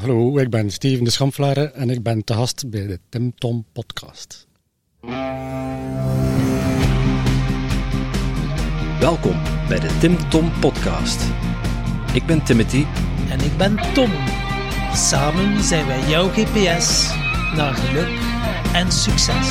Hallo, ik ben Steven de Schamflaren en ik ben te gast bij de Tim Tom podcast. Welkom bij de Tim Tom podcast. Ik ben Timothy En ik ben Tom. Samen zijn wij jouw GPS naar geluk en succes.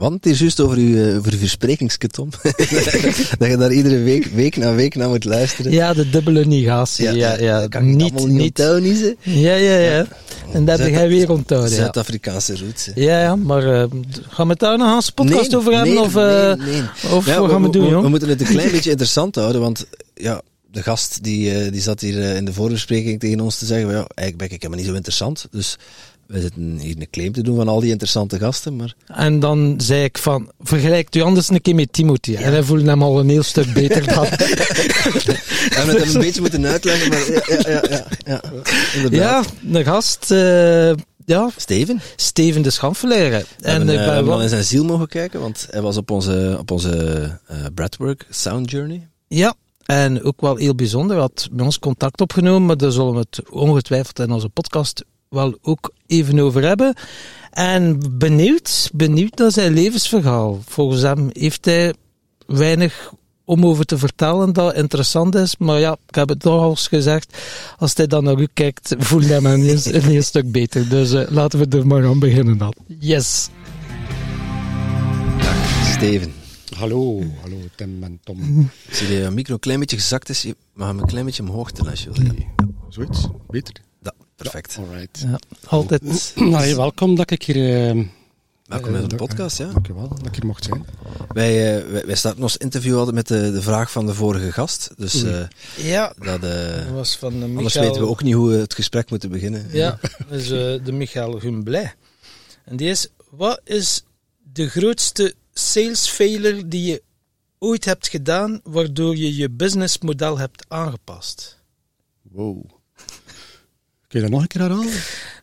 Want het is juist over uw, eh, over uw dat je daar iedere week, week na week naar moet luisteren. Ja, de dubbele negatie. Ja, ja, dat kan ik niet, niet onthouden? Ja, ja, ja. En dat heb jij weer onthouden. Zuid-Afrikaanse roots. Ja, ja, maar eh, gaan we het daar nog eens podcast Nee, over hebben? nee, of eh, nee, nee. of Ja, wat gaan we doen, we, jong? moeten het een klein beetje interessant houden, want ja, de gast die, die zat hier in de voorbespreking tegen ons te zeggen, ja, eigenlijk ben ik helemaal niet zo interessant. Dus we zitten hier een claim te doen van al die interessante gasten, maar En dan zei ik van, vergelijk u anders een keer met Timothy. En hij voelde hem al een heel stuk beter dan. we hebben het hem een beetje moeten uitleggen, maar ja, ja, ja, ja, ja. de gast, eh, ja, Steven? Steven de Schamfelaire. En En we hebben wel- al in zijn ziel mogen kijken, want hij was op onze, op onze eh Breathwork Sound Journey. Ja, en ook wel heel bijzonder. Hij had met ons contact opgenomen, maar daar zullen we het ongetwijfeld in onze podcast wel ook even over hebben. En benieuwd, benieuwd naar zijn levensverhaal. Volgens hem heeft hij weinig om over te vertellen dat interessant is. Maar ja, ik heb het toch al eens gezegd. Als hij dan naar u kijkt, voelt hij me een, heel- een heel stuk beter. Dus eh, laten we er maar aan beginnen dan. Yes. Steven. Hallo, hallo Tim en Tom. Ik zie dat je micro een klein beetje gezakt is. Hem een klein beetje omhoog doen als je wil. Zoiets, beter. Ja, perfect. Alright. Ja, altijd. Nou, welkom dat ik hier... eh, Welkom eh, bij de dat- podcast. Ja. Dankjewel dat ik hier mocht zijn. Wij, eh, wij, wij starten ons interview altijd met de, de vraag van de vorige gast. Dus eh, Ja, dat, eh, dat was van de Michael... anders weten we ook niet hoe we het gesprek moeten beginnen. Ja, dat is eh, de Michael Humblay. En die is, wat is de grootste sales failure die je ooit hebt gedaan, waardoor je je businessmodel hebt aangepast? Wow. Kun je dat nog een keer herhalen?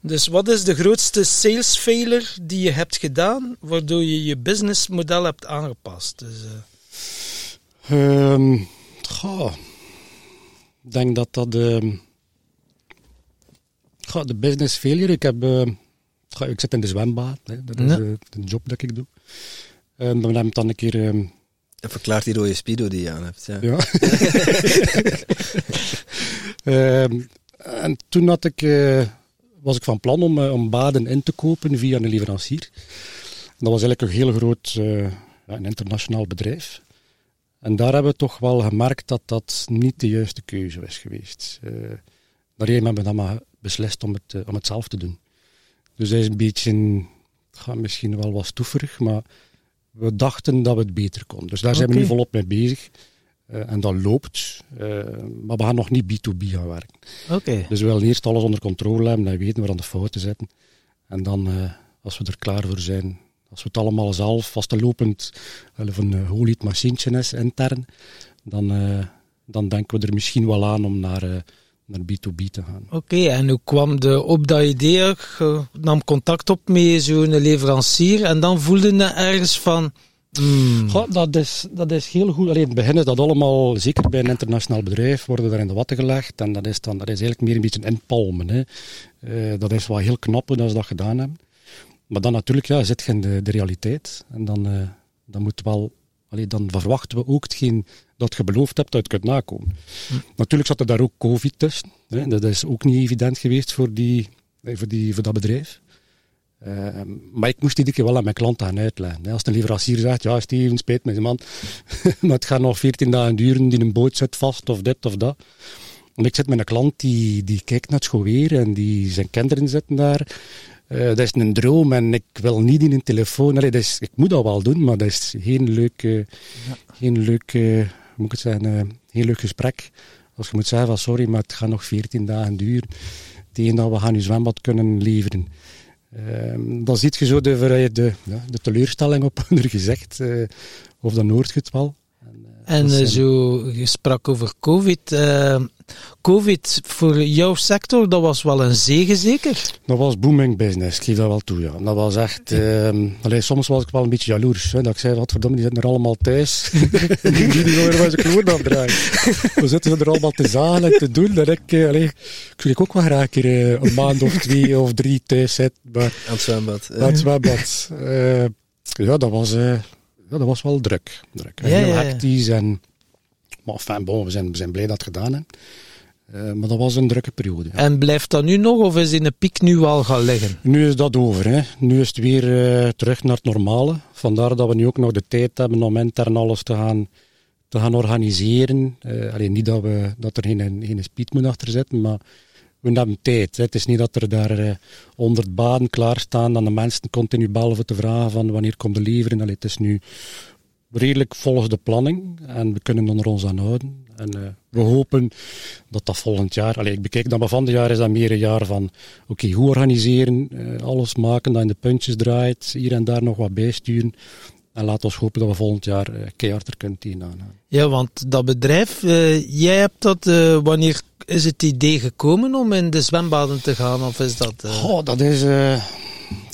Dus wat is de grootste sales failure die je hebt gedaan, waardoor je je businessmodel hebt aangepast? Dus, eh, Ehm goh. Ik denk dat dat de... goh, de business failure. Ik heb... eh, goh, ik zit in de zwembad. Hè. Dat is Ja. eh, de job dat ik doe. En dan heb ik dan een keer... ehm, Dat verklaart die rode speedo die je aan hebt. Ja. Ja. Ehm, en toen had ik, eh, was ik van plan om, eh, om baden in te kopen via een leverancier. Dat was eigenlijk een heel groot, eh, een internationaal bedrijf. En daar hebben we toch wel gemerkt dat dat niet de juiste keuze is geweest. Daarin hebben we dan maar beslist om het, om het zelf te doen. Dus hij is een beetje, ja, misschien wel wat stoeverig, maar we dachten dat we het beter konden. Dus daar zijn we nu volop mee bezig. Eh, en dat loopt, eh, maar we gaan nog niet B2B gaan werken. Oké. Dus we willen eerst alles onder controle hebben en weten waar aan de fouten zitten. En dan, eh, als we er klaar voor zijn, als we het allemaal zelf vastlopend, wel of een holied machientje is, intern, dan, dan denken we er misschien wel aan om naar, naar B2B te gaan. Oké, en hoe kwam de op dat idee? Je nam contact op met zo'n leverancier en dan voelde je ergens van... hmm, Goh, dat, is, dat is heel goed. Alleen in het begin is dat allemaal, zeker bij een internationaal bedrijf, worden daar in de watten gelegd. En dat is, dan, dat is eigenlijk meer een beetje een inpalmen. Hè. Eh, dat is wel heel knap hoe dat ze dat gedaan hebben. Maar dan natuurlijk ja, zit je in de, de realiteit. En dan, eh, dan, moet wel, allee, dan verwachten we ook hetgeen dat je beloofd hebt dat je het kunt nakomen. Natuurlijk zat er daar ook COVID tussen. Hè. Dat is ook niet evident geweest voor, die, eh, voor, die, voor dat bedrijf. Uh, maar ik moest iedere keer wel aan mijn klant gaan uitleggen. Als de leverancier zegt, ja Steven, spijt me man, maar het gaat nog 14 dagen duren, die een boot zit vast of dit of dat. En ik zit met een klant die, die kijkt naar het schoolweer en die zijn kinderen zitten daar. Uh, dat is een droom en ik wil niet in een telefoon. Allee, dat is, ik moet dat wel doen, maar dat is geen leuk, uh, ja. geen leuk, uh, moet ik het zeggen, geen leuk gesprek. Als je moet zeggen van sorry, maar het gaat nog 14 dagen duren. Tegen dat we gaan je zwembad kunnen leveren. Ehm, dan ziet je zo de, de, de teleurstelling op hun gezicht, of hoort je het wel. En, en zo, je sprak over COVID. COVID voor jouw sector, dat was wel een zegen zeker? Dat was booming business, ik geef dat wel toe. Ja. Dat was echt... Uh, soms was ik wel een beetje jaloers. Hè, dat ik zei, wat verdomme, die zitten er allemaal thuis. die die weer waar ze gewoon afdraaien. We zitten er allemaal te zagen en te doen. Dat ik, uh, allee, ik zou ook wel graag een keer uh, een maand of twee of drie thuis zitten. Maar, aan het zwembad. Aan het zwembad. Uh, ja, dat was, ja, dat was wel druk. druk ja, heel hectisch en... Maar enfin, bon, we zijn, we zijn blij dat het gedaan hebben. Uh, maar dat was een drukke periode. Ja. En blijft dat nu nog, of is in de piek nu al gaan liggen? Nu is dat over. Hè. Nu is het weer uh, terug naar het normale. Vandaar dat we nu ook nog de tijd hebben om intern alles te gaan, te gaan organiseren. Uh, alleen niet dat, we, dat er geen, geen speed moet achter zitten, maar we hebben tijd. Het is niet dat er daar honderd baden klaarstaan, dan de mensen continu bellen te vragen van wanneer komt de leveren. Allee, het is nu redelijk volgens de planning en we kunnen er ons aan houden. En uh, we hopen dat dat volgend jaar, allez, ik bekijk dat maar van de jaar is dat meer een jaar van, oké, okay, hoe organiseren, uh, alles maken dat in de puntjes draait, hier en daar nog wat bijsturen. En laat ons hopen dat we volgend jaar uh, keihard er kunnen tegenaan. Ja, want dat bedrijf, jij hebt dat, wanneer is het idee gekomen om in de zwembaden te gaan? Of is dat... Oh, dat is...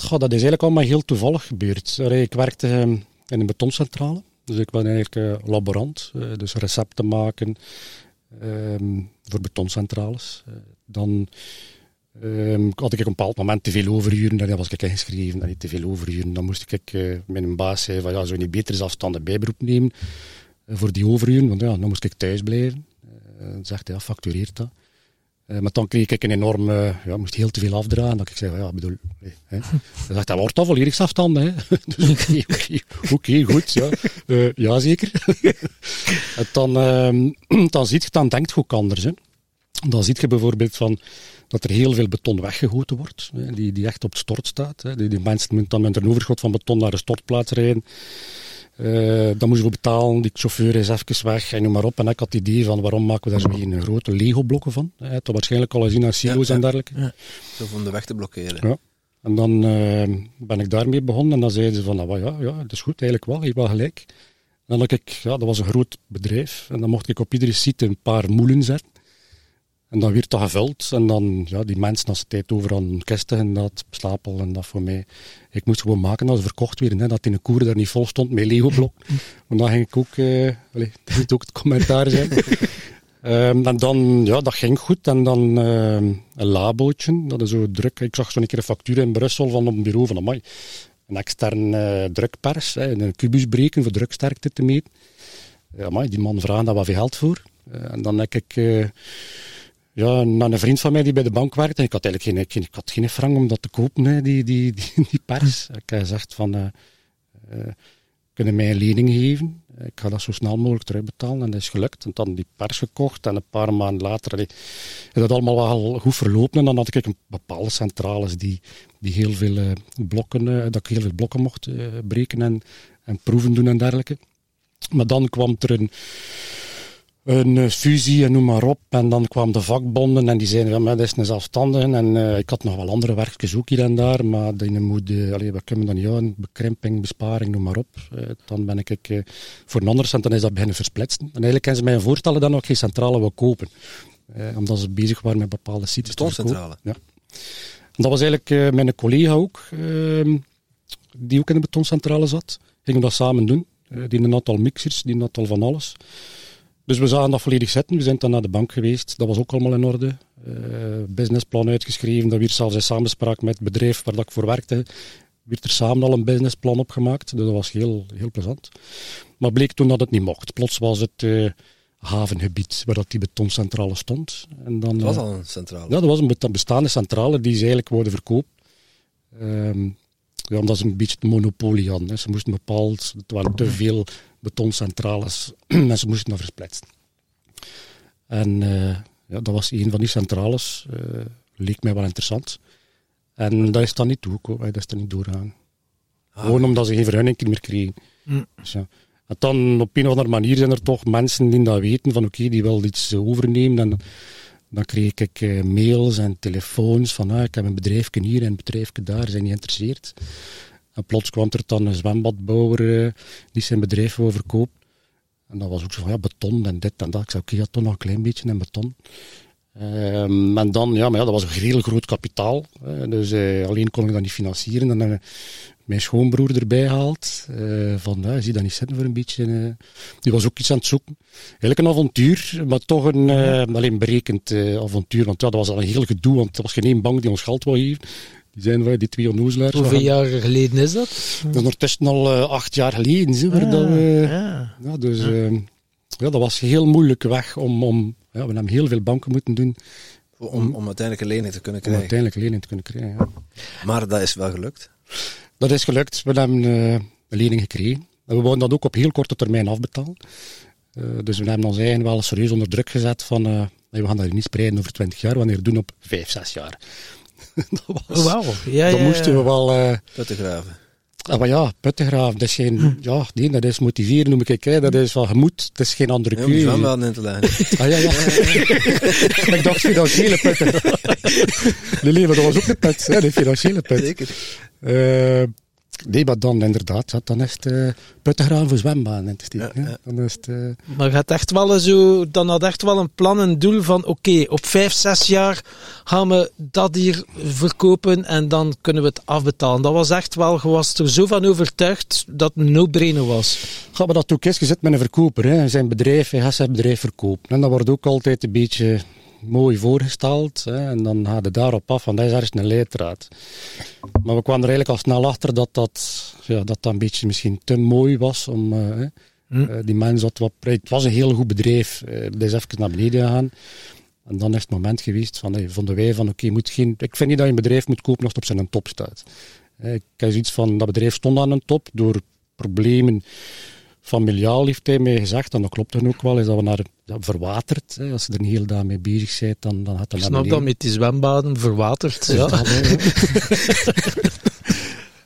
Oh, dat is eigenlijk allemaal heel toevallig gebeurd. Ik werkte ehm, in een betoncentrale. Dus ik ben eigenlijk uh, laborant, uh, dus recepten maken um, voor betoncentrales. Uh, dan um, had ik op een bepaald moment te veel overuren, dan was ik ingeschreven, en niet te veel overuren. Dan moest ik met een baas zeggen van ja, zou je niet beter zelfstandig bijberoep nemen voor die overuren, want ja, dan moest ik thuis blijven. Dan zegt hij, ja, factureert dat. Uh, maar dan kreeg ik een enorme, ja, moest heel te veel afdragen. Dat ik zei, ja, bedoel, hè. Dan zegt dat wordt al volledig afstanden. Hè. dus oké, okay, okay, goed, ja. Uh, ja, zeker. en dan, uh, dan ziet je, dan denkt je ook anders. Hè. Dan ziet je bijvoorbeeld van, dat er heel veel beton weggegoten wordt, hè, die, die echt op het stort staat. Hè. Die, die mensen moeten dan met een overschot van beton naar de stortplaats rijden. Uh, dan moesten we betalen, die chauffeur is even weg en noem maar op. En ik had het idee van waarom maken we daar zo geen grote Lego-blokken van. Hij had waarschijnlijk al gezien aan silo's en dergelijke. Ja. Zo om de weg te blokkeren. Ja. En dan uh, ben ik daarmee begonnen en dan zeiden ze van, nou ja, ja, dat is goed, eigenlijk wel, je hebt wel gelijk. En dan had ik, ja, dat was een groot bedrijf en dan mocht ik op iedere site een paar moelen zetten. En dan werd dat gevuld. En dan, ja, die mensen, als ze tijd over aan kisten en dat, stapel en dat voor mij. Ik moest gewoon maken dat ze verkocht werden. Hè, dat in een koer daar niet vol stond met Lego-blok. Want dan ging ik ook, uh, allez, dat moet ook het commentaar zijn. um, en dan, ja, dat ging goed. En dan uh, een labootje, dat is zo druk. Ik zag zo'n keer een factuur in Brussel van op een bureau van, amai, een extern uh, drukpers, hè, een kubus breken voor druksterkte te meten. Ja, amai, die man vraagt daar wat veel geld voor. en dan heb ik ja, naar een vriend van mij die bij de bank werkte. En ik had eigenlijk geen, ik had geen frank om dat te kopen, hè, die, die, die, pers. Ik heb gezegd van, uh, uh, kunnen mij een lening geven? Ik ga dat zo snel mogelijk terugbetalen. En dat is gelukt. En dan die pers gekocht. En een paar maanden later is dat allemaal wel goed verlopen. En dan had ik een bepaalde centrales die, die heel veel uh, blokken, dat ik heel veel blokken mocht breken en, en proeven doen en dergelijke. Maar dan kwam er een een eh, fusie en noem maar op. En dan kwamen de vakbonden en die zeiden, ja, dat is een zelfstandige. En uh, ik had nog wel andere werkjes ook hier en daar, maar die moet, uh, allee, we kunnen dan niet aan, bekrimping, besparing, noem maar op. Uh, dan ben ik uh, voor een ander cent, dan is dat beginnen versplitsen. En eigenlijk kunnen ze mij voorstellen dat nog geen centrale wil kopen. omdat ze bezig waren met bepaalde sites. Betoncentrale? Ja. En dat was eigenlijk mijn collega ook, ehm, die ook in de betoncentrale zat. Gingen we dat samen doen. die een aantal mixers, die een aantal van alles. Dus we zagen dat volledig zitten. We zijn dan naar de bank geweest. Dat was ook allemaal in orde. Uh, businessplan uitgeschreven. Dat werd zelfs in samenspraak met het bedrijf waar dat ik voor werkte. Werd er samen al een businessplan opgemaakt. Dus dat was heel, heel plezant. Maar bleek toen dat het niet mocht. Plots was het uh, havengebied waar dat die betoncentrale stond. En dan, dat was al een centrale? Ja, dat was een bestaande centrale die ze eigenlijk wilden verkopen. Ehm, ja, omdat ze een beetje het monopolie hadden. Hè. Ze moesten bepaald, het waren te veel betoncentrales en ze moesten dat versplitsen. En eh, ja, dat was een van die centrales. eh, leek mij wel interessant. En dat is dan niet toegekomen, dat is dan niet doorgaan. Gewoon omdat ze geen vergunning meer kregen. Mm. Dus ja. En dan op een of andere manier zijn er toch mensen die dat weten, van oké, die wel iets overnemen. En dan kreeg ik eh, mails en telefoons van ah, ik heb een bedrijfje hier en een bedrijfje daar, zijn niet geïnteresseerd. En plots kwam er dan een zwembadbouwer eh, die zijn bedrijf wil. En dat was ook zo van ja, beton en dit en dat. Ik zei oké, ja, toch nog een klein beetje in beton. Ehm, en dan, ja, maar ja, dat was een heel groot kapitaal. dus eh, alleen kon ik dat niet financieren. Dan hebben we mijn schoonbroer erbij eh, van, ja, zie dat niet zitten voor een beetje. eh. die was ook iets aan het zoeken. Eigenlijk een avontuur, maar toch een eh, alleen berekend eh, avontuur. Want ja, dat was al een heel gedoe, want er was geen één bank die ons geld wou geven. Die zijn wij, die twee onnozelaars. Hoeveel jaar geleden is dat? Dat is ondertussen al eh, acht jaar geleden. Zie, waar dat we, ja. ja, dus eh, ja, dat was een heel moeilijke weg om, om ja, we hebben heel veel banken moeten doen Om, om uiteindelijk een lening te kunnen om krijgen. uiteindelijk lening te kunnen krijgen. ja. Maar dat is wel gelukt. Dat is gelukt. We hebben eh, een lening gekregen. En we wouden dat ook op heel korte termijn afbetalen. Eh, dus we hebben ons eigen wel serieus onder druk gezet van eh, we gaan dat niet spreiden over 20 jaar, wanneer doen op 5, 6 jaar. dat was, Oh, wauw. Ja, dat ja, moesten ja. we wel... eh, Putten graven. Ah, maar ja, puttengraaf, dat is geen, ja, nee, dat is motiveren noem ik het, hè. dat is van gemoed, het is geen andere Ja, keuze. zwembaden in te leggen. Ah ja, ja. ik dacht financiële puttengraaf. nee, nee, maar dat was ook een put, hè, de financiële put. Zeker. Eh, nee, maar dan inderdaad, ja, dan is het uh, puttengraaf voor zwembaden. in te steken, Ja. Dan is het, eh, Maar je had echt wel zo, dan had echt wel een plan, een doel van oké, op vijf, zes jaar gaan we dat hier verkopen en dan kunnen we het afbetalen. Dat was echt wel, je was er zo van overtuigd dat het no-brainer was. Gaan we dat ook eens gezet met een verkoper. Hè. Zijn bedrijf, hij gaat zijn bedrijf verkopen. En dat wordt ook altijd een beetje mooi voorgesteld. Hè. En dan gaat het daarop af, van dat is ergens een leidraad. Maar we kwamen er eigenlijk al snel achter dat dat, ja, dat, dat een beetje misschien te mooi was om... eh. Hm. Eh, die mens had wat... Het was een heel goed bedrijf. Eh, dat is even naar beneden gegaan. En dan is het moment geweest van, hey, vonden wij van, oké, moet geen... Ik vind niet dat je een bedrijf moet kopen als het op zijn top staat. Ik heb zoiets van, dat bedrijf stond aan een top door problemen familiaal heeft hij mij gezegd, en dat klopt dan ook wel, is dat we naar verwaterd. Hè. Als je er niet heel daarmee bezig bent, dan, dan gaat dat Ik snap dat met die zwembaden verwaterd. Ja. Ja.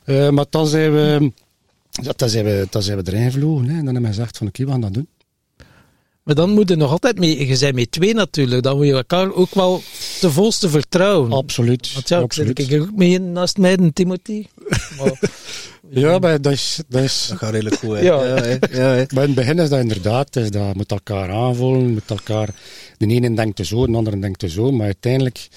Eh, maar dan zijn we, dan zijn we, dan zijn we erin gevlogen. Hè. En dan hebben we gezegd van, oké, we gaan dat doen. Maar dan moet je nog altijd mee, je bent met twee natuurlijk, dan moet je elkaar ook wel te volste vertrouwen. Absoluut. Want ja, ik absoluut. zit ik ook mee naast mij, en Timothy. Maar, Ja, maar dat is... Dat is Dat gaat redelijk goed, hè. Ja. Ja, hè. ja, hè. maar in het begin is dat inderdaad, is dat met elkaar aanvoelen, met elkaar... De ene denkt zo, de andere denkt zo, maar uiteindelijk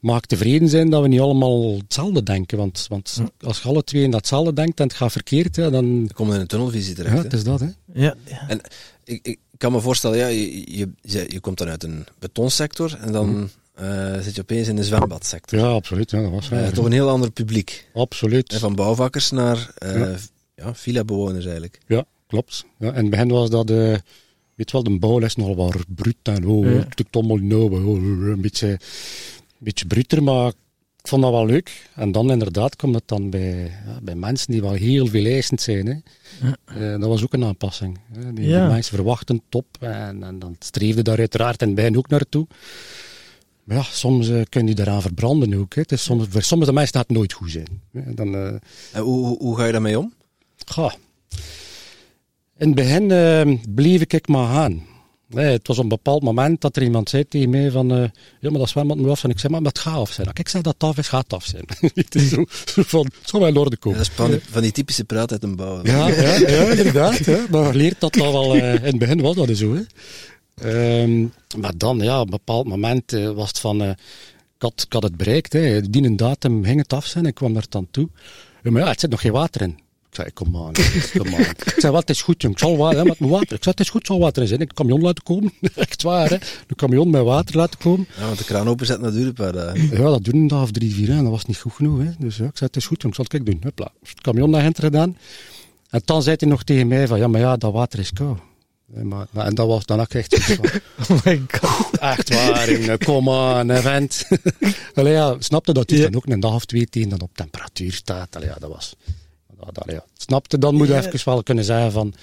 mag ik tevreden zijn dat we niet allemaal hetzelfde denken. Want, want als je alle twee in datzelfde denkt en het gaat verkeerd, ja, dan... Je komt in een tunnelvisie terecht. Ja, hè. het is dat, hè. ja, ja. En ik, ik kan me voorstellen, ja, je, je, je, je komt dan uit een betonsector en dan eh, zit je opeens in de zwembadsector. Ja, absoluut. Ja, dat was waar. toch een heel ander publiek. Absoluut. Hè, van bouwvakkers naar eh Ja. ja. villa-bewoners eigenlijk. Ja, klopt. Ja, in het begin was dat, eh weet wel, de bouwles nogal wat bruut en oh, Ja. het lukt allemaal nou, oh, een beetje, een beetje bruter, maar ik vond dat wel leuk. En dan inderdaad komt het dan bij, ja, bij mensen die wel heel veel eisend zijn. Hè. Eh, dat was ook een aanpassing. Hè. Die, Ja. die mensen verwachten top en, en dan streefde daar uiteraard in het begin ook naartoe. Maar ja, soms eh, kun je daaraan verbranden ook. Hè. Het is soms, voor sommige mensen gaat het nooit goed zijn. Hè. Dan, eh, En hoe, hoe, hoe ga je daarmee om? Goh. In het begin eh, bleef ik maar gaan. Nee, het was op een bepaald moment dat er iemand zei tegen mij van, eh, ja, maar dat zwembad moet af zijn. Ik zei, maar het gaat af zijn. Ik zei dat het af is, gaat het af zijn. het is zo, zo van, het zal wel in orde Ja, komen. dat is van die, typische praat uit een bouw. Ja, ja, ja, inderdaad. Ja. Maar je leert dat dat wel, in het begin was dat zo. Hè. Ehm, maar dan, ja, op een bepaald moment eh, was het van, eh, ik, had, ik had het bereikt. Hè. Die een datum ging het af zijn. Ik kwam daar dan toe. Ja, maar ja, het zit nog geen water in. Ik zei, kom aan, kom aan. Ik zei, wat is goed, jong. Ik zal water, hè, met mijn water. Ik zei, het is goed, ik zal water in zijn. Ik een camion laten komen. Echt waar, hè. Een camion met water laten komen. Ja, want de kraan openzetten, dat duurt een paar dagen. Ja, dat duurde een dag of drie, vier. En dat was niet goed genoeg. Hè. Dus ja, ik zei, het is goed, jong. Ik zal het kijk doen. Hopla. Het camion naar Enter gedaan. En dan zei hij nog tegen mij van, ja, maar ja, dat water is koud. Eh, Maar, en dat was dan ook echt van, Oh my god. echt waar, jongen, kom aan, hè, vent. Allee, ja, snapte dat hij Ja. dan ook een dag of twee tegen dan op temperatuur staat. Allee, ja, dat was... Dat, dat, ja. Snapte, dan moet je even wel kunnen zeggen van...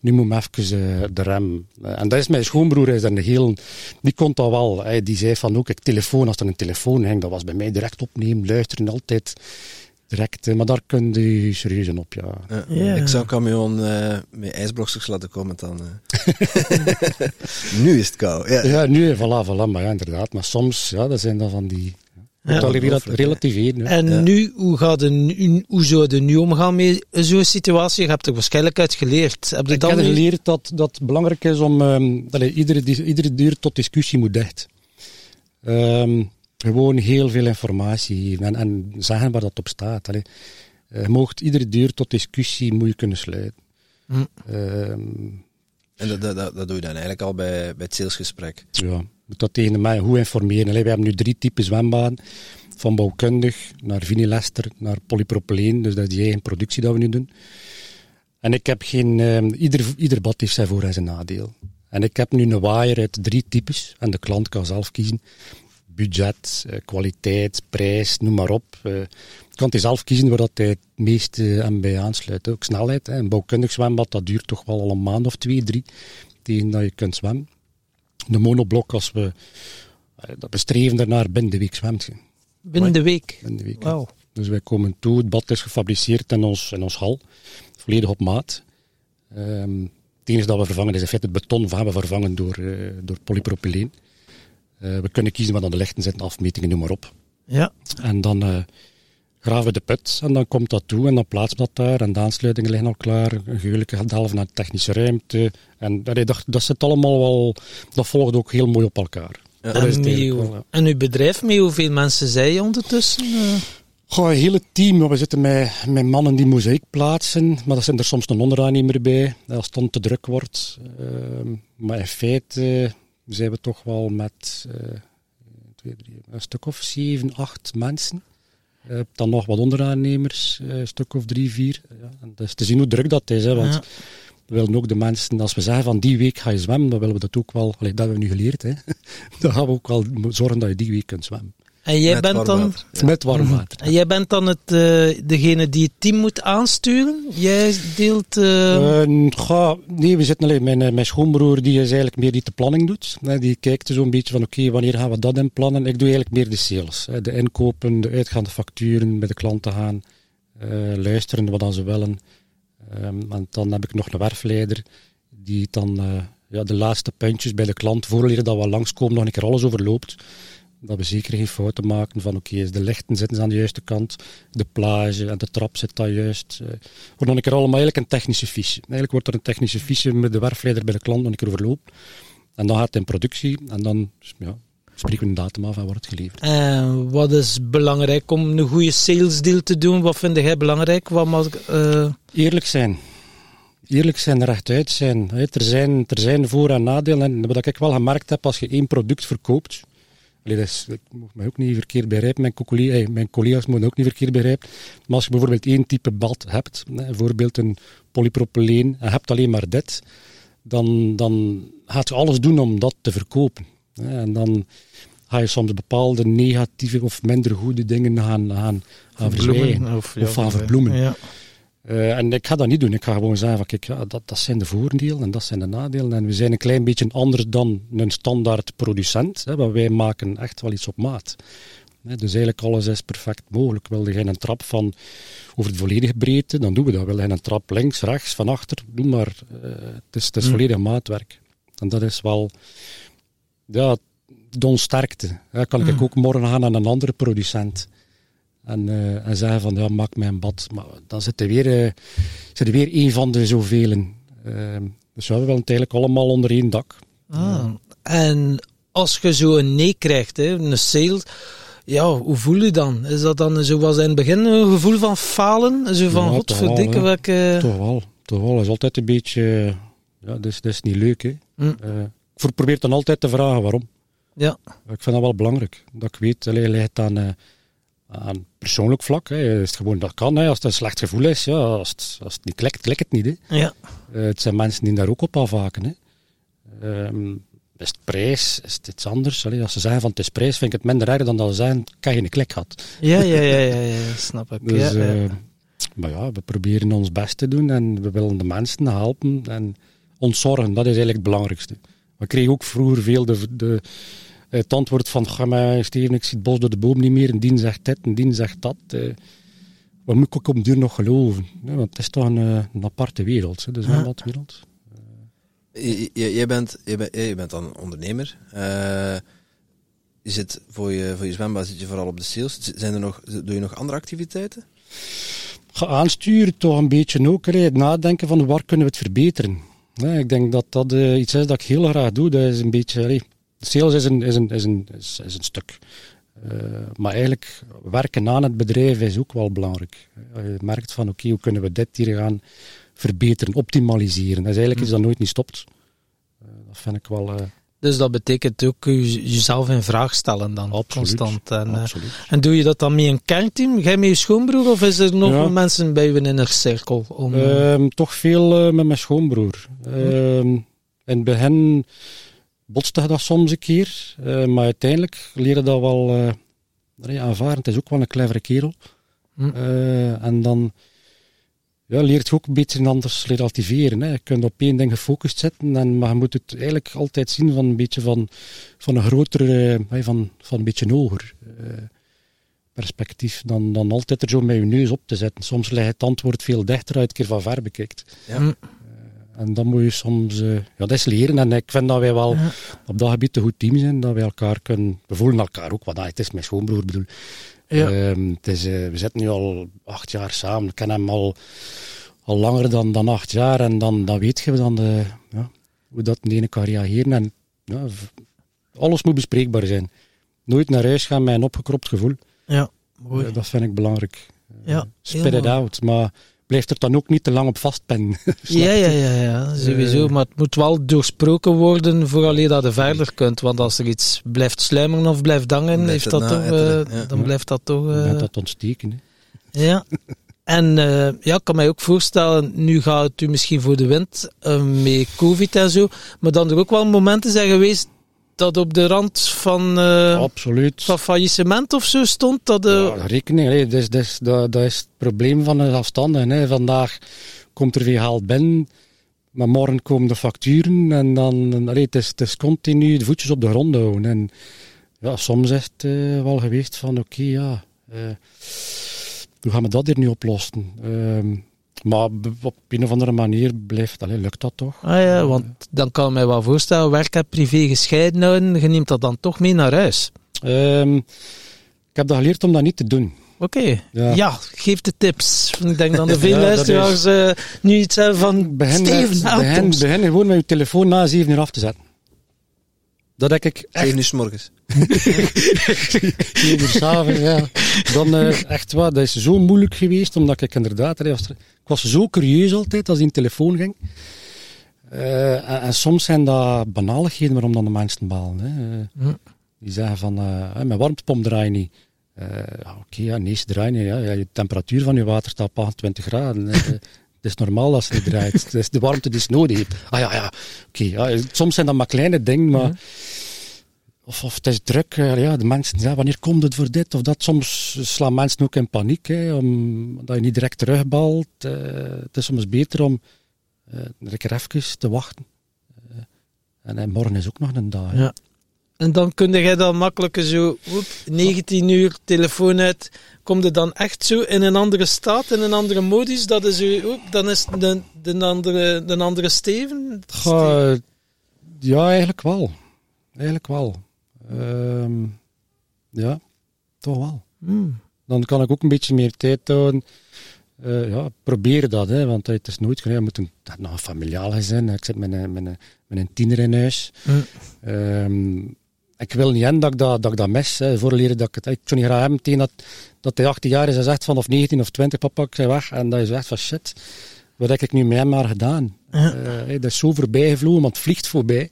Nu moet me even eh, de rem... Eh, en dat is mijn schoonbroer, is daar een heel... Die kon dat wel. Hij, die zei van ook, ik telefoon, als er een telefoon hing, dat was bij mij direct opnemen, luisteren, altijd direct. eh, Maar daar kun je serieus in op, ja. Ja. Ja. Ik zou een camion eh, met ijsblokjes laten komen dan. eh. nu is het koud. Ja. Ja, nu, voilà, voilà, maar ja, inderdaad. Maar soms, ja, dat zijn dan van die... Ja. Ja, hè. relativeren. En Ja. nu, hoe, gaat nu, hoe zou je nu omgaan met zo'n situatie? Je hebt er waarschijnlijk uit geleerd. Heb je Ik dan heb nu- geleerd dat, dat het belangrijk is om... ehm allee, iedere, iedere deur tot discussie moet dicht. Ehm, gewoon heel veel informatie geven en, en zeggen waar dat op staat. Allee. Eh, je moogt iedere deur tot discussie moet je kunnen sluiten. Hm. Ehm, En dat, dat, dat, doe je dan eigenlijk al bij, bij het salesgesprek. ja, moet dat tegen de mij goed informeren. Allee, we hebben nu drie typen zwembaden. Van bouwkundig naar vinylester naar polypropyleen. Dus dat is die eigen productie dat we nu doen. En ik heb geen... ehm, ieder, ieder bad heeft zijn voor- en zijn nadeel. En ik heb nu een waaier uit drie types. En de klant kan zelf kiezen. Budget, eh, kwaliteit, prijs, noem maar op. Eh, kan hij zelf kiezen waar dat hij het meeste aan bij aansluit. Ook snelheid. Hè. Een bouwkundig zwembad, dat duurt toch wel al een maand of twee, drie. Tegen dat je kunt zwemmen. De monoblok, als we... eh, Dat bestreven daarnaar binnen de week zwemt je. binnen de week? Binnen de week. Wauw. Dus wij komen toe, het bad is gefabriceerd in ons, in ons hal, volledig op maat. Ehm, het enige dat we vervangen is in feite het beton, hebben we vervangen door, eh, door polypropyleen. Eh, we kunnen kiezen wat aan de lichten zitten, afmetingen, noem maar op. Ja. En dan eh, graven we de put en dan komt dat toe en dan plaatsen we dat daar en de aansluitingen liggen al klaar. Een geurlijke delven naar de technische ruimte. En allee, dat, dat zit allemaal wel, dat volgt ook heel mooi op elkaar. Ja. En, uw, wel, ja. en uw bedrijf, met hoeveel mensen zij je ondertussen? eh? Goh, een hele team. We zitten met, met mannen die mozaïek plaatsen, maar er zijn er soms een onderaannemer bij, als het dan te druk wordt. Ehm, maar in feite zijn we toch wel met eh, twee, drie, een stuk of zeven, acht mensen. Eh, dan nog wat onderaannemers, eh, een stuk of drie, vier. Ja, en is te zien hoe druk dat is, hè, want Ja. we willen ook de mensen, als we zeggen van die week ga je zwemmen, dan willen we dat ook wel, allee, dat hebben we nu geleerd, hè. dan gaan we ook wel zorgen dat je die week kunt zwemmen. En jij Met bent warm dan... water. Ja. Met warm water. En jij bent dan het, eh, degene die het team moet aansturen? Jij deelt... eh, Eh, ga, nee, we zitten alleen. Mijn, eh, mijn schoonbroer die is eigenlijk meer die de planning doet. Hè, die kijkt er zo'n beetje van oké, wanneer gaan we dat inplannen? Ik doe eigenlijk meer de sales. Hè, de inkopen, de uitgaande facturen, bij de klanten gaan, eh, luisteren wat dan ze willen. Ehm, en dan heb ik nog een werfleider die dan eh, ja, de laatste puntjes bij de klant, voordat dat we langskomen, nog een keer alles overloopt. Dat we zeker geen fouten maken van oké, de lichten zitten ze aan de juiste kant, de plage en de trap zit daar juist. eh wordt nog een keer allemaal eigenlijk een technische fiche. Eigenlijk wordt er een technische fiche met de werfleider bij de klant nog een keer overloopt. En dan gaat het in productie en dan ja, spreken we een datum af en wordt het geleverd. En wat is belangrijk om een goede sales deal te doen? Wat vind jij belangrijk? Wat mag, eh, Eerlijk zijn. Eerlijk zijn, rechtuit zijn. Er zijn. Er zijn voor- en nadelen. En wat ik wel gemerkt heb, als je één product verkoopt... Allee, dat is, moet mij ook niet verkeerd begrijpen, mijn, collega- eh, mijn collega's moeten ook niet verkeerd begrijpen. Maar als je bijvoorbeeld één type bad hebt, hè, bijvoorbeeld een polypropyleen, en je hebt alleen maar dit, dan, dan gaat je alles doen om dat te verkopen. hè. En dan ga je soms bepaalde negatieve of minder goede dingen gaan, gaan, gaan verzwijgen. Of, Of gaan verbloemen. Ja. Eh, en ik ga dat niet doen. Ik ga gewoon zeggen van kijk, ja, dat, dat zijn de voordelen en dat zijn de nadelen. En we zijn een klein beetje anders dan een standaard producent. Hè, want wij maken echt wel iets op maat. Hè, dus eigenlijk alles is perfect mogelijk. Wilde jij een trap van over de volledige breedte, dan doen we dat. Wilde jij een trap links, rechts, van achter, doe maar. Eh, het is, het is Mm. volledig maatwerk. En dat is wel ja, de onsterkte. Hè, kan ik Mm. ook morgen gaan aan een andere producent. En, en zeggen van, ja, maak mij een bad. Maar dan zit er weer, eh, zit er weer een van de zoveel. Ehm dus we willen het eigenlijk allemaal onder één dak. Ah. En als je zo een nee krijgt, hè, een sale, ja, hoe voel je dan? Is dat dan zoals in het begin een gevoel van falen? Zo van, Ja, god toch wel, verdikke, hè. welke... Toch wel. Toch wel. Dat is altijd een beetje... ja, dat is, dat is niet leuk, hè. Hm. Eh, ik probeer dan altijd te vragen waarom. Ja. Ik vind dat wel belangrijk. Dat ik weet, allee, ligt aan, aan persoonlijk vlak. Hè, is het gewoon, dat kan. Hè, als het een slecht gevoel is, ja, als, het, als het niet klikt, klikt het niet. Hè. Ja. Eh, het zijn mensen die daar ook op afhaken. Hè. Ehm, is het prijs? Is het iets anders? Allee, als ze zeggen van het is prijs, vind ik het minder erg dan dat ze zeggen, ik heb geen klik gehad. Ja, ja, ja, ja, ja, snap ik. Dus, ja, ja. eh, maar ja, we proberen ons best te doen en we willen de mensen helpen en ons zorgen. Dat is eigenlijk het belangrijkste. We kregen ook vroeger veel de, de, het antwoord van, ga maar Steven, ik zie het bos door de boom niet meer. En die zegt dit en die zegt dat. Eh, wat moet ik ook op de duur nog geloven? hè? want het is toch een, eh, een aparte wereld, hè, de zwembadwereld. J- j- Jij bent, jij bent, jij bent dan ondernemer. Eh, je zit voor je, voor je zwembad zit je vooral op de sales. Zijn er nog, doe je nog andere activiteiten? Ga aansturen toch een beetje ook, hè, het nadenken van waar kunnen we het verbeteren. Ik denk dat dat eh, iets is dat ik heel graag doe. Dat is een beetje, allee, sales is een, is een, is een, is, is een stuk. Eh, maar eigenlijk werken aan het bedrijf is ook wel belangrijk. Eh, Je merkt van oké, hoe kunnen we dit hier gaan verbeteren, optimaliseren. Dat is eigenlijk iets dat nooit niet stopt. Eh, dat vind ik wel Dus dat betekent ook je- jezelf in vraag stellen dan, absoluut. constant. En, absoluut. en doe je dat dan met een kernteam? Jij met je schoonbroer of is er nog Ja. mensen bij je inner cirkel? Om, eh, Ehm, toch veel met mijn schoonbroer. Ehm, in het begin botste dat soms een keer, eh, maar uiteindelijk leerde dat wel allee, aanvaarden. Het is ook wel een clevere kerel. Hm. Eh, en dan ja, leert je ook een beetje anders relativeren. Hè. Je kunt op één ding gefocust zitten, en, maar je moet het eigenlijk altijd zien van een beetje van, van een grotere, van, van een beetje hoger. perspectief dan, dan altijd er zo met je neus op te zetten. Soms ligt het antwoord veel dichter uit, keer van ver bekijkt. Ja. En dan moet je soms, eh, ja, dat is leren. En ik vind dat wij wel Ja. op dat gebied een goed team zijn, dat wij elkaar kunnen, we voelen elkaar ook, want ah, het is mijn schoonbroer bedoel. Ja. Ehm, het is, eh, we zitten nu al acht jaar samen. Ik ken hem al, al langer dan, dan acht jaar. En dan, dan weet je dan de, ja, hoe dat de ene kan reageren. En ja, alles moet bespreekbaar zijn. Nooit naar huis gaan met een opgekropt gevoel. ja, mooi. Eh, dat vind ik belangrijk. ja, Spit it out. Maar blijf er dan ook niet te lang op vastpennen. Ja, ja, ja, ja, sowieso. Eh. maar het moet wel doorsproken worden vooraleer dat je verder kunt. Want als er iets blijft sluimeren of blijft hangen, Blijft heeft dat toch, eh, ja. dan blijft dat toch... Dan eh, bent dat ontsteken. Hè. Ja. En eh, ja, ik kan mij ook voorstellen, nu gaat het u misschien voor de wind eh, met COVID en zo, maar dan er ook wel momenten zijn geweest dat op de rand van, eh, Absoluut. van faillissement of zo stond. Dat, eh, Ja, rekening, hè. Dat, is, dat, is, dat, dat is het probleem van een zelfstandige. Hè. Vandaag komt er veel geld binnen, maar morgen komen de facturen en dan, allee, het, is, het is continu de voetjes op de grond houden. En ja, soms is het eh, wel geweest van, oké, ja, eh, hoe gaan we dat hier nu oplossen? Maar op een of andere manier blijft, allee, lukt dat toch? ah ja, want dan kan ik mij wel voorstellen, werk en privé gescheiden houden, je neemt dat dan toch mee naar huis. Ehm, ik heb dat geleerd om dat niet te doen. Oké, ja. Ja. geef de tips. Ik denk dat er veel Ja, luisteraars eh, nu iets hebben van Begin, Steven, met- begin, begin gewoon met je telefoon na zeven uur af te zetten. Dat heb ik echt Zeven uur 's morgens. zeven uur s'avonds, ja. Dan eh, echt wat, dat is zo moeilijk geweest, omdat ik inderdaad, er- ik was zo curieus altijd als die een telefoon ging. Eh, en, en soms zijn dat banaligheden waarom dan de mensen balen. Hè. Die zeggen van, eh, mijn warmtepomp draait niet. Eh, ja, Oké, ja, nee, ze draait niet. Ja. Ja, de temperatuur van je water staat op 28 graden. Het is normaal dat ze niet draait. Het is de warmte die ze nodig heeft. Ah ja, ja, oké. ja. Soms zijn dat maar kleine dingen, maar... Of, of het is druk, eh, ja, de mensen, ja, wanneer komt het voor dit of dat? Soms slaan mensen ook in paniek, hè, omdat je niet direct terugbalt. Eh, het is soms beter om eh een keer even te wachten. En, en morgen is ook nog een dag. hè. Ja. En dan kun jij dan makkelijk zo, oep, 19 uur, telefoon uit. Kom je dan echt zo in een andere staat, in een andere modus? Dat is u, oep, dan is de, de, andere, de andere Steven? Ja, eigenlijk wel. Eigenlijk wel. Ehm, ja, toch wel. Hmm. Dan kan ik ook een beetje meer tijd houden. Eh, ja, probeer dat, hè, want het is nooit genoeg. Je moet een, dat nog een familiaal gezin. Ik zit met een, met een, met een tiener in huis. Hmm. Ehm, ik wil niet dat ik dat, dat, ik dat mis. Hè. Voorleren dat ik het... Ik zou niet graag hebben tegen dat, dat hij 18 jaar is en zegt van of 19 of 20, papa, ik ben weg. En dat je zegt van shit, wat heb ik nu met hem maar gedaan? Ja. Eh, dat is zo voorbij gevlogen, want het vliegt voorbij.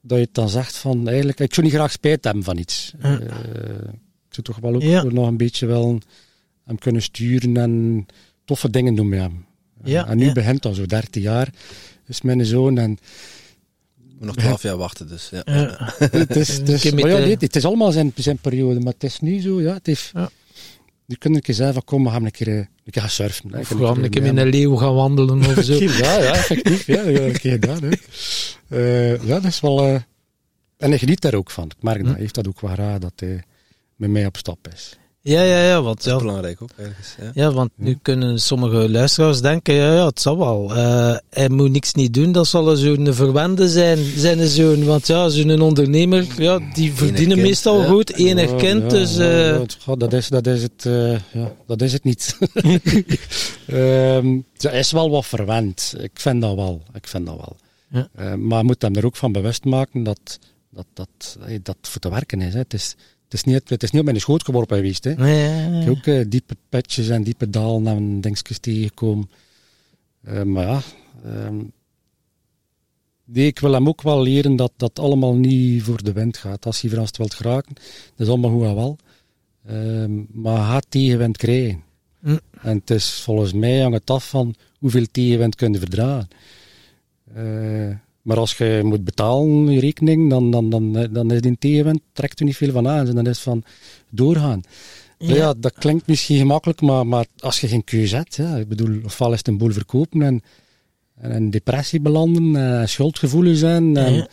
Dat je dan zegt van, eigenlijk, ik zou niet graag spijt hebben van iets. Ja. Eh, ik zou toch wel ook Ja. nog een beetje wel hem kunnen sturen en toffe dingen doen met hem. Ja, en nu begint dat zo, 13 jaar is mijn zoon. En nog 12 jaar wachten, dus. Ja. Ja. het is, het is, Een keer maar ja, met, nee, het is allemaal zijn, zijn periode, maar het is nu zo, ja. Het heeft, Ja. Je kunt een keer zeggen van kom, we gaan een keer, eh, een keer gaan surfen. hè. Of we gaan een keer mee met een leeuw gaan wandelen of zo. Ja, ja, effectief. Ja, dat heb ik een keer gedaan. Hè. Eh, ja, dat is wel... eh, en hij geniet daar ook van. Ik merk dat. Hm. Hij heeft dat ook wel raar, dat hij met mij op stap is. Ja, ja, ja, want Dat is ja, belangrijk ook, ergens. Ja. Ja, want nu kunnen sommige luisteraars denken, ja, ja het zal wel. Eh, hij moet niks niet doen, dat zal zo'n verwende zijn, zijn zoon. Want ja, zo'n ondernemer, ja, die verdienen kind, meestal ja. goed, enig Ja, kind, ja, dus... eh, dat, is, dat, is het, eh, ja, dat is het niet. Ehm ze is wel wat verwend. Ik vind dat wel. Ik vind dat wel. Ja. Eh, maar je moet hem er ook van bewust maken dat dat, dat, eh, dat voor te werken is. Hè. Het, is het, is niet, het is niet op mijn schoot geworpen geweest. Hè. nee, ja, ja, Ik heb ook eh, diepe petjes en diepe dalen en dingetjes tegengekomen. Eh, maar ja, ehm, nee, ik wil hem ook wel leren dat dat allemaal niet voor de wind gaat. Als hij verrast wilt geraken, dat is allemaal goed en wel. Ehm, maar hij gaat tegenwind krijgen. Hm. En het is volgens mij hangt het af van hoeveel tegenwind kun je verdragen. Eh, maar als je moet betalen, je rekening, dan, dan, dan, dan is die tegenwind, trekt er niet veel van aan. En dan is het van doorgaan. Ja. Ja. dat klinkt misschien gemakkelijk, maar, maar als je geen keuze hebt, ja, ik bedoel, ofwel is het een boel verkopen en, en in depressie belanden, en schuldgevoelens zijn. En, Ja.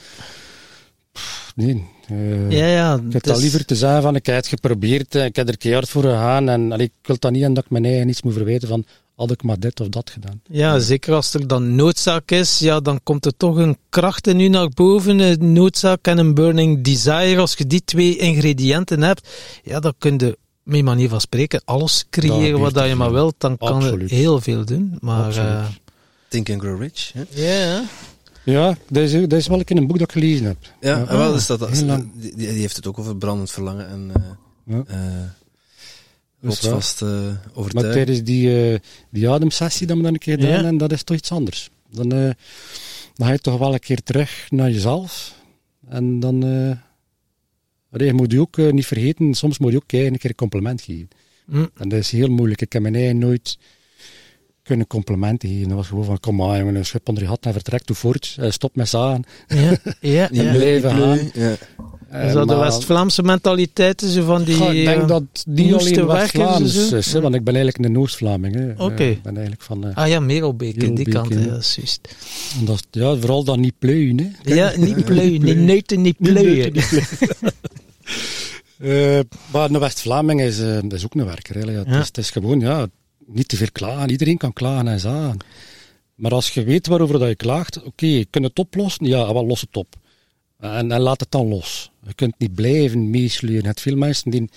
Pff, nee, eh, Ja, ja. ik heb dat liever te zeggen van, ik heb het geprobeerd, eh, ik heb er keihard voor gegaan en allee, ik wil dat niet en dat ik mijn eigen iets moet verwijten van, had ik maar dit of dat gedaan. Ja, zeker als er dan noodzaak is, ja, dan komt er toch een kracht in u naar boven. Een noodzaak en een burning desire. Als je die twee ingrediënten hebt, ja, dan kun je, met manier van spreken, alles creëren wat dat je maar wilt. Dan kan je heel veel doen. Maar, Absoluut. eh, Think and Grow Rich. Ja, Ja, dat is, dat is wel een keer een boek dat ik gelezen heb. Ja, Ja. en wel, dus dat, dat- die, die heeft het ook over brandend verlangen en eh Ja. eh, Rotsvast eh Maar overtuigd. tijdens die, eh, die ademsessie dat we dan een keer gedaan Ja. en dat is toch iets anders. Dan, eh, dan ga je toch wel een keer terug naar jezelf. En dan eh, allee, je moet je ook eh, niet vergeten, soms moet je ook een keer een compliment geven. Hm. En dat is heel moeilijk. Ik heb mijn eigen nooit kunnen complimenten geven. Dat was gewoon van, kom maar jongen, een schip onder je hat en vertrek toe voort. Eh, stop met zagen. ja, ja. Ja. blijven gaan. Ja. Eh, Is dat de West-Vlaamse mentaliteit, zo van die... Ik denk eh, dat niet alleen West-Vlaams is, hè, want ik ben eigenlijk een. Eh, Oké. Ben eigenlijk van... eh, Ah ja, Merelbeek, die Merelbeek, kant, ja. ja, dat is juist. En dat, ja, vooral dan niet pluien. Hè. Ja, niet pluien, niet neuten, niet pluien. Eh, maar een West-Vlaming is, eh, is ook een werker. Hè. Ja, het, Ja. is, het is gewoon ja, niet te veel klagen. Iedereen kan klagen en zagen. Maar als je weet waarover dat je klaagt, oké, je kunt het oplossen? Ja, wel los het op. En, laat het dan los. Je kunt niet blijven meesleuren. Je hebt veel mensen die,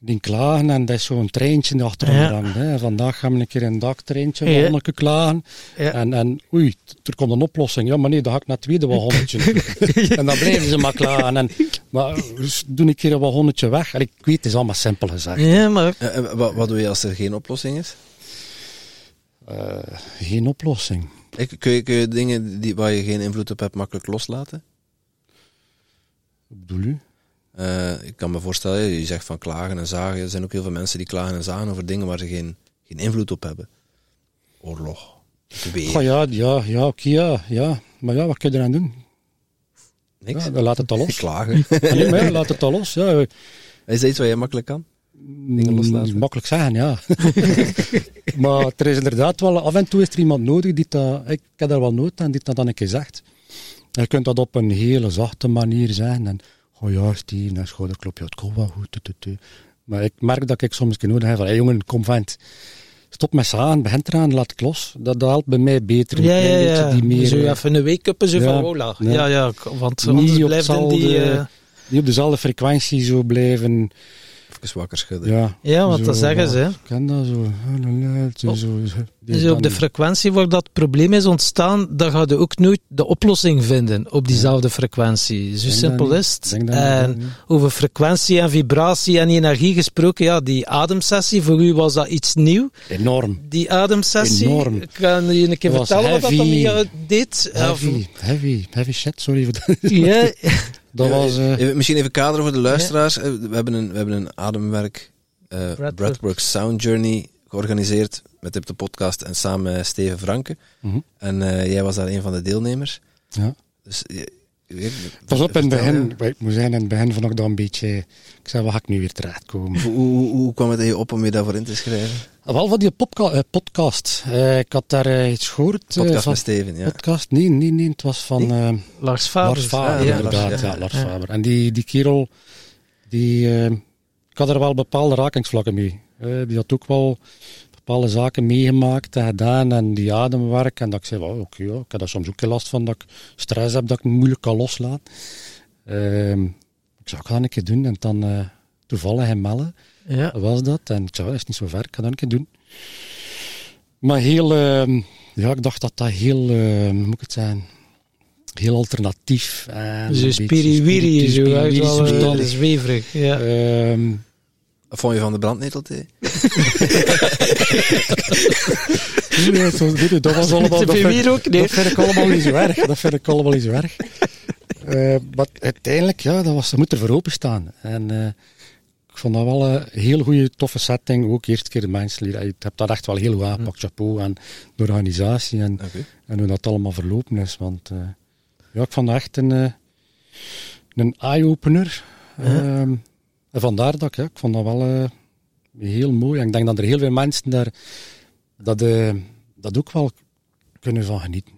die klagen en dat is zo'n treintje in de achtergrond Ja. hangt, hè. Vandaag gaan we een keer een daktreintje, een Ja. wagonnetje klagen. Ja. En, en oei, er komt een oplossing. Ja, maar nee, dan ga ik naar het tweede wagonnetje. En dan blijven ze maar klagen. En, maar dus doe een keer een wagonnetje weg. En ik weet, het is allemaal simpel gezegd. Ja, maar Ja, en wat, wat doe je als er geen oplossing is? Eh, geen oplossing. Ik, kun, je, kun je dingen die, waar je geen invloed op hebt makkelijk loslaten? Wat bedoel u? Eh, ik kan me voorstellen, je zegt van klagen en zagen. Er zijn ook heel veel mensen die klagen en zagen over dingen waar ze geen, geen invloed op hebben. Oorlog. Goh, ja, ja, ja, oké, ja, ja. Maar ja, wat kun je eraan doen? Niks. Ja, dan laat het al los. Klagen. Nee, maar ja, laat het al los. Ja, Is dat iets wat je makkelijk kan? Dingen loslaten. Mm, Makkelijk zeggen, ja. maar er is inderdaad wel, af en toe is er iemand nodig die dat, ik heb daar wel nood aan, die dat dan een keer zegt. Je kunt dat op een hele zachte manier zeggen. En, oh ja, Steven, en schouderklopje, het komt wel goed. tu, tu, tu. Maar ik merk dat ik soms nodig heb van, hey, jongen, kom vent. Stop met zagen, begin eraan, laat het los. Dat, dat helpt bij mij beter. Ja, ja, ja. Die meer, zo eh, even een wake-up zo ja, van, hola. ja. Ja, ja, k- want Niet anders blijven die... eh, die op dezelfde frequentie zo blijven. Even wakker schudden. Ja, ja, want zo, dat zeggen ze. Ik ken dat zo. Op- Dus op de frequentie waar dat probleem is ontstaan, dan ga je ook nooit de oplossing vinden op diezelfde frequentie. Zo Denk simpel is het. En niet. over frequentie en vibratie en energie gesproken, ja, die ademsessie, voor u was dat iets nieuw. Enorm. Die ademsessie, Enorm. kan je een keer vertellen wat dat met jou deed? Heavy, heavy, heavy shit, sorry voor dat. Ja, Dat Ja, was... eh, even- misschien even kaderen voor de luisteraars. Eh, We hebben een, we hebben een ademwerk, eh Breathwork. Breathwork Sound Journey, georganiseerd met Tip de podcast en samen met Steven Franke. mhm, En eh, jij was daar een van de deelnemers. ja. Dus, je, Pas op, in het vertel, begin, ik moet zeggen, in het begin vond ik dat een beetje... Ik zei, waar ga ik nu weer terechtkomen? Hoe, hoe, hoe kwam het in je op om je daarvoor in te schrijven? Ah, Wel van die popca- eh, podcast. Eh, ik had daar eh, iets gehoord. eh, Podcast van, met Steven, ja. Podcast? Nee, nee, nee. Het was van eh, Lars Faber. Lars Faber, Ah, ja, inderdaad. Lars, ja. ja, Lars Ja. Faber. En die, die kerel, die, eh, ik had er wel bepaalde rakingsvlakken mee. Die had ook wel bepaalde zaken meegemaakt en gedaan en die ademwerk. En dat ik zei, well, oké, ja, ik heb daar soms ook heel last van dat ik stress heb, dat ik me moeilijk kan loslaten. Ehm, ik zou ik dat een keer doen en dan eh, toevallig in Melle Ja. was dat. En ik zei, dat is niet zo ver, ik ga dat een keer doen. Maar heel, ehm, ja, ik dacht dat dat heel, ehm, hoe moet ik het zijn, heel alternatief. En beetje spiriwiri, zo. uit eh, zweverig. Ja. Vond je van de brandnetelthee? nee, zo, je, dat was allemaal... Dat vind, ook? Nee. dat vind ik allemaal niet zo erg. Dat vind ik allemaal niet zo erg. Eh, maar uiteindelijk, ja, dat, was, moet er voor openstaan. En eh, ik vond dat wel een heel goede, toffe setting. Ook eerste keer mensen. Je hebt dat echt wel heel goed aangepakt. Chapeau aan de organisatie en, en hoe dat allemaal verlopen is. Want eh, ja, ik vond dat echt een, een eye-opener. Ehm, en vandaar dat ik, ja, ik vond dat wel eh, heel mooi. En ik denk dat er heel veel mensen daar dat, eh, dat ook wel kunnen van genieten.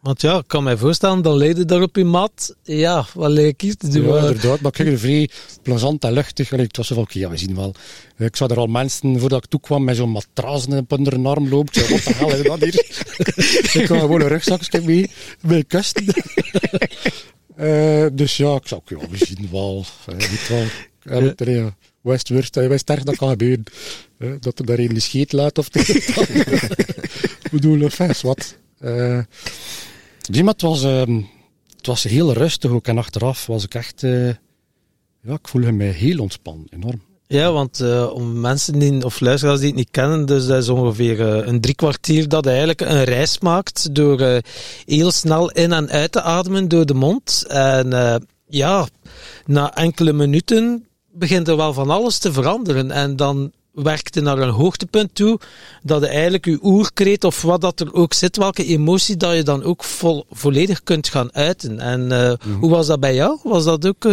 Want ja, ik kan mij voorstellen, dan leidde daar op je mat. Ja, wat te doen? Ja, inderdaad, maar ik ging er vrij plezant en luchtig. Ik was van, oké, ja, we zien wel. Ik zag er al mensen, voordat ik toekwam, met zo'n matras onder een arm lopen. Ik zei, wat de hel is dat hier? ik had gewoon een rugzakje mee, met kusten. Eh, dus ja, ik oké, ja, we zien wel. Uh, niet wel. Er, ja, West Wurst, eh, Erg, dat kan gebeuren. Eh, dat er daar een de scheet laat of Ik bedoel, enfin, is wat. Eh, nee, maar het was, ehm, het was heel rustig ook. En achteraf was ik echt... eh, ja, ik voelde me heel ontspannen, enorm. Ja, want eh, om mensen die, of luisteraars die het niet kennen, dus dat is ongeveer eh, een drie kwartier dat hij eigenlijk een reis maakt door eh, heel snel in en uit te ademen door de mond. En eh, ja, na enkele minuten begint er wel van alles te veranderen. En dan werkt hij naar een hoogtepunt toe, dat je eigenlijk je oerkreet of wat dat er ook zit, welke emotie dat je dan ook vol, volledig kunt gaan uiten. En eh, hoe was dat bij jou? Was dat ook...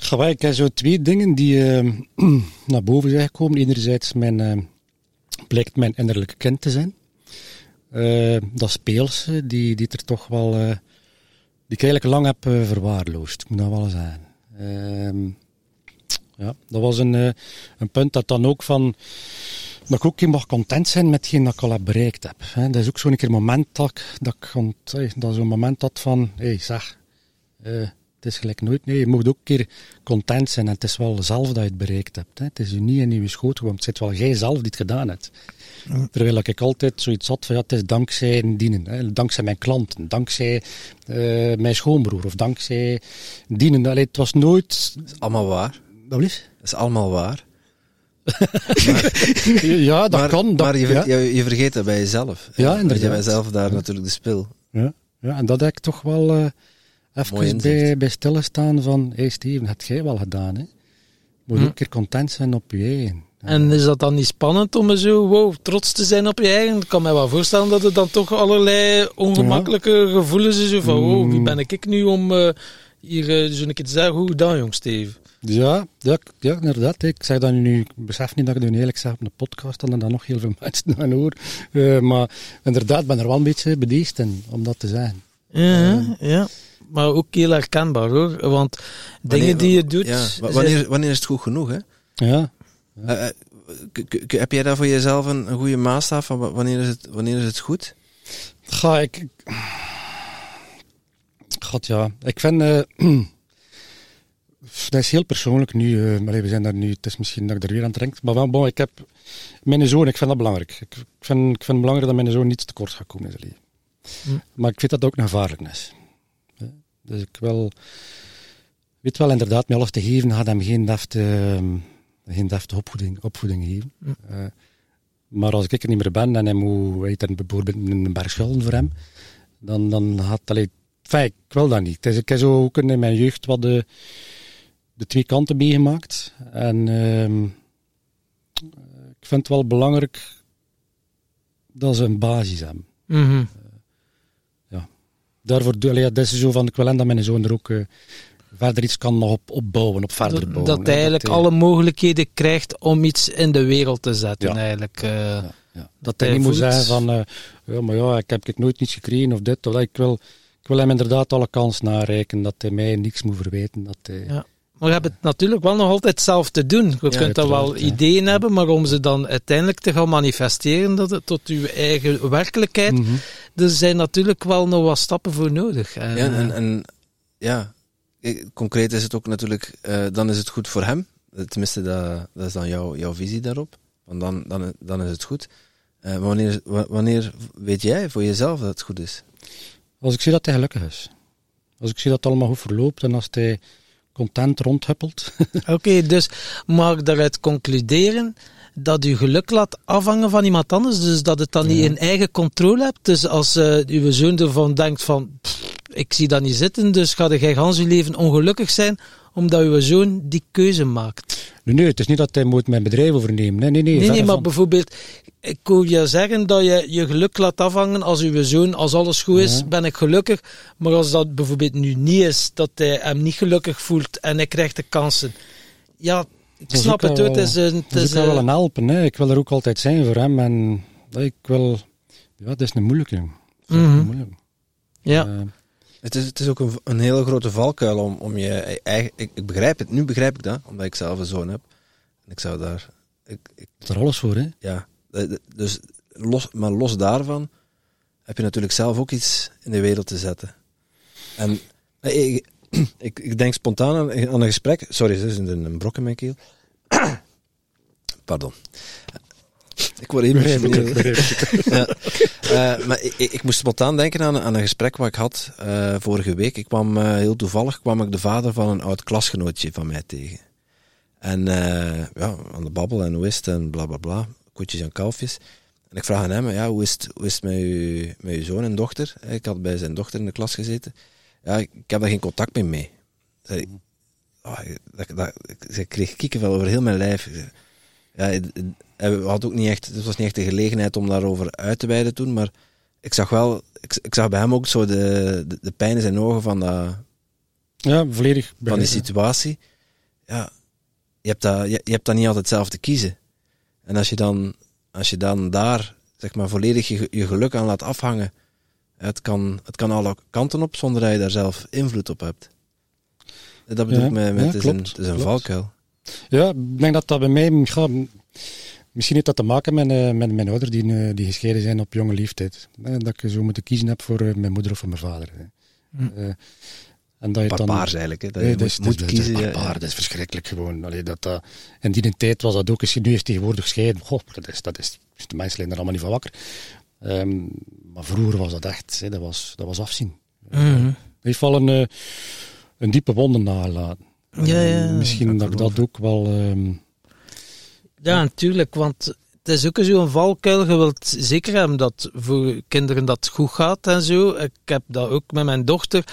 Ga ik heb zo twee dingen die eh, naar boven zijn gekomen. Enerzijds mijn, blijkt mijn innerlijke kind te zijn. Dat speelse, die, die er toch wel... die ik eigenlijk lang heb verwaarloosd, ik moet dat wel zeggen. Ja, dat was een, eh, een punt dat dan ook van... Dat ik ook een mag content zijn met hetgeen dat ik al heb bereikt heb. Hè. Dat is ook zo'n keer moment dat ik, dat ik ont- dat zo'n moment had van... Hé, hey, zeg... eh, het is gelijk nooit. Nee, je moet ook een keer content zijn. En het is wel zelf dat je het bereikt hebt. Hè. Het is je niet in je schoot gekomen. Het zit wel jij zelf die het gedaan hebt. Terwijl ik altijd zoiets had van ja, het is dankzij dienen. Hè. Dankzij mijn klanten. Dankzij eh, mijn schoonbroer. Of dankzij dienen. Allee, het was nooit... Dat allemaal waar. Dat is allemaal waar. Ja, dat maar, kan. Dat, maar je, ja. ver- je, je vergeet dat bij jezelf. Ja, inderdaad. Je bent zelf daar natuurlijk de spil. Ja, ja, en dat heb ik toch wel eh Mooi even bij, bij stilstaan van, hé hey Steven, dat heb jij wel gedaan. Hè? Je moet Hm. ook een keer content zijn op je eigen. En is dat dan niet spannend om zo wow, trots te zijn op je eigen? Ik kan me wel voorstellen dat er dan toch allerlei ongemakkelijke gevoelens is. Zo van, wow, wie Mm. ben ik nu om eh, hier eh, zo een keer te zeggen, hoe dan jong Steve? Ja, ja, ja, inderdaad. Ik zeg dat nu, ik besef niet dat ik het nu eerlijk zeg op een podcast, en dan nog heel veel mensen aan hoor. Eh, maar inderdaad, ik ben er wel een beetje bedeesd in, om dat te zeggen. Ja, ja. Maar ook heel herkenbaar hoor. Want dingen die je doet... Ja, zijn- wanneer, wanneer is het goed genoeg? Hè? Ja, Eh, eh, heb jij daar voor jezelf een, een goede maatstaf van wa- wanneer is het, wanneer is het goed? ga ik... ik- God ja, ik vind... dat is heel persoonlijk nu. eh, maar we zijn daar nu, het is misschien dat ik er weer aan drink. Maar wel, bon, ik heb mijn zoon, ik vind dat belangrijk. Ik, ik vind, ik vind het belangrijk dat mijn zoon niet tekort gaat komen in zijn leven. Hm. Maar ik vind dat ook een gevaarlijk is. Hè. Dus ik wil, weet wel inderdaad, met alles te geven, gaat hem geen defte, ehm, geen defte opvoeding, opvoeding geven. Hm. Eh, maar als ik er niet meer ben en hij moet, er bijvoorbeeld een berg schulden voor hem, dan, dan gaat allee, Enfin, ik wil dat niet. Het is, ik heb zo ook in mijn jeugd wat de, de twee kanten meegemaakt. En ehm, ik vind het wel belangrijk dat ze een basis hebben. Mhm. Daarvoor, doe- allee, ja, dat is zo van, ik wil dat mijn zoon er ook eh, verder iets kan nog op, opbouwen, op verder Dat, bouwen. dat hij eigenlijk hij- alle mogelijkheden krijgt om iets in de wereld te zetten. Ja. Eigenlijk. eh. Ja, ja. Dat hij niet moet zeggen van, eh, ja, maar ja, ik heb ik nooit niets gekregen of dit of dat. Ik wil, ik wil hem inderdaad alle kans nareiken, dat hij mij niks moet verwijten. Dat hij, Ja. Maar je hebt het natuurlijk wel nog altijd zelf te doen. Je kunt daar wel ja. ideeën hebben, maar om ze dan uiteindelijk te gaan manifesteren dat het tot uw eigen werkelijkheid, Mhm. er zijn natuurlijk wel nog wat stappen voor nodig. En, Ja, en, en ja, eh, concreet is het ook natuurlijk, eh, dan is het goed voor hem. Tenminste, dat, dat is dan jouw, jouw visie daarop. Want dan, dan, dan is het goed. Eh, maar wanneer, wa- wanneer weet jij voor jezelf dat het goed is? Als ik zie dat hij gelukkig is. Als ik zie dat het allemaal goed verloopt en als hij content rondhuppelt. Oké, dus mag ik daaruit concluderen dat u geluk laat afhangen van iemand anders, dus dat het dan niet in eigen controle hebt. Dus als eh, uw zoon ervan denkt van, pff, ik zie dat niet zitten, dus ga jij gans uw leven ongelukkig zijn, omdat uw zoon die keuze maakt. nee, nee, het is niet dat hij moet mijn bedrijf overnemen. Nee, nee, nee. Nee, nee, maar van. bijvoorbeeld, ik hoor je zeggen dat je je geluk laat afhangen als uw zoon, als alles goed is, Ja. ben ik gelukkig. Maar als dat bijvoorbeeld nu niet is, dat hij hem niet gelukkig voelt en hij krijgt de kansen. Ja, ik snap het, wel- het is een... Het is, ik kan wel een helpen. Hè. Ik wil er ook altijd zijn voor hem. En ik wil... Ja, dat is een moeilijke. Dat is Mhm. een moeilijke. ja. Eh, Het is, het is ook een, een hele grote valkuil om, om je eigen... Ik, ik begrijp het, nu begrijp ik dat, omdat ik zelf een zoon heb. En ik zou daar... Ik, ik, is er alles voor, hè? ja, eh, de- dus los, maar los daarvan heb je natuurlijk zelf ook iets in de wereld te zetten. En eh, ik, ik, ik denk spontaan aan, aan een gesprek. Sorry, er is een brok in mijn keel. Pardon. Ik word emotioneel. ja. Eh, maar ik, ik, moest spontaan denken aan, aan een gesprek wat ik had eh, vorige week. Ik kwam eh, heel toevallig kwam ik de vader van een oud klasgenootje van mij tegen. En ja, aan de babbel en hoe is het en bla bla bla, koetjes en kalfjes. En ik vraag aan hem, ja, hoe is het, hoe is het met, uw, met uw zoon en dochter? Ik had bij zijn dochter in de klas gezeten. Ja, ik heb daar geen contact meer mee. Zei, ik, oh, dat, dat, ik, kreeg kiekenvel over heel mijn lijf. Ja, en we hadden ook niet echt, het was niet echt de gelegenheid om daarover uit te wijden toen, maar ik zag wel, ik, ik zag bij hem ook zo de, de, de pijn in zijn ogen van, dat, Ja, volledig van die situatie. Ja, je hebt, dat, je, je hebt dat niet altijd zelf te kiezen. En als je dan, als je dan daar, zeg maar, volledig je, je geluk aan laat afhangen, het kan, het kan alle kanten op zonder dat je daar zelf invloed op hebt. Dat bedoel Ja, ik met, met ja, het, is een, klopt, het is een klopt. valkuil. Ja, ik denk dat dat bij mij... Ja, misschien heeft dat te maken met, eh, met mijn ouders die, eh, die gescheiden zijn op jonge leeftijd. Eh, Dat ik zo moeten kiezen heb voor mijn moeder of voor mijn vader. hè. Hm. Eh, en dat je dan... Eigenlijk, hè, dat je moet, is, is- is kiezen. ja, barbaar, ja. dat is verschrikkelijk gewoon. Allee, dat, dat, in die tijd was dat ook, als je nu is tegenwoordig gescheiden, goh, dat is, dat is, de mensen zijn er allemaal niet van wakker. Ehm, maar vroeger was dat echt, hè, dat, was, dat was afzien. Het heeft wel een, eh, een diepe wonden nagelaten. Ja, ja, ja, misschien dat ik dat ook wel... ehm, Ja, natuurlijk, want het is ook zo'n valkuil. Je wilt zeker hebben dat voor kinderen dat goed gaat en zo. Ik heb dat ook met mijn dochter.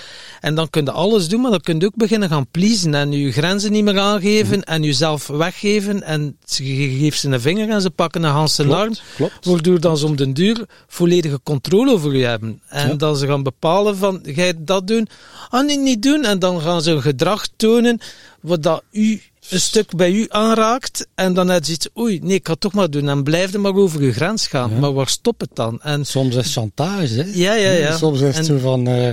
En dan kun je alles doen, maar dan kun je ook beginnen gaan pleasen en je grenzen niet meer aangeven en jezelf weggeven. En je geeft ze een vinger en ze pakken een Hans zijn arm. klopt. Waardoor dan ze om den duur volledige controle over je hebben. En Ja. dat ze gaan bepalen van, ga je dat doen? Ah, nee, niet doen. En dan gaan ze een gedrag tonen wat dat u een stuk bij u aanraakt. En dan je iets, oei, nee, ik ga het toch maar doen. En blijf er maar over je grens gaan. Ja. Maar waar stopt het dan? En Soms is chantage, hè. ja, ja, ja. Soms is het zo van, eh,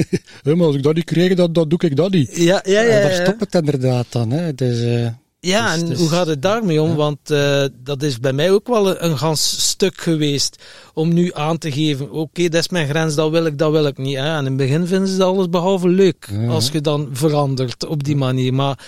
"Hé, maar als ik dat niet krijg, dan, dan doe ik dat niet. ja, ja, ja. En daar ja. stopt het inderdaad dan, hè. Het is, eh, Ja, Dus- en dus- hoe gaat het daarmee om? ja. Want eh, dat is bij mij ook wel een, een gans stuk geweest om nu aan te geven, oké, dat is mijn grens, dat wil ik, dat wil ik niet. Hè? En in het begin vinden ze dat alles behalve leuk, Ja. als je dan verandert op die manier. Maar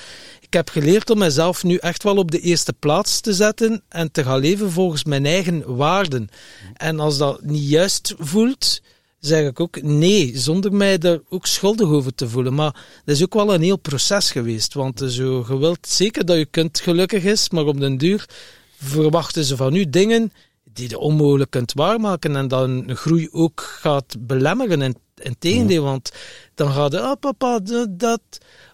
heb geleerd om mezelf nu echt wel op de eerste plaats te zetten en te gaan leven volgens mijn eigen waarden. En als dat niet juist voelt, zeg ik ook nee, zonder mij er ook schuldig over te voelen. Maar dat is ook wel een heel proces geweest. Want eh, zo, je wilt zeker dat je kind gelukkig is, maar op den duur verwachten ze van u dingen die je onmogelijk kunt waarmaken en dan groei ook gaat belemmeren in tegendeel, want dan gaat ah papa, dat,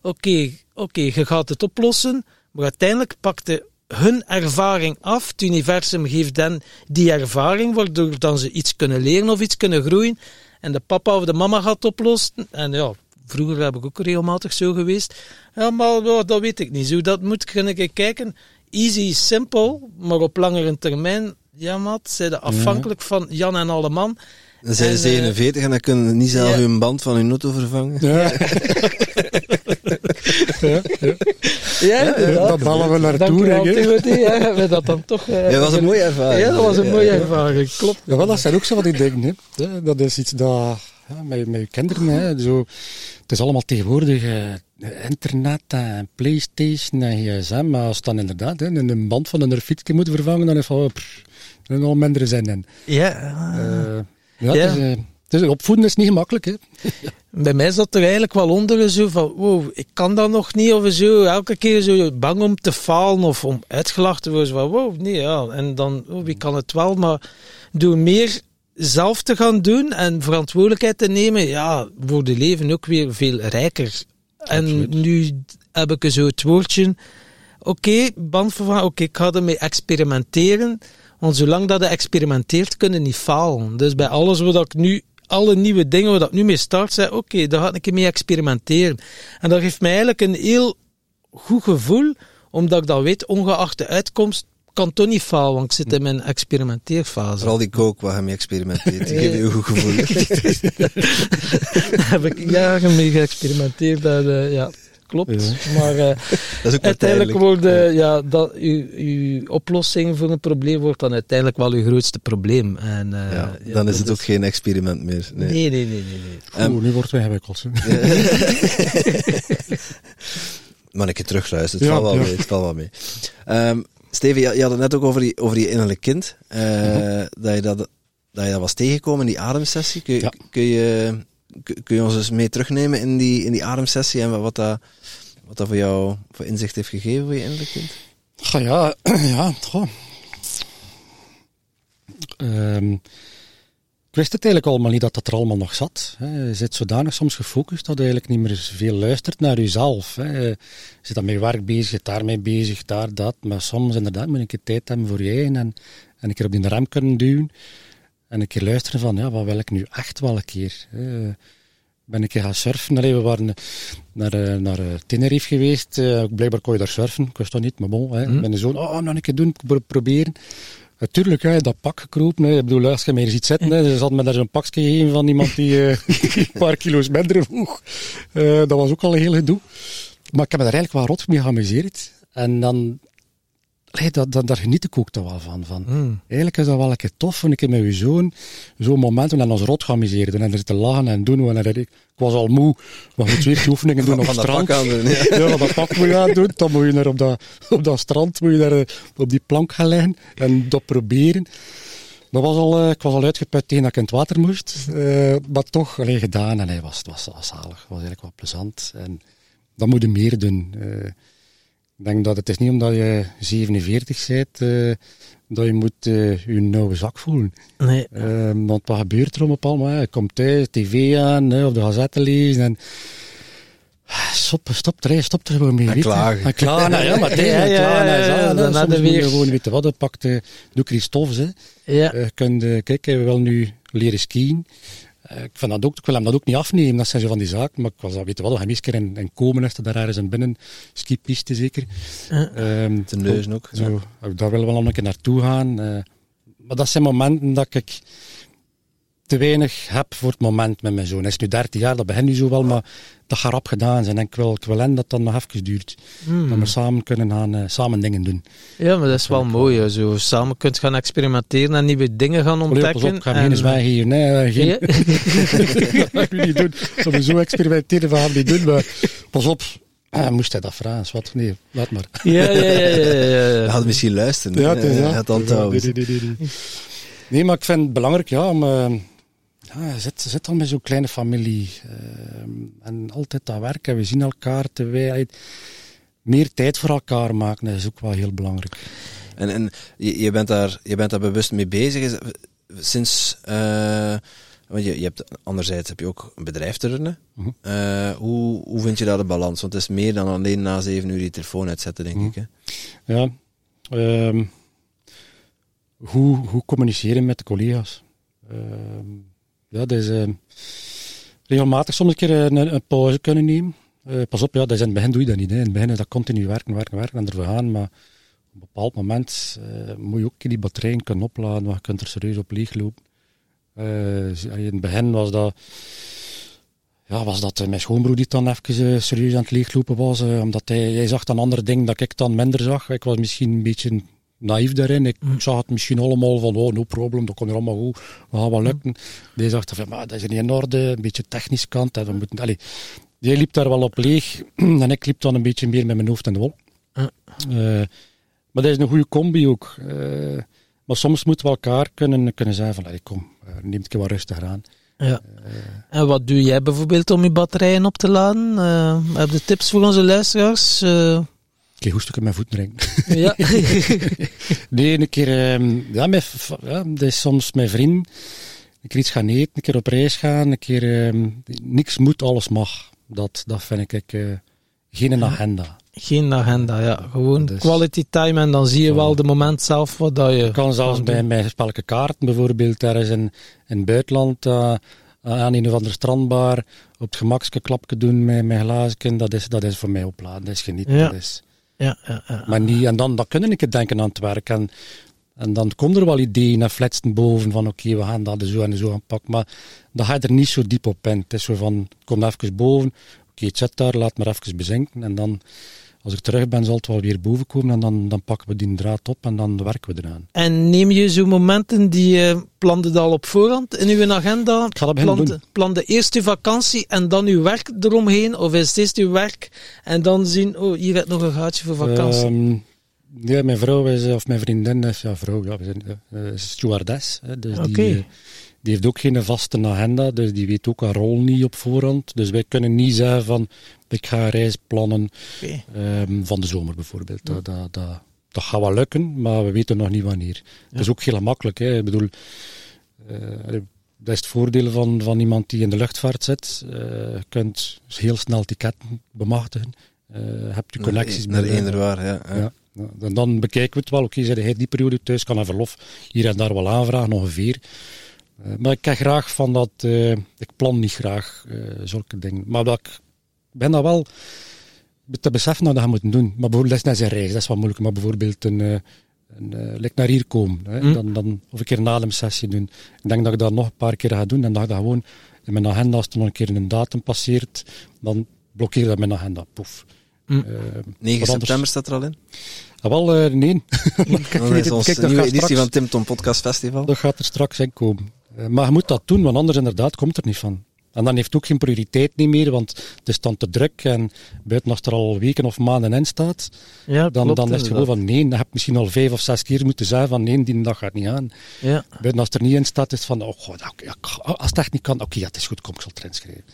oké, oké, je gaat het oplossen, maar uiteindelijk pakt de hun ervaring af. Het universum geeft dan die ervaring, waardoor dan ze iets kunnen leren of iets kunnen groeien. En de papa of de mama gaat oplossen. En ja, vroeger heb ik ook regelmatig zo geweest. Ja, maar dat weet ik niet. Zo dat moet kan ik kijken. Easy, simpel, maar op langere termijn, ja maat, zijn de afhankelijk van Jan en alle man. Dan zijn ze En, eh, 47 en dan kunnen ze niet zelf ja. hun band van hun auto vervangen. Ja. ja, ja. Ja, inderdaad. dat ballen we naartoe. Ja, hebben we dat dan toch... eh, Ja, dat was een mooie ervaring. Ja, dat was een Ja, mooie ja. ervaring, klopt. Ja, wel, dat zijn ook zo van die dingen. Hè. Ja, Dat is iets dat, ja, met, met je kinderen, hè, zo, het is allemaal tegenwoordig eh, internet en Playstation en gsm, maar als het dan inderdaad hè, een, een band van een fietsje moet vervangen, dan is van, pff, is al minder zin in. Ja, Eh, ja. Het het is, opvoeden is niet gemakkelijk. Hè. Bij mij zat er eigenlijk wel onder zo van, wow, ik kan dat nog niet of zo. Elke keer zo bang om te falen of om uitgelachen te worden. Zo Van, wow, nee, ja. En dan, oh, wie kan het wel, maar door meer zelf te gaan doen en verantwoordelijkheid te nemen, ja, wordt je leven ook weer veel rijker. En nu heb ik zo het woordje, oké, band van, oké, ik ga ermee experimenteren. Want zolang dat je experimenteert, kun je niet falen. Dus bij alles wat ik nu, alle nieuwe dingen waar ik nu mee start, zei oké, daar ga ik een mee experimenteren. En dat geeft mij eigenlijk een heel goed gevoel, omdat ik dat weet, ongeacht de uitkomst, kan toch niet falen, want ik zit in mijn experimenteerfase. Vooral die kook waar je mee experimenteert. Die geeft je een goed gevoel. Heb ik jaren mee geëxperimenteerd. En, eh, ja, klopt. Maar eh, Dat is ook maar uiteindelijk wordt eh, ja, dat, uw, uw oplossing voor een probleem wordt dan uiteindelijk wel uw grootste probleem. En, eh, Ja, ja, dan is het ook geen experiment meer. Nee. Nee, nee, nee, nee. nee. Oeh, nu wordt het ingewikkeld. hè. Maar een keer terugluisteren, het Ja, valt wel ja. mee. Het valt wel mee. Ehm, Steven, je, je had het net ook over die, over die innerlijk kind. eh, Mhm. dat, je dat, dat je dat was tegengekomen in die ademsessie. Kun je, Ja. kun, je, kun- kun je ons eens mee terugnemen in die, in die ademsessie en wat dat, wat dat voor jou voor inzicht heeft gegeven voor je innerlijk kind? Goh, ja, ja, goh. Ehm, ik wist het eigenlijk allemaal niet dat dat er allemaal nog zat. Je zit zodanig soms gefocust dat je eigenlijk niet meer veel luistert naar jezelf. Je zit dan met werk bezig, je daarmee bezig, daar, dat. Maar soms inderdaad moet je een tijd hebben voor je en, en een keer op die rem kunnen duwen. En een keer luisteren van, ja, wat wil ik nu echt wel een keer? Ben keer gaan surfen. Allee, we waren naar, eh, naar eh, Tenerife geweest. Eh, blijkbaar kon je daar surfen. Ik wist dat niet, maar bon. Hè. Mhm. Mijn zoon, oh, nog een keer doen, pro- proberen. Natuurlijk, hè, dat pak gekropen. Hè. Ik bedoel, als je mij ziet zitten, hè, ze hadden me daar zo'n pakje gegeven van iemand die eh, een paar kilo's minder. Eh, dat was ook al een heel gedoe. Maar ik heb me daar eigenlijk wel rot mee geamuseerd. En dan, allee, dat, dat, daar geniet ik ook toch wel van. van. Mm. Eigenlijk is dat wel een keer tof, een keer met je zoon, zo'n moment we ons rot geamuseerden en er te lachen en doen. En ik, ik was al moe, we moeten weer die oefeningen doen op het dat strand. aan doen, ja. Ja, dat pak moet je aan doen. Dan moet je daar op dat, op dat strand, moet je daar eh, op die plank gaan liggen en dat proberen. Dat was al, eh, ik was al uitgeput tegen dat ik in het water moest. eh, maar toch, alleen gedaan en hij was, het was, was zalig. Het was eigenlijk wel plezant. En dat moet je meer doen. Ik denk dat het is niet omdat je 47 bent, eh, dat je moet eh, je nauwe zak voelen. Nee. Ehm, want wat gebeurt er om op allemaal? Je komt thuis, tv aan, hè, of de gazette lezen en... Stop, stop er, stop er gewoon mee. En klagen. En klagen, ja, maar is Ja, ja, klagen. ja, ja, hè. dan je weer- gewoon weten wat, pakt de, doe Christophe, hè. Ja. Eh, eh, kijk, we willen nu leren skiën. Eh, ik, vind dat ook, ik wil hem dat ook niet afnemen, dat zijn zo van die zaken. Maar ik was dat weten wat, we gaan eens een keer in, in komen, is daar ergens een binnen, skipiste zeker. Ja. Ehm, Ten ook. Zo, Daar willen we wel een keer naartoe gaan. eh. maar dat zijn momenten dat ik te weinig heb voor het moment met mijn zoon. Hij is nu 13 jaar, dat begint nu zo wel, maar dat gaat rap gedaan zijn. En ik wil, ik wil hen dat dat nog even duurt. Mm. Dat we samen kunnen gaan, eh, samen dingen doen. Ja, maar dat is wel mooi. hè. Zo samen kunt gaan experimenteren en nieuwe dingen gaan Allee, pas ontdekken. op, ik ga en- geen zwijgen hier. Nee, eh, geen, Ja. dat ga ik niet doen. We zo experimenteren, we gaan niet doen. Maar pas op, ah, moest hij dat vragen? Wat? Nee, laat maar. Ja, ja, ja, ja, ja, ja. Je had misschien luisteren. Ja, het is dat. Het onthouden. Nee, nee, nee, nee, nee. Nee, maar ik vind het belangrijk, ja, om... eh, ja, zit, zit al met zo'n kleine familie. eh, en altijd dat werken, we zien elkaar te wij- Meer tijd voor elkaar maken, dat is ook wel heel belangrijk. En, en je, je, bent daar, je bent daar bewust mee bezig. Sinds, eh, Want je, je hebt, anderzijds heb je ook een bedrijf te runnen. Mhm. Eh, hoe, hoe vind je daar de balans? Want het is meer dan alleen na zeven uur je telefoon uitzetten, denk Mhm. ik. Hè? Ja. ehm, hoe, hoe communiceren met de collega's? Ehm, ja, is ehm, regelmatig soms een keer een, een pauze kunnen nemen. Eh, pas op, ja, dat is in het begin doe je dat niet. Hè. In het begin is dat continu werken, werken, werken en ervoor gaan. Maar op een bepaald moment eh, moet je ook die batterijen kunnen opladen, want je kunt er serieus op leeglopen. Eh, in het begin was dat, ja, was dat eh, mijn schoonbroer die dan even eh, serieus aan het leeglopen was, eh, omdat hij, hij zag dan andere dingen dat ik dan minder zag. Ik was misschien een beetje naïef daarin. Ik Mm. zag het misschien allemaal van, oh, no problem, dat komt er allemaal goed, we gaan wel lukken. Die zag van, maar dat is niet in orde, een beetje technisch kant. En we moeten, allee, die liep daar wel op leeg en ik liep dan een beetje meer met mijn hoofd in de wol. Ja. Eh, maar dat is een goede combi ook. Eh, maar soms moeten we elkaar kunnen, kunnen zeggen van, allee, kom, eh, neem het wat rustig aan. Ja. En wat doe jij bijvoorbeeld om je batterijen op te laden? Eh, heb je tips voor onze luisteraars? Eh, keer hoesten met voeten drinken. ja. Nee, een keer, ehm, ja, met, ja, dat is soms met vrienden. Een keer iets gaan eten, een keer op reis gaan, een keer, ehm, niks moet, alles mag. Dat, dat vind ik, eh, geen een agenda. Geen agenda, ja. Gewoon Dus- quality time en dan zie je wel de moment zelf wat dat je... Ik kan zelfs kan bij mijn spelke kaarten, bijvoorbeeld ergens in, in het buitenland, eh, aan een of andere strandbar, op het gemakske klapje doen met mijn glazen, dat is, dat is voor mij opladen, dat is genieten. Ja. Dat is, Ja, ja, ja. maar niet, en dan, dan kunnen ik het denken aan het werk. En, en dan komt er wel ideeën en fletsen boven van oké, we gaan dat zo en zo aanpakken. Maar dan ga je er niet zo diep op in. Het is zo van, kom even boven, oké, het zit daar, laat maar even bezinken. En dan, als ik terug ben, zal het wel weer boven komen en dan, dan pakken we die draad op en dan werken we eraan. En neem je zo momenten die je plande het al op voorhand in uw agenda? Ik ga dat Plande, doen. plande eerst uw vakantie en dan uw werk eromheen? Of is het eerst uw werk en dan zien, oh, hier gaat nog een gaatje voor vakantie? Ehm, ja, mijn vrouw is, of mijn vriendin is, ja, vrouw, ja, we zijn eh, stewardess. Hè, dus die, eh, die heeft ook geen vaste agenda, dus die weet ook haar rol niet op voorhand. Dus wij kunnen niet zeggen van, ik ga een reis plannen ehm, van de zomer bijvoorbeeld. Dat, dat, dat, dat gaat wel lukken, maar we weten nog niet wanneer. Het is ook heel makkelijk. Hè. Ik bedoel, eh, dat is het voordeel van, van iemand die in de luchtvaart zit. Eh, je kunt heel snel ticketten bemachtigen. Eh, hebt u connecties naar met- eender waar, ja. ja. ja. ja. En dan bekijken we het wel. Oké, okay, hij die periode thuis, kan hij verlof hier en daar wel aanvragen, ongeveer. Eh, maar ik heb graag van dat... eh, ik plan niet graag eh, zulke dingen. Maar dat ik ben dat wel te beseffen dat je dat moet doen. Maar bijvoorbeeld, dat is net zijn reis, dat is wat moeilijk. Maar bijvoorbeeld een... eh, een eh, like naar hier komen. Hè. Hm. Dan, dan, of een keer een ademsessie doen. Ik denk dat ik dat nog een paar keer ga doen. En dat ik dat gewoon in mijn agenda, als er nog een keer een datum passeert, dan blokkeer dat mijn agenda. Poef. Hm. Eh, 9 wat september anders- staat er al in. Ah, wel, eh, nee. Dat is onze Kijk, dat nieuwe gaat editie straks- van Tim Tom Podcast Festival. Dat gaat er straks in komen. Eh, maar je moet dat doen, want anders inderdaad komt er niet van. En dan heeft het ook geen prioriteit niet meer, want het is dan te druk. En buiten als er al weken of maanden in staat, Ja, dan, klopt dan is het gewoon van nee. Dan heb je misschien al vijf of zes keer moeten zeggen van nee, die dag gaat niet aan. Ja. Buiten als er niet in staat, is het van oh, god, als het echt niet kan, oké, ja, het is goed, kom, ik zal het erin schrijven.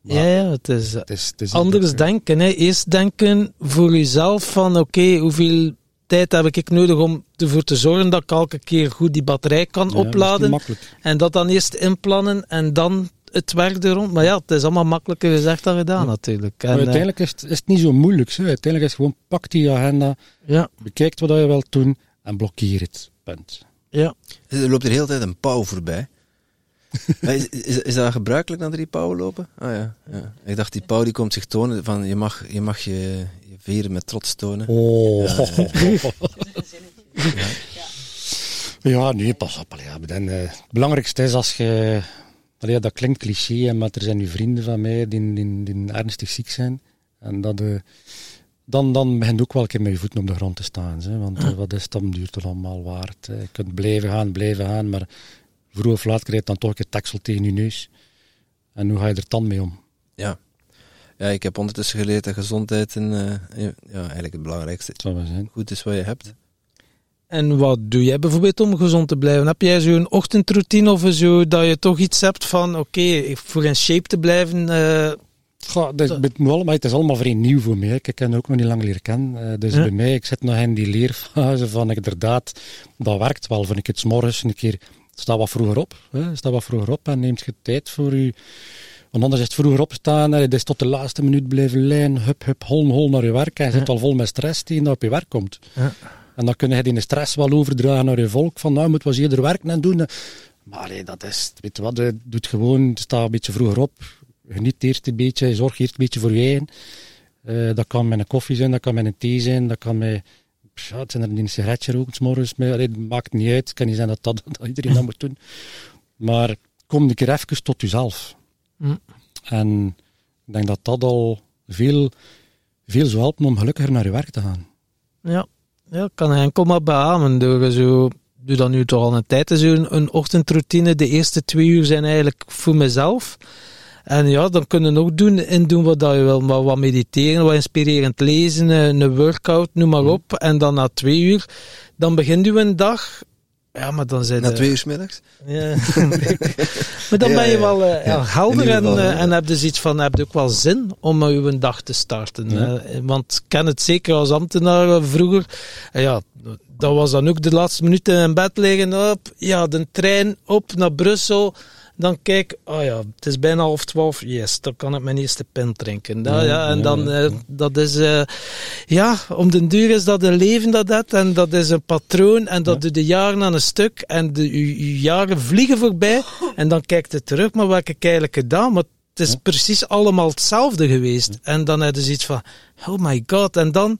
Maar Ja, ja, het is... eh, Het is, het is anders eh, denken. Hè. Eerst denken voor jezelf van oké, hoeveel tijd heb ik nodig om ervoor te zorgen dat ik elke keer goed die batterij kan ja, opladen. En dat dan eerst inplannen en dan het werk er rond. Maar ja, het is allemaal makkelijker gezegd dan gedaan natuurlijk. En, Maar eh, uiteindelijk is het, is het niet zo moeilijk. Zo. Uiteindelijk is het gewoon pak die agenda, ja, bekijk wat je wilt doen en blokkeer het. Punt. ja. Er loopt er de hele tijd een pauw voorbij. Is, is, is dat gebruikelijk dat er die pauwen lopen? Ah ja, ja. Ik dacht, die pauw die komt zich tonen van je mag je, mag je, je veren met trots tonen. Oh. Ja, nee, pas op. Ja, dan, eh, het belangrijkste is als je... allee, dat klinkt cliché, maar er zijn nu vrienden van mij die, die, die ernstig ziek zijn. En dat, eh, dan, dan begint ook wel een keer met je voeten op de grond te staan. Hè, want eh, wat is het duurt het allemaal waard? hè. Je kunt blijven gaan, blijven gaan, maar vroeg of laat krijg je dan toch een keer teksel tegen je neus. En hoe ga je er dan mee om? Ja. Ja, ik heb ondertussen geleerd dat gezondheid en, eh, ja, eigenlijk het belangrijkste wel zijn. goed is wat je hebt. En wat doe jij bijvoorbeeld om gezond te blijven? Heb jij zo'n ochtendroutine of zo dat je toch iets hebt van oké, voor in shape te blijven? eh, Goh, dat, is- het, is allemaal vrij nieuw voor mij. Ik ken ook nog niet lang leren kennen. Eh, dus Ja. bij mij, ik zit nog in die leerfase van inderdaad, dat werkt wel. Van ik het 's morgens een keer sta wat vroeger op. Hè. Sta wat vroeger op en neemt je tijd voor je... Want anders is het vroeger opstaan en het is tot de laatste minuut blijven lijnen, hup, hup, hol, hol naar je werk. En je zit al vol met stress dat op je werk komt. Ja. En dan kun je die stress wel overdragen naar je volk, van nou, moet wat eerder werken en doen. Maar allee, dat is, weet je wat, je doet gewoon, sta een beetje vroeger op, geniet eerst een beetje, zorg eerst een beetje voor je eigen. Eh, dat kan met een koffie zijn, dat kan met een thee zijn, dat kan met, ja, het zijn er die een sigaretje 's morgens, maar allee, het maakt niet uit, het kan niet zijn dat, dat, dat iedereen dat moet doen. Maar kom een keer even tot jezelf. Mm. En ik denk dat dat al veel, veel zou helpen om gelukkiger naar je werk te gaan. Ja, ja ik kan enkel maar beamen. Door zo, doe dat nu toch al een tijd, zo een, een ochtendroutine. De eerste twee uur zijn eigenlijk voor mezelf. En ja, dan kunnen we ook doen, in doen wat dat je wil. Maar wat mediteren, wat inspirerend lezen, een, een workout, noem maar op. En dan na twee uur, dan begint u een dag. Ja, maar dan zijn Na twee uur 's middags? Ja. maar dan ben je wel eh, ja. helder en, geval, eh, en heb je zoiets van, heb je ook wel zin om uh, uw dag te starten. Ja. eh. want ik ken het zeker als ambtenaar eh, vroeger. Ja, dat was dan ook de laatste minuten in bed liggen. Op, ja, de trein op naar Brussel. Dan kijk, oh ja, het is bijna half twaalf. Yes, dan kan ik mijn eerste pint drinken. Dat, Ja, en dan, eh, dat is, eh, ja, om den duur is dat een leven dat dat. En dat is een patroon. En dat Ja. doet de jaren aan een stuk. En de, uw, uw jaren vliegen voorbij. En dan kijkt het terug, maar wat heb ik eigenlijk gedaan? Maar het is Ja. precies allemaal hetzelfde geweest. En dan heb je zoiets van, oh my god. En dan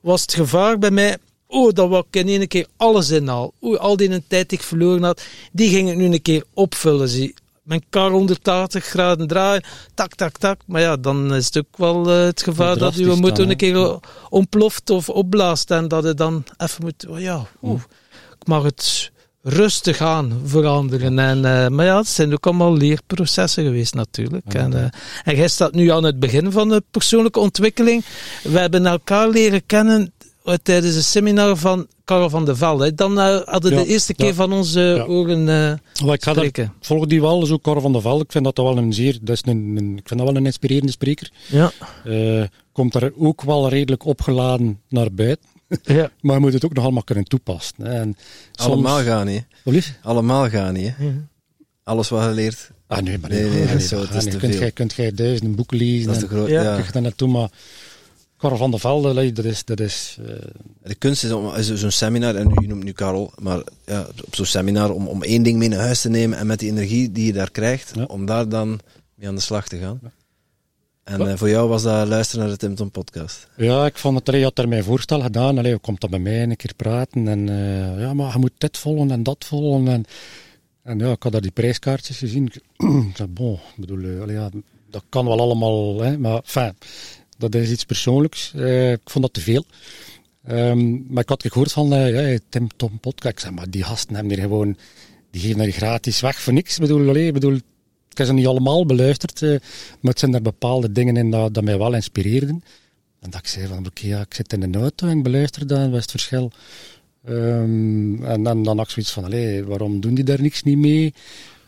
was het gevaar bij mij, oh, dat wou ik in één keer alles inhaal. Oeh, al die tijd die ik verloren had, die ging ik nu een keer opvullen. Zie. Mijn kar 180 graden draaien, tak, tak, tak. Maar ja, dan is het ook wel eh, het gevaar dat Drastisch moet dan, een keer ontploft of opblaast. En dat je dan even moet, oh ja, oeh, ik mag het rustig aan veranderen. En, eh, maar ja, het zijn ook allemaal leerprocessen geweest natuurlijk. Ja. En, eh, en jij staat nu aan het begin van de persoonlijke ontwikkeling. We hebben elkaar leren kennen tijdens een seminar van Karel van de Velde. Dan eh, hadden we Ja, de eerste ja. keer van onze Ja. oren eh Maar ik ga daar, volg die wel, zo Cor van der Velde. Ik vind dat wel een zeer, dat is een, een- ik vind dat wel een inspirerende spreker. Ja. Eh, komt er ook wel redelijk opgeladen naar buiten. ja. Maar je moet het ook nog allemaal kunnen toepassen. hè. En soms, Allemaal gaan niet. Allemaal gaan niet. hè. Alles wat je leert, Ah, nee, maar Nee, nee, nee, nee, dat dat het gaat is niet. te kunt veel. Jij, Cor van der Velde, dat is, dat is eh, De kunst is om is zo'n seminar, en je noemt nu Karel, maar ja, op zo'n seminar om, om één ding mee naar huis te nemen en met die energie die je daar krijgt, Ja. om daar dan mee aan de slag te gaan. Ja. En eh, voor jou was dat luisteren naar de Tim Tom podcast. Ja, ik vond het, allee, je had er mijn voorstel gedaan. Allee, komt dat bij mij een keer praten? En eh, ja, maar je moet dit volgen en dat volgen. En, en ja, ik had daar die prijskaartjes gezien. Ik zei, bon, bedoel, allee, ja, dat kan wel allemaal, hè, maar fijn, dat is iets persoonlijks. Eh, ik vond dat te veel. Ehm, maar ik had gehoord van eh, ja, Tim Tom podcast. Zei, maar die gasten hebben hier gewoon, die geven er gratis weg voor niks. Ik bedoel, allee, bedoel, ik heb ze niet allemaal beluisterd, eh, maar het zijn er bepaalde dingen in dat, mij wel inspireerden. En dat ik zei van, oké, ik zit in een auto en ik beluister dat, wat is het verschil? Ehm, en dan, dan had ik zoiets van, allee, waarom doen die daar niks niet mee?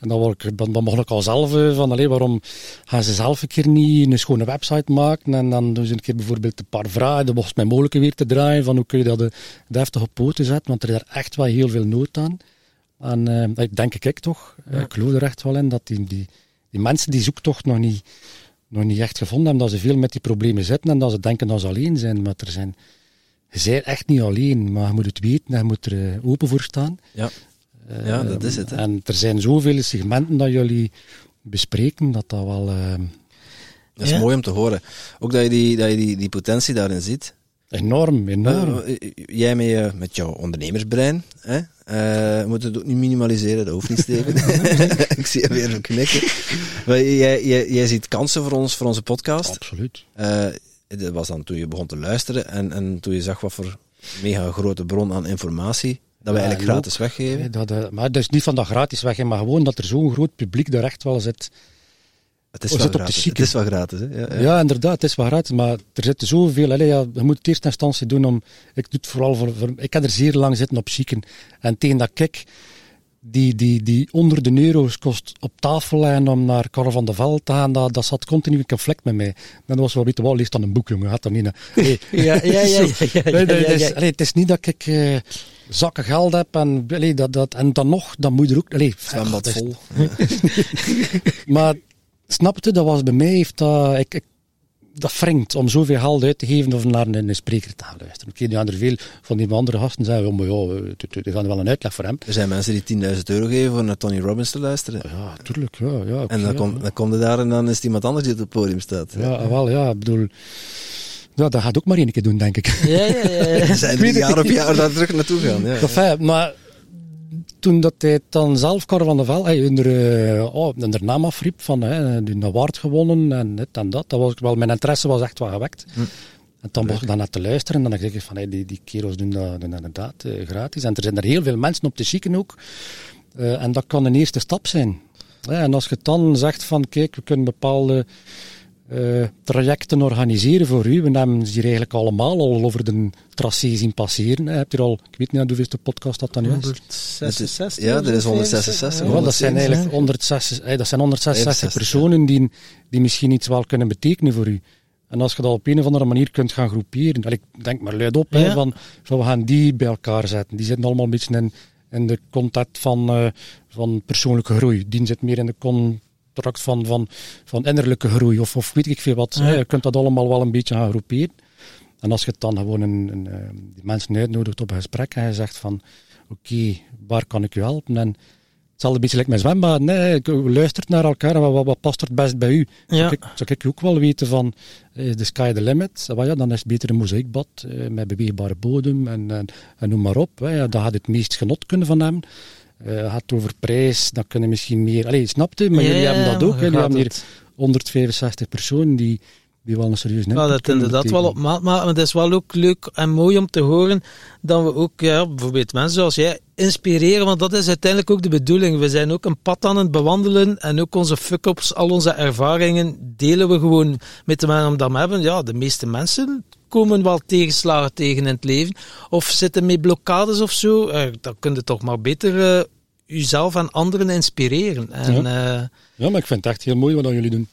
En dan, word ik, dan, dan begon ik al zelf eh, van, allee, waarom gaan ze zelf een keer niet een schone website maken? En dan doen ze een keer bijvoorbeeld een paar vragen, dan mocht mij mogelijk weer te draaien, van hoe kun je dat eh, deftig op poten zetten? Want er is daar echt wel heel veel nood aan. En dat denk ik, ik toch. Eh, Ik geloof er echt wel in dat die, die, die mensen die zoektocht nog niet, nog niet echt gevonden hebben, dat ze veel met die problemen zitten en dat ze denken dat ze alleen zijn. Maar er zijn, je bent echt niet alleen, maar je moet het weten en je moet er open voor staan. Ja. Eh, Ja, dat is het, hè. En er zijn zoveel segmenten dat jullie bespreken, dat dat wel eh, Dat is Ja. mooi om te horen. Ook dat je die, dat je die, die potentie daarin ziet. enorm, enorm. Eh, eh, jij met, je, met jouw ondernemersbrein, hè? eh, moet het ook niet minimaliseren, dat hoeft niet, Steven. ik zie je weer knikken. Maar jij, jij, jij ziet kansen voor ons, voor onze podcast. Absoluut. Eh, dat was dan toen je begon te luisteren en, en toen je zag wat voor mega grote bron aan informatie dat we Ja, eigenlijk ook, gratis weggeven. Dat, eh, maar dat is niet van dat gratis weg, hè, maar gewoon dat er zo'n groot publiek daar echt wel zit. Het is we wel gratis. Het is wel gratis, hè? Ja, Ja, ja. inderdaad, het is wel gratis, maar er zitten zoveel. Allee, ja, je moet het eerst instantie doen om. Ik doe het vooral voor, voor. Ik heb er zeer lang zitten op zieken. En tegen dat ik die, die, die honderden euro's kost op tafel om naar Karel van der Vel te gaan, dat, dat zat continu in conflict met mij. Dat was wel, weet je wel, lees dan een boek, jongen, gaat dat niet. Hey, Ja, ja, ja. het, is, niet dat ik eh, zakken geld heb en, allee, dat, dat, en dan nog, dan moet je er ook... Allee, vol. Maar snapte, dat was bij mij, heeft dat, ik, ik, dat wringt om zoveel geld uit te geven of naar een, een spreker te gaan luisteren. Oké, nu gaan er veel van die andere gasten zeggen, oh, maar ja, die gaan wel een uitleg voor hem. Er zijn mensen die 10.000 euro geven voor naar Tony Robbins te luisteren. Ja, tuurlijk, ja. ja En dan, ja, kom, ja. dan komt er daar en dan is het iemand anders die op het podium staat. Ja, wel, ja, ik bedoel... Ja, dat gaat ook maar één keer doen, denk ik. Ja, ja, ja. Er zijn er jaar op jaar daar terug naartoe gaan. Ja. Fijn, maar toen dat hij dan zelf, van der Vel, hij hun, uh, oh, hun naam afriep van, hè, die award gewonnen en dit en dat, dat was wel, mijn interesse was echt wel gewekt. En dan begon ik dan naar te luisteren en dan zeg ik van, hey, die, die kerels doen dat, doen dat inderdaad eh, gratis. En er zijn er heel veel mensen op te chicken ook. Eh, en dat kan een eerste stap zijn. Ja, en als je dan zegt van, kijk, we kunnen bepaalde eh, trajecten organiseren voor u. We hebben ze hier eigenlijk allemaal al over de tracé zien passeren. Je hebt hier al, ik weet niet aan hoeveelste podcast dat dan nu is. 166. Ja, er is of 166. Ja, dat zijn 170, eigenlijk 166, eh, dat zijn 166 65, personen die, die misschien iets wel kunnen betekenen voor u. En als je dat op een of andere manier kunt gaan groeperen, allee, ik denk maar luid op, hè, van, van we gaan die bij elkaar zetten. Die zitten allemaal een beetje in, in de contact van, eh, van persoonlijke groei. Die zit meer in de contract van, van, van innerlijke groei, of, of weet ik veel wat. Ja. Je kunt dat allemaal wel een beetje gaan groeperen. En als je het dan gewoon een, een, eh, die mensen uitnodigt op een gesprek en je zegt van, oké, waar kan ik u helpen? En hetzelfde beetje like mijn zwembad. Nee, luistert naar elkaar en wat, wat, wat past er het best bij u? Ja. Zou, ik, zou ik ook wel weten van, is the sky the limit? Ja, dan is het beter een mozaïekbad eh, met beweegbare bodem en, en, en noem maar op. Hè. Ja, daar gaat het meest genot kunnen van hebben. Eh gaat over prijs, dan kunnen misschien meer... Allee, snap je? Maar Ja, jullie hebben dat ook. Jullie hebben hier het- 165 personen die, die wel een serieus Ja, dat inderdaad wel op maat maken. Maar het is wel ook leuk en mooi om te horen dat we ook, ja, bijvoorbeeld mensen zoals jij, inspireren. Want dat is uiteindelijk ook de bedoeling. We zijn ook een pad aan het bewandelen en ook onze fuck-ups, al onze ervaringen, delen we gewoon met de mensen omdat we hebben. Ja, de meeste mensen komen wel tegenslagen tegen in het leven. Of zitten met blokkades of zo. Eh, dan kun je toch maar beter eh jezelf en anderen inspireren. En, eh, Ja, maar ik vind het echt heel mooi wat jullie doen.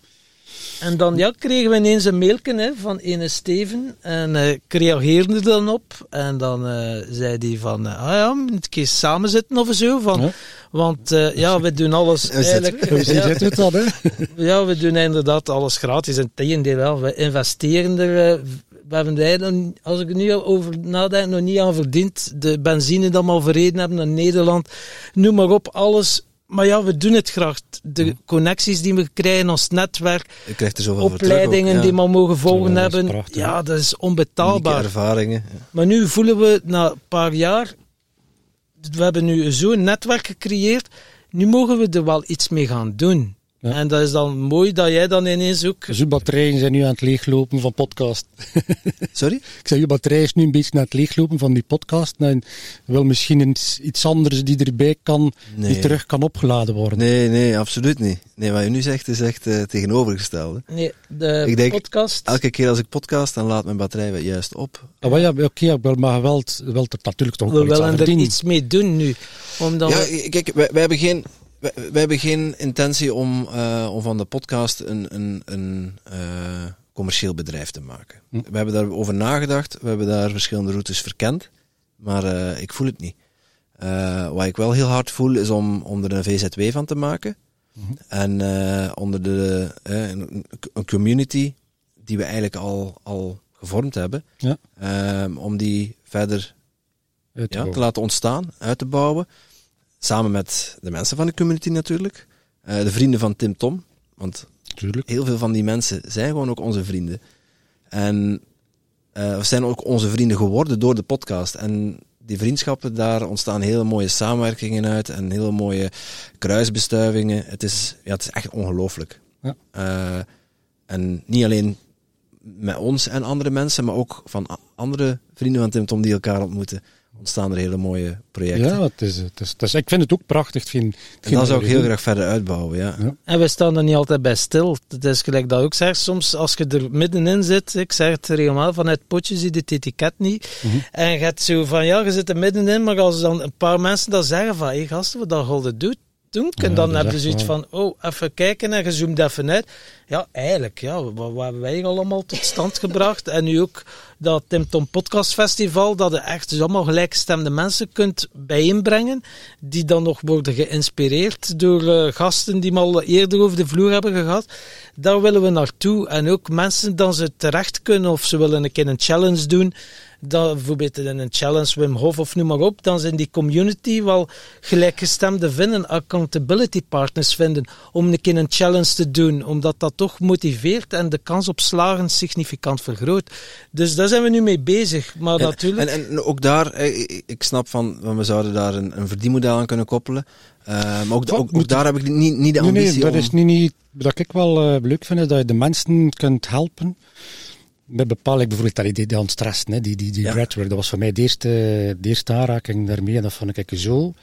en dan ja, kregen we ineens een mailje hè, van ene Steven. En eh, ik reageerde er dan op. En dan zei hij van, ah ja, ik eens samen zitten of zo. Van, Ja. Want ja, we doen alles eigenlijk... Hoe ja, het hè? ja, we doen inderdaad alles gratis. En tegendeel wel, we investeren er... we hebben er eigenlijk, als ik er nu over nadenk, nog niet aan verdiend. De benzine dat we al verreden hebben naar Nederland. Noem maar op, alles. Maar ja, we doen het graag. De connecties die we krijgen, ons netwerk, Je krijgt er zoveel voor terug opleidingen ook, ja. die we mogen volgen Ja, hebben. prachtig, ja, dat is Unieke onbetaalbaar. ervaringen. ja. Maar nu voelen we na een paar jaar, we hebben nu zo'n netwerk gecreëerd, nu mogen we er wel iets mee gaan doen. Ja. En dat is dan mooi dat jij dan ineens ook... Dus uw batterijen zijn nu aan het leeglopen van podcast. Sorry? Ik zeg, je batterij is nu een beetje aan het leeglopen van die podcast. En wil misschien iets, iets anders die erbij kan, Nee. die terug kan opgeladen worden. Nee, nee, absoluut niet. Nee, wat je nu zegt is echt eh, tegenovergestelde. Nee, de Ik denk, podcast... Elke keer als ik podcast, dan laat mijn batterij weer juist op. Ah, wel ja, oké, wel, maar je wilt, je wilt er natuurlijk toch we wel willen er iets mee doen nu. Omdat Ja, we- kijk, wij, wij hebben geen... Wij, wij hebben geen intentie om, eh, om van de podcast een, een, een eh, commercieel bedrijf te maken. Hm. We hebben daarover nagedacht, we hebben daar verschillende routes verkend, maar eh, ik voel het niet. Wat ik wel heel hard voel, is om, om er een VZW van te maken. Mhm. En onder de, een, een community die we eigenlijk al, al gevormd hebben, Ja. ehm, om die verder Uit te ja, te bouwen. laten ontstaan, uit te bouwen. Samen met de mensen van de community natuurlijk. Eh, de vrienden van Tim Tom. Want Tuurlijk. heel veel van die mensen zijn gewoon ook onze vrienden. En eh, we zijn ook onze vrienden geworden door de podcast. En die vriendschappen, daar ontstaan hele mooie samenwerkingen uit. En hele mooie kruisbestuivingen. Het is, ja, het is echt ongelooflijk. Ja. Eh, en niet alleen met ons en andere mensen, maar ook van andere vrienden van Tim Tom die elkaar ontmoeten. Ontstaan er hele mooie projecten. Ja, het is, het is, het is, ik vind het ook prachtig. Het vind, en dat zou ik heel graag verder uitbouwen, ja. ja. En we staan er niet altijd bij stil. Het is gelijk dat ook zeg, soms als je er middenin zit, ik zeg het regelmatig, vanuit potje zie je het etiket niet. Mm -hmm. En je hebt zo van, ja, je zit er middenin, maar als dan een paar mensen dat zeggen van, hé hey, gasten, wat dat Golde doet, En dan heb je zoiets van, oh, even kijken en je zoomt even uit. Ja, eigenlijk, ja, wat, wat hebben wij allemaal tot stand gebracht? En nu ook dat Tim Tom Podcast Festival, dat je echt dus allemaal gelijkgestemde mensen kunt bijeenbrengen, die dan nog worden geïnspireerd door uh, gasten die al eerder over de vloer hebben gehad. Daar willen we naartoe. En ook mensen dan ze terecht kunnen of ze willen een keer een challenge doen dat bijvoorbeeld in een challenge Wim Hof of noem maar op, dan zijn die community wel gelijkgestemde vinden, accountability partners vinden, om een keer een challenge te doen, omdat dat toch motiveert en de kans op slagen significant vergroot. Dus daar zijn we nu mee bezig. Maar en, natuurlijk... En, en ook daar, ik snap van, we zouden daar een, een verdienmodel aan kunnen koppelen. Uh, maar ook, ook, ook, daar heb ik niet, niet de ambitie nee, nee, dat om... is niet, niet, wat ik wel uh, leuk vind, is dat je de mensen kunt helpen met bepaalde, bijvoorbeeld dat idee aan stress, die, die, die ja. breathwork, dat was voor mij de eerste, de eerste aanraking daarmee. En dat vond ik zo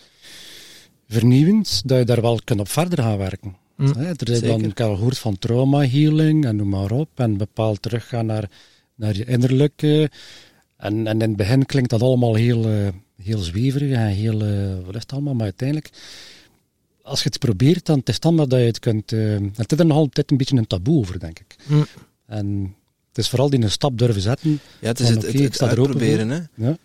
vernieuwend, dat je daar wel kunt op verder gaan werken. Mm, er is dan, ik al gehoord van trauma healing en noem maar op, en bepaald teruggaan naar, naar je innerlijke. En, en in het begin klinkt dat allemaal heel, uh, heel zweverig en heel, uh, wat is het allemaal, maar uiteindelijk als je het probeert, dan is het dan dat je het kunt... Uh, het is er nog altijd een beetje een taboe over, denk ik. Mm. En het is vooral die een stap durven zetten. Ja, het is van, het, oké, het, ik sta het er uitproberen. Hè? Ja.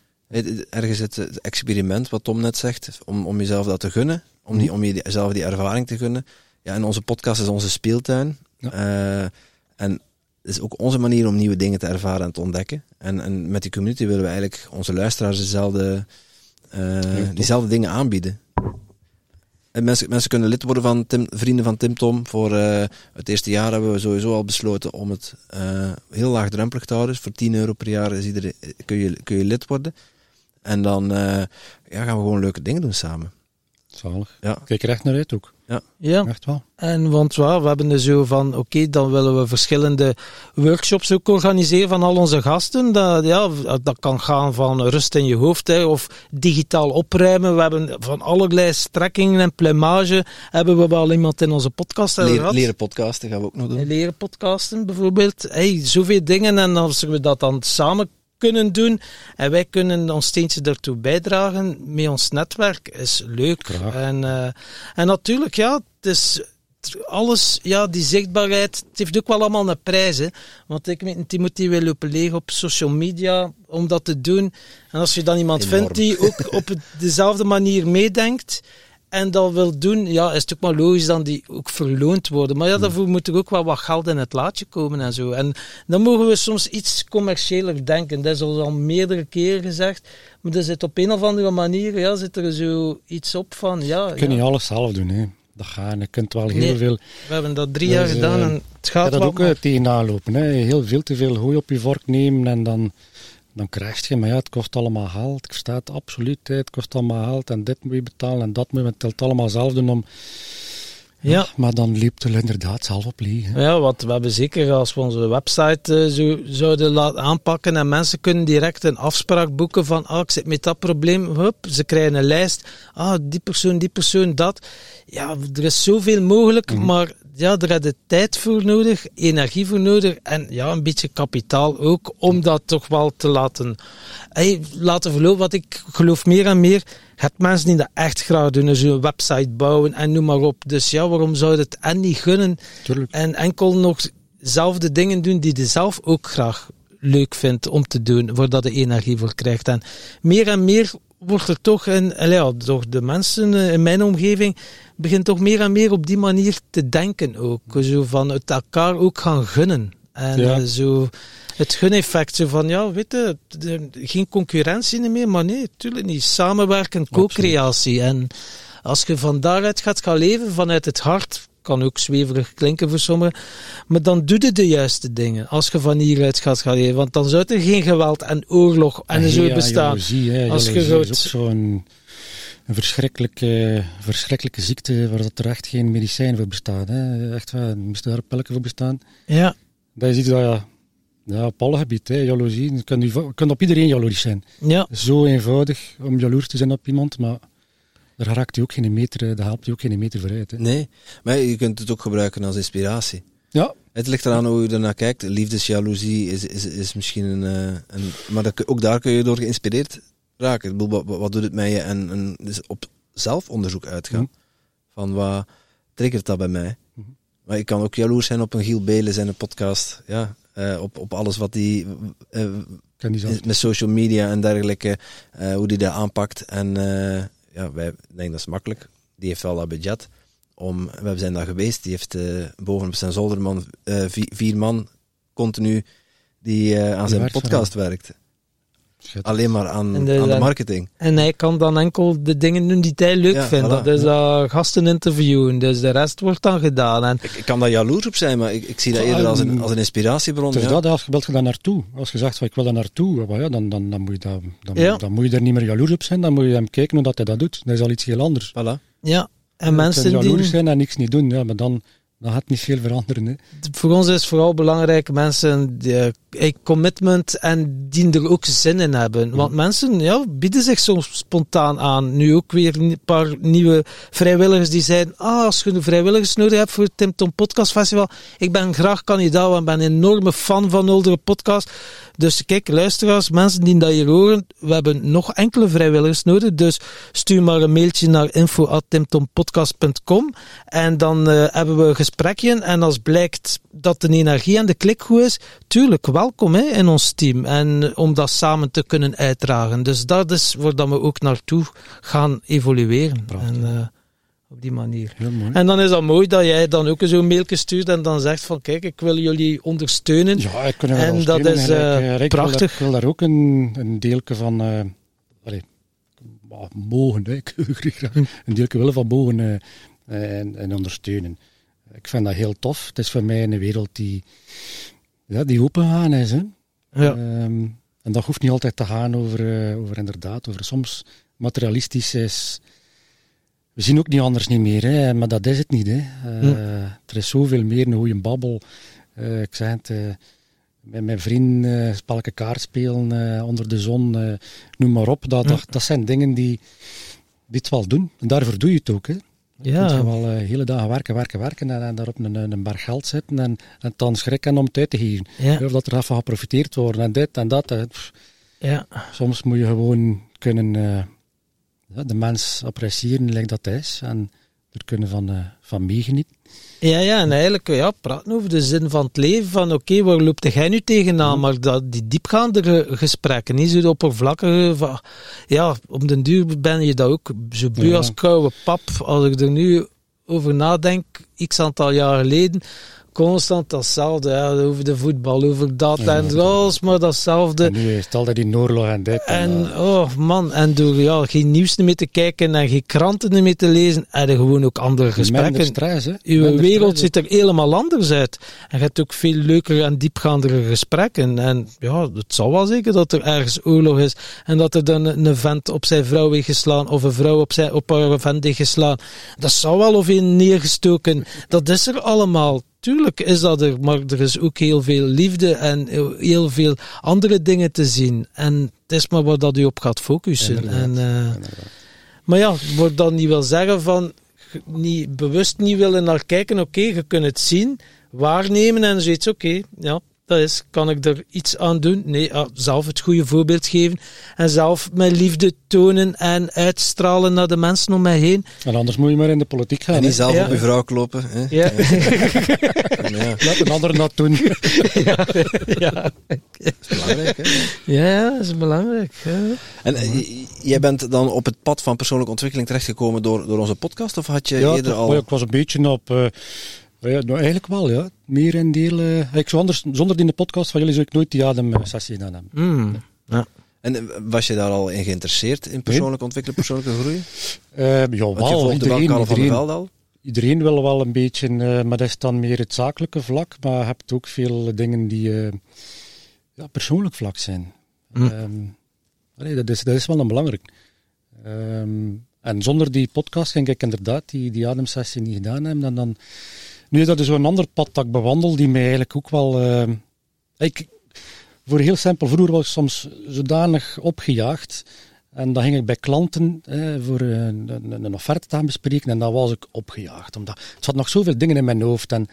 Ergens het, het experiment, wat Tom net zegt, om, om jezelf dat te gunnen, om, die, om jezelf die ervaring te gunnen. Ja, en onze podcast is onze speeltuin. Ja. Eh, en het is ook onze manier om nieuwe dingen te ervaren en te ontdekken. En, en met die community willen we eigenlijk onze luisteraars dezelfde, diezelfde dingen aanbieden. En mensen, mensen kunnen lid worden van Tim, vrienden van Tim Tom. Voor eh, het eerste jaar hebben we sowieso al besloten om het eh, heel laagdrempelig te houden. Dus voor 10 euro per jaar is iedereen, kun, je, kun je lid worden. En dan eh, ja, gaan we gewoon leuke dingen doen samen. Zalig. Ja. Kijk er echt naar uit ook. Ja, Echt wel. en want ja, we hebben er zo van, oké, dan willen we verschillende workshops ook organiseren van al onze gasten. Dat, ja, dat kan gaan van rust in je hoofd, hè, of digitaal opruimen. We hebben van allerlei strekkingen en plumage, hebben we wel iemand in onze podcast Leren, gehad. leren podcasten gaan we ook nog doen. Leren podcasten bijvoorbeeld. Hey, zoveel dingen. En als we dat dan samen kunnen doen en wij kunnen ons steentje daartoe bijdragen met ons netwerk, is leuk. Graag. En, eh, en natuurlijk, ja, het is alles, ja, die zichtbaarheid, het heeft ook wel allemaal een prijs. Hè. Want ik weet, Timothy wil lopen leeg op social media om dat te doen. En als je dan iemand Enorm. vindt die ook op dezelfde manier meedenkt en dat wil doen, ja, is het ook maar logisch dan die ook verloond worden. Maar ja, daarvoor moet er ook wel wat geld in het laadje komen en zo. En dan mogen we soms iets commerciëler denken. Dat is al meerdere keren gezegd. Maar er zit op een of andere manier, ja, zit er zo iets op van, ja, Je kunt ja, niet alles zelf doen. Hè. Dat gaat. Je kunt wel heel Nee. veel... we hebben dat drie jaar is, gedaan eh, en het gaat ga dat ook eh, tegenaan lopen. Hè. Heel veel te veel hooi op je vork nemen en dan, dan krijg je. Maar ja, het kost allemaal geld. Ik versta het absoluut. Het kost allemaal geld en dit moet je betalen en dat moet je. Het telt allemaal zelf doen om... Ja. Maar dan liep het inderdaad zelf op leeg. hè. Ja, want we hebben zeker als we onze website eh, zo zouden laten aanpakken en mensen kunnen direct een afspraak boeken van ah, ik zit met dat probleem, hup, ze krijgen een lijst, ah, die persoon, die persoon, dat. Ja, er is zoveel mogelijk, maar ja, er heb je tijd voor nodig, energie voor nodig en ja, een beetje kapitaal ook, om dat toch wel te laten, hey, laten verlopen. Wat ik geloof meer en meer, je hebt mensen die dat echt graag doen, dus een website bouwen en noem maar op. Dus ja, waarom zou je het en niet gunnen Tuurlijk. en enkel nog zelfde dingen doen die je zelf ook graag leuk vindt om te doen, voordat je energie voor krijgt. En meer en meer wordt er toch, in, allee, ja, door de mensen eh, in mijn omgeving, begint toch meer en meer op die manier te denken ook. Zo van het elkaar ook gaan gunnen. En Ja. eh, zo het guneffect, zo van, ja, weet je, geen concurrentie meer, maar nee, natuurlijk niet. Samenwerken, co-creatie. En als je van daaruit gaat gaan leven, vanuit het hart, kan ook zweverig klinken voor sommigen, maar dan doe je de juiste dingen. Als je van hieruit gaat gaan leven, want dan zou er geen geweld en oorlog en zo bestaan. jaloezie, hè. Als je een verschrikkelijke, verschrikkelijke ziekte waar dat er echt geen medicijn voor bestaat. Hè. Echt waar, er moesten daar pillen voor bestaan. Ja, Dat is iets dat ja, Ja, op alle gebieden, jaloezie. Je kunt, je kunt op iedereen jaloers zijn. Ja, Zo eenvoudig om jaloers te zijn op iemand, maar daar raakt hij ook geen meter, daar helpt hij ook geen meter vooruit. Hè. Nee, maar je kunt het ook gebruiken als inspiratie. Ja, Het ligt eraan hoe je ernaar kijkt. Liefdesjaloezie is, is, is misschien een... eh, een maar dat, ook daar kun je door geïnspireerd raken. Ik bedoel, wat, wat doet het met je? En, en dus op zelfonderzoek uitgaan. Mhm. Van wat triggert dat bij mij? Mhm. Maar ik kan ook jaloers zijn op een Giel Beelen zijn een podcast. Ja, eh, op, op alles wat die eh, kan die zelf. met social media en dergelijke, eh, hoe die dat aanpakt. En eh, ja, wij denken dat is makkelijk. Die heeft wel dat budget. Om, we zijn daar geweest. Die heeft eh, bovenop zijn zolderman eh, vi- vier man continu die eh, aan zijn podcast werkt. Alleen maar aan, En de- aan de en- marketing. en hij kan dan enkel de dingen doen die hij leuk Ja, vindt. voilà, dat is dat gasten interviewen, dus de rest wordt dan gedaan. En Ik, ik kan daar jaloers op zijn, maar ik, ik zie dat Ja, eerder als een, en- als een inspiratiebron. Ja. dat, als je wilt je daar naartoe. Als je zegt van ik wil daar naartoe, ja, dan, dan, dan, moet je dat, dan, Ja. dan moet je er niet meer jaloers op zijn. Dan moet je hem kijken hoe dat hij dat doet. Dat is al iets heel anders. Voilà. ja, en Je mensen kunt jaloers die... zijn en niks niet doen, ja, maar dan, dan gaat niet veel veranderen. Hè. voor ons is vooral belangrijk mensen die eh, commitment en die er ook zin in hebben. Want mensen ja, bieden zich soms spontaan aan. Nu ook weer een paar nieuwe vrijwilligers die zeiden, ah, als je vrijwilligers nodig hebt voor het Tim Tom Podcast Festival, ik ben graag kandidaat, ik ben een enorme fan van oudere podcast. Dus kijk, luisteraars, mensen die dat hier horen, we hebben nog enkele vrijwilligers nodig, dus stuur maar een mailtje naar info.timtompodcast.com en dan eh, hebben we en als blijkt dat de energie en de klik goed is, tuurlijk welkom hè, in ons team en om dat samen te kunnen uitdragen. Dus dat is waar dat we ook naartoe gaan evolueren. Prachtig. En, eh, op die manier. Heel mooi. En dan is dat mooi dat jij dan ook zo'n mailtje stuurt en dan zegt van kijk, ik wil jullie ondersteunen. Ja, ik kan er En dat is, eh, ik wil prachtig. daar- Ik wil daar ook een, een deeltje van eh, allee, mogen, hè. ik wil graag een deeltje willen van mogen en, en ondersteunen. Ik vind dat heel tof. Het is voor mij een wereld die, ja, die opengaan is. Hè. Ja. Ehm, en dat hoeft niet altijd te gaan over, eh, over inderdaad, over soms materialistisch is. We zien ook niet anders niet meer, hè, maar dat is het niet. Hè. Eh. Er is zoveel meer een goede babbel. Eh, ik zei het, met mijn vriend eh spelke kaart spelen onder de zon, noem maar op. Dat, dat, dat zijn dingen die, die het wel doen. En daarvoor doe je het ook. Hè. Je Ja. kunt wel eh, hele dagen werken, werken, werken en, en daar op een, een berg geld zitten en, en dan schrikken om het uit te geven. Ja. Of dat er even geprofiteerd wordt en dit en dat. eh. Ja. Soms moet je gewoon kunnen eh, de mens appreciëren lijkt dat hij is en er kunnen van, eh, van meegenieten. Ja, ja, en eigenlijk ja, praten over de zin van het leven. Van oké, waar loopt jij nu tegenaan? Maar dat, die diepgaandere gesprekken, niet zo oppervlakkige. Van, ja, om den duur ben je dat ook zo beu Ja. als koude pap. Als ik er nu over nadenk, x aantal jaar geleden, constant datzelfde. Ja, over de voetbal, over dat Ja. en alles, maar datzelfde. En nu is het altijd die oorlog en dit. En, En oh man, en door ja, geen nieuws meer te kijken en geen kranten meer te lezen, en er gewoon ook andere gesprekken. stress, hè. Uw Minder wereld stress. ziet er helemaal anders uit. En je hebt ook veel leukere en diepgaandere gesprekken. En ja, het zal wel zeker dat er ergens oorlog is. En dat er dan een vent op zijn vrouw heeft geslaan. Of een vrouw op, zijn, op haar vent heeft geslaan. Dat zou wel of een neergestoken. Dat is er allemaal. Tuurlijk is dat er. Maar er is ook heel veel liefde en heel veel andere dingen te zien. En het is maar waar dat u op gaat focussen. Inderdaad. En, eh, Inderdaad. maar ja, wordt dan niet wil zeggen van niet, bewust niet willen naar kijken. Oké, je kunt het zien, waarnemen en zoiets. Oké, ja, dat is. Kan ik er iets aan doen? Nee, ah, zelf het goede voorbeeld geven en zelf mijn liefde tonen en uitstralen naar de mensen om mij heen. En anders moet je maar in de politiek gaan. En niet hè. zelf Ja. op je vrouw kloppen. Hè? Ja, Ja, Laat een ander dat doen. ja, ja. belangrijk. Hè? ja, ja, dat is belangrijk. Ja. En eh, jij bent dan op het pad van persoonlijke ontwikkeling terechtgekomen door, door onze podcast? Of had je ja, eerder al... maar ik was een beetje op... eh, ja, nou, eigenlijk wel, ja. Meer in deel... eh, ik zou anders, zonder die in de podcast van jullie zou ik nooit die ademsessie gedaan hebben. Mm. ja. En eh, was je daar al in geïnteresseerd in persoonlijk ontwikkelen, persoonlijke groei? Eh ja, Want je wel. Iedereen, iedereen, al? iedereen wil wel een beetje, eh, maar dat is dan meer het zakelijke vlak. Maar je hebt ook veel dingen die eh, ja, persoonlijk vlak zijn. Hm. Ehm, allee, dat, is, dat is wel een belangrijk. Ehm, en zonder die podcast ging ik inderdaad die, die ademsessie niet gedaan hebben. En dan, nu is dat dus zo'n ander pad dat ik bewandel, die mij eigenlijk ook wel... ehm, ik, voor heel simpel, vroeger was ik soms zodanig opgejaagd. En dan ging ik bij klanten eh, voor een, een, een offerte te gaan bespreken en dan was ik opgejaagd. Omdat het zat nog zoveel dingen in mijn hoofd. En,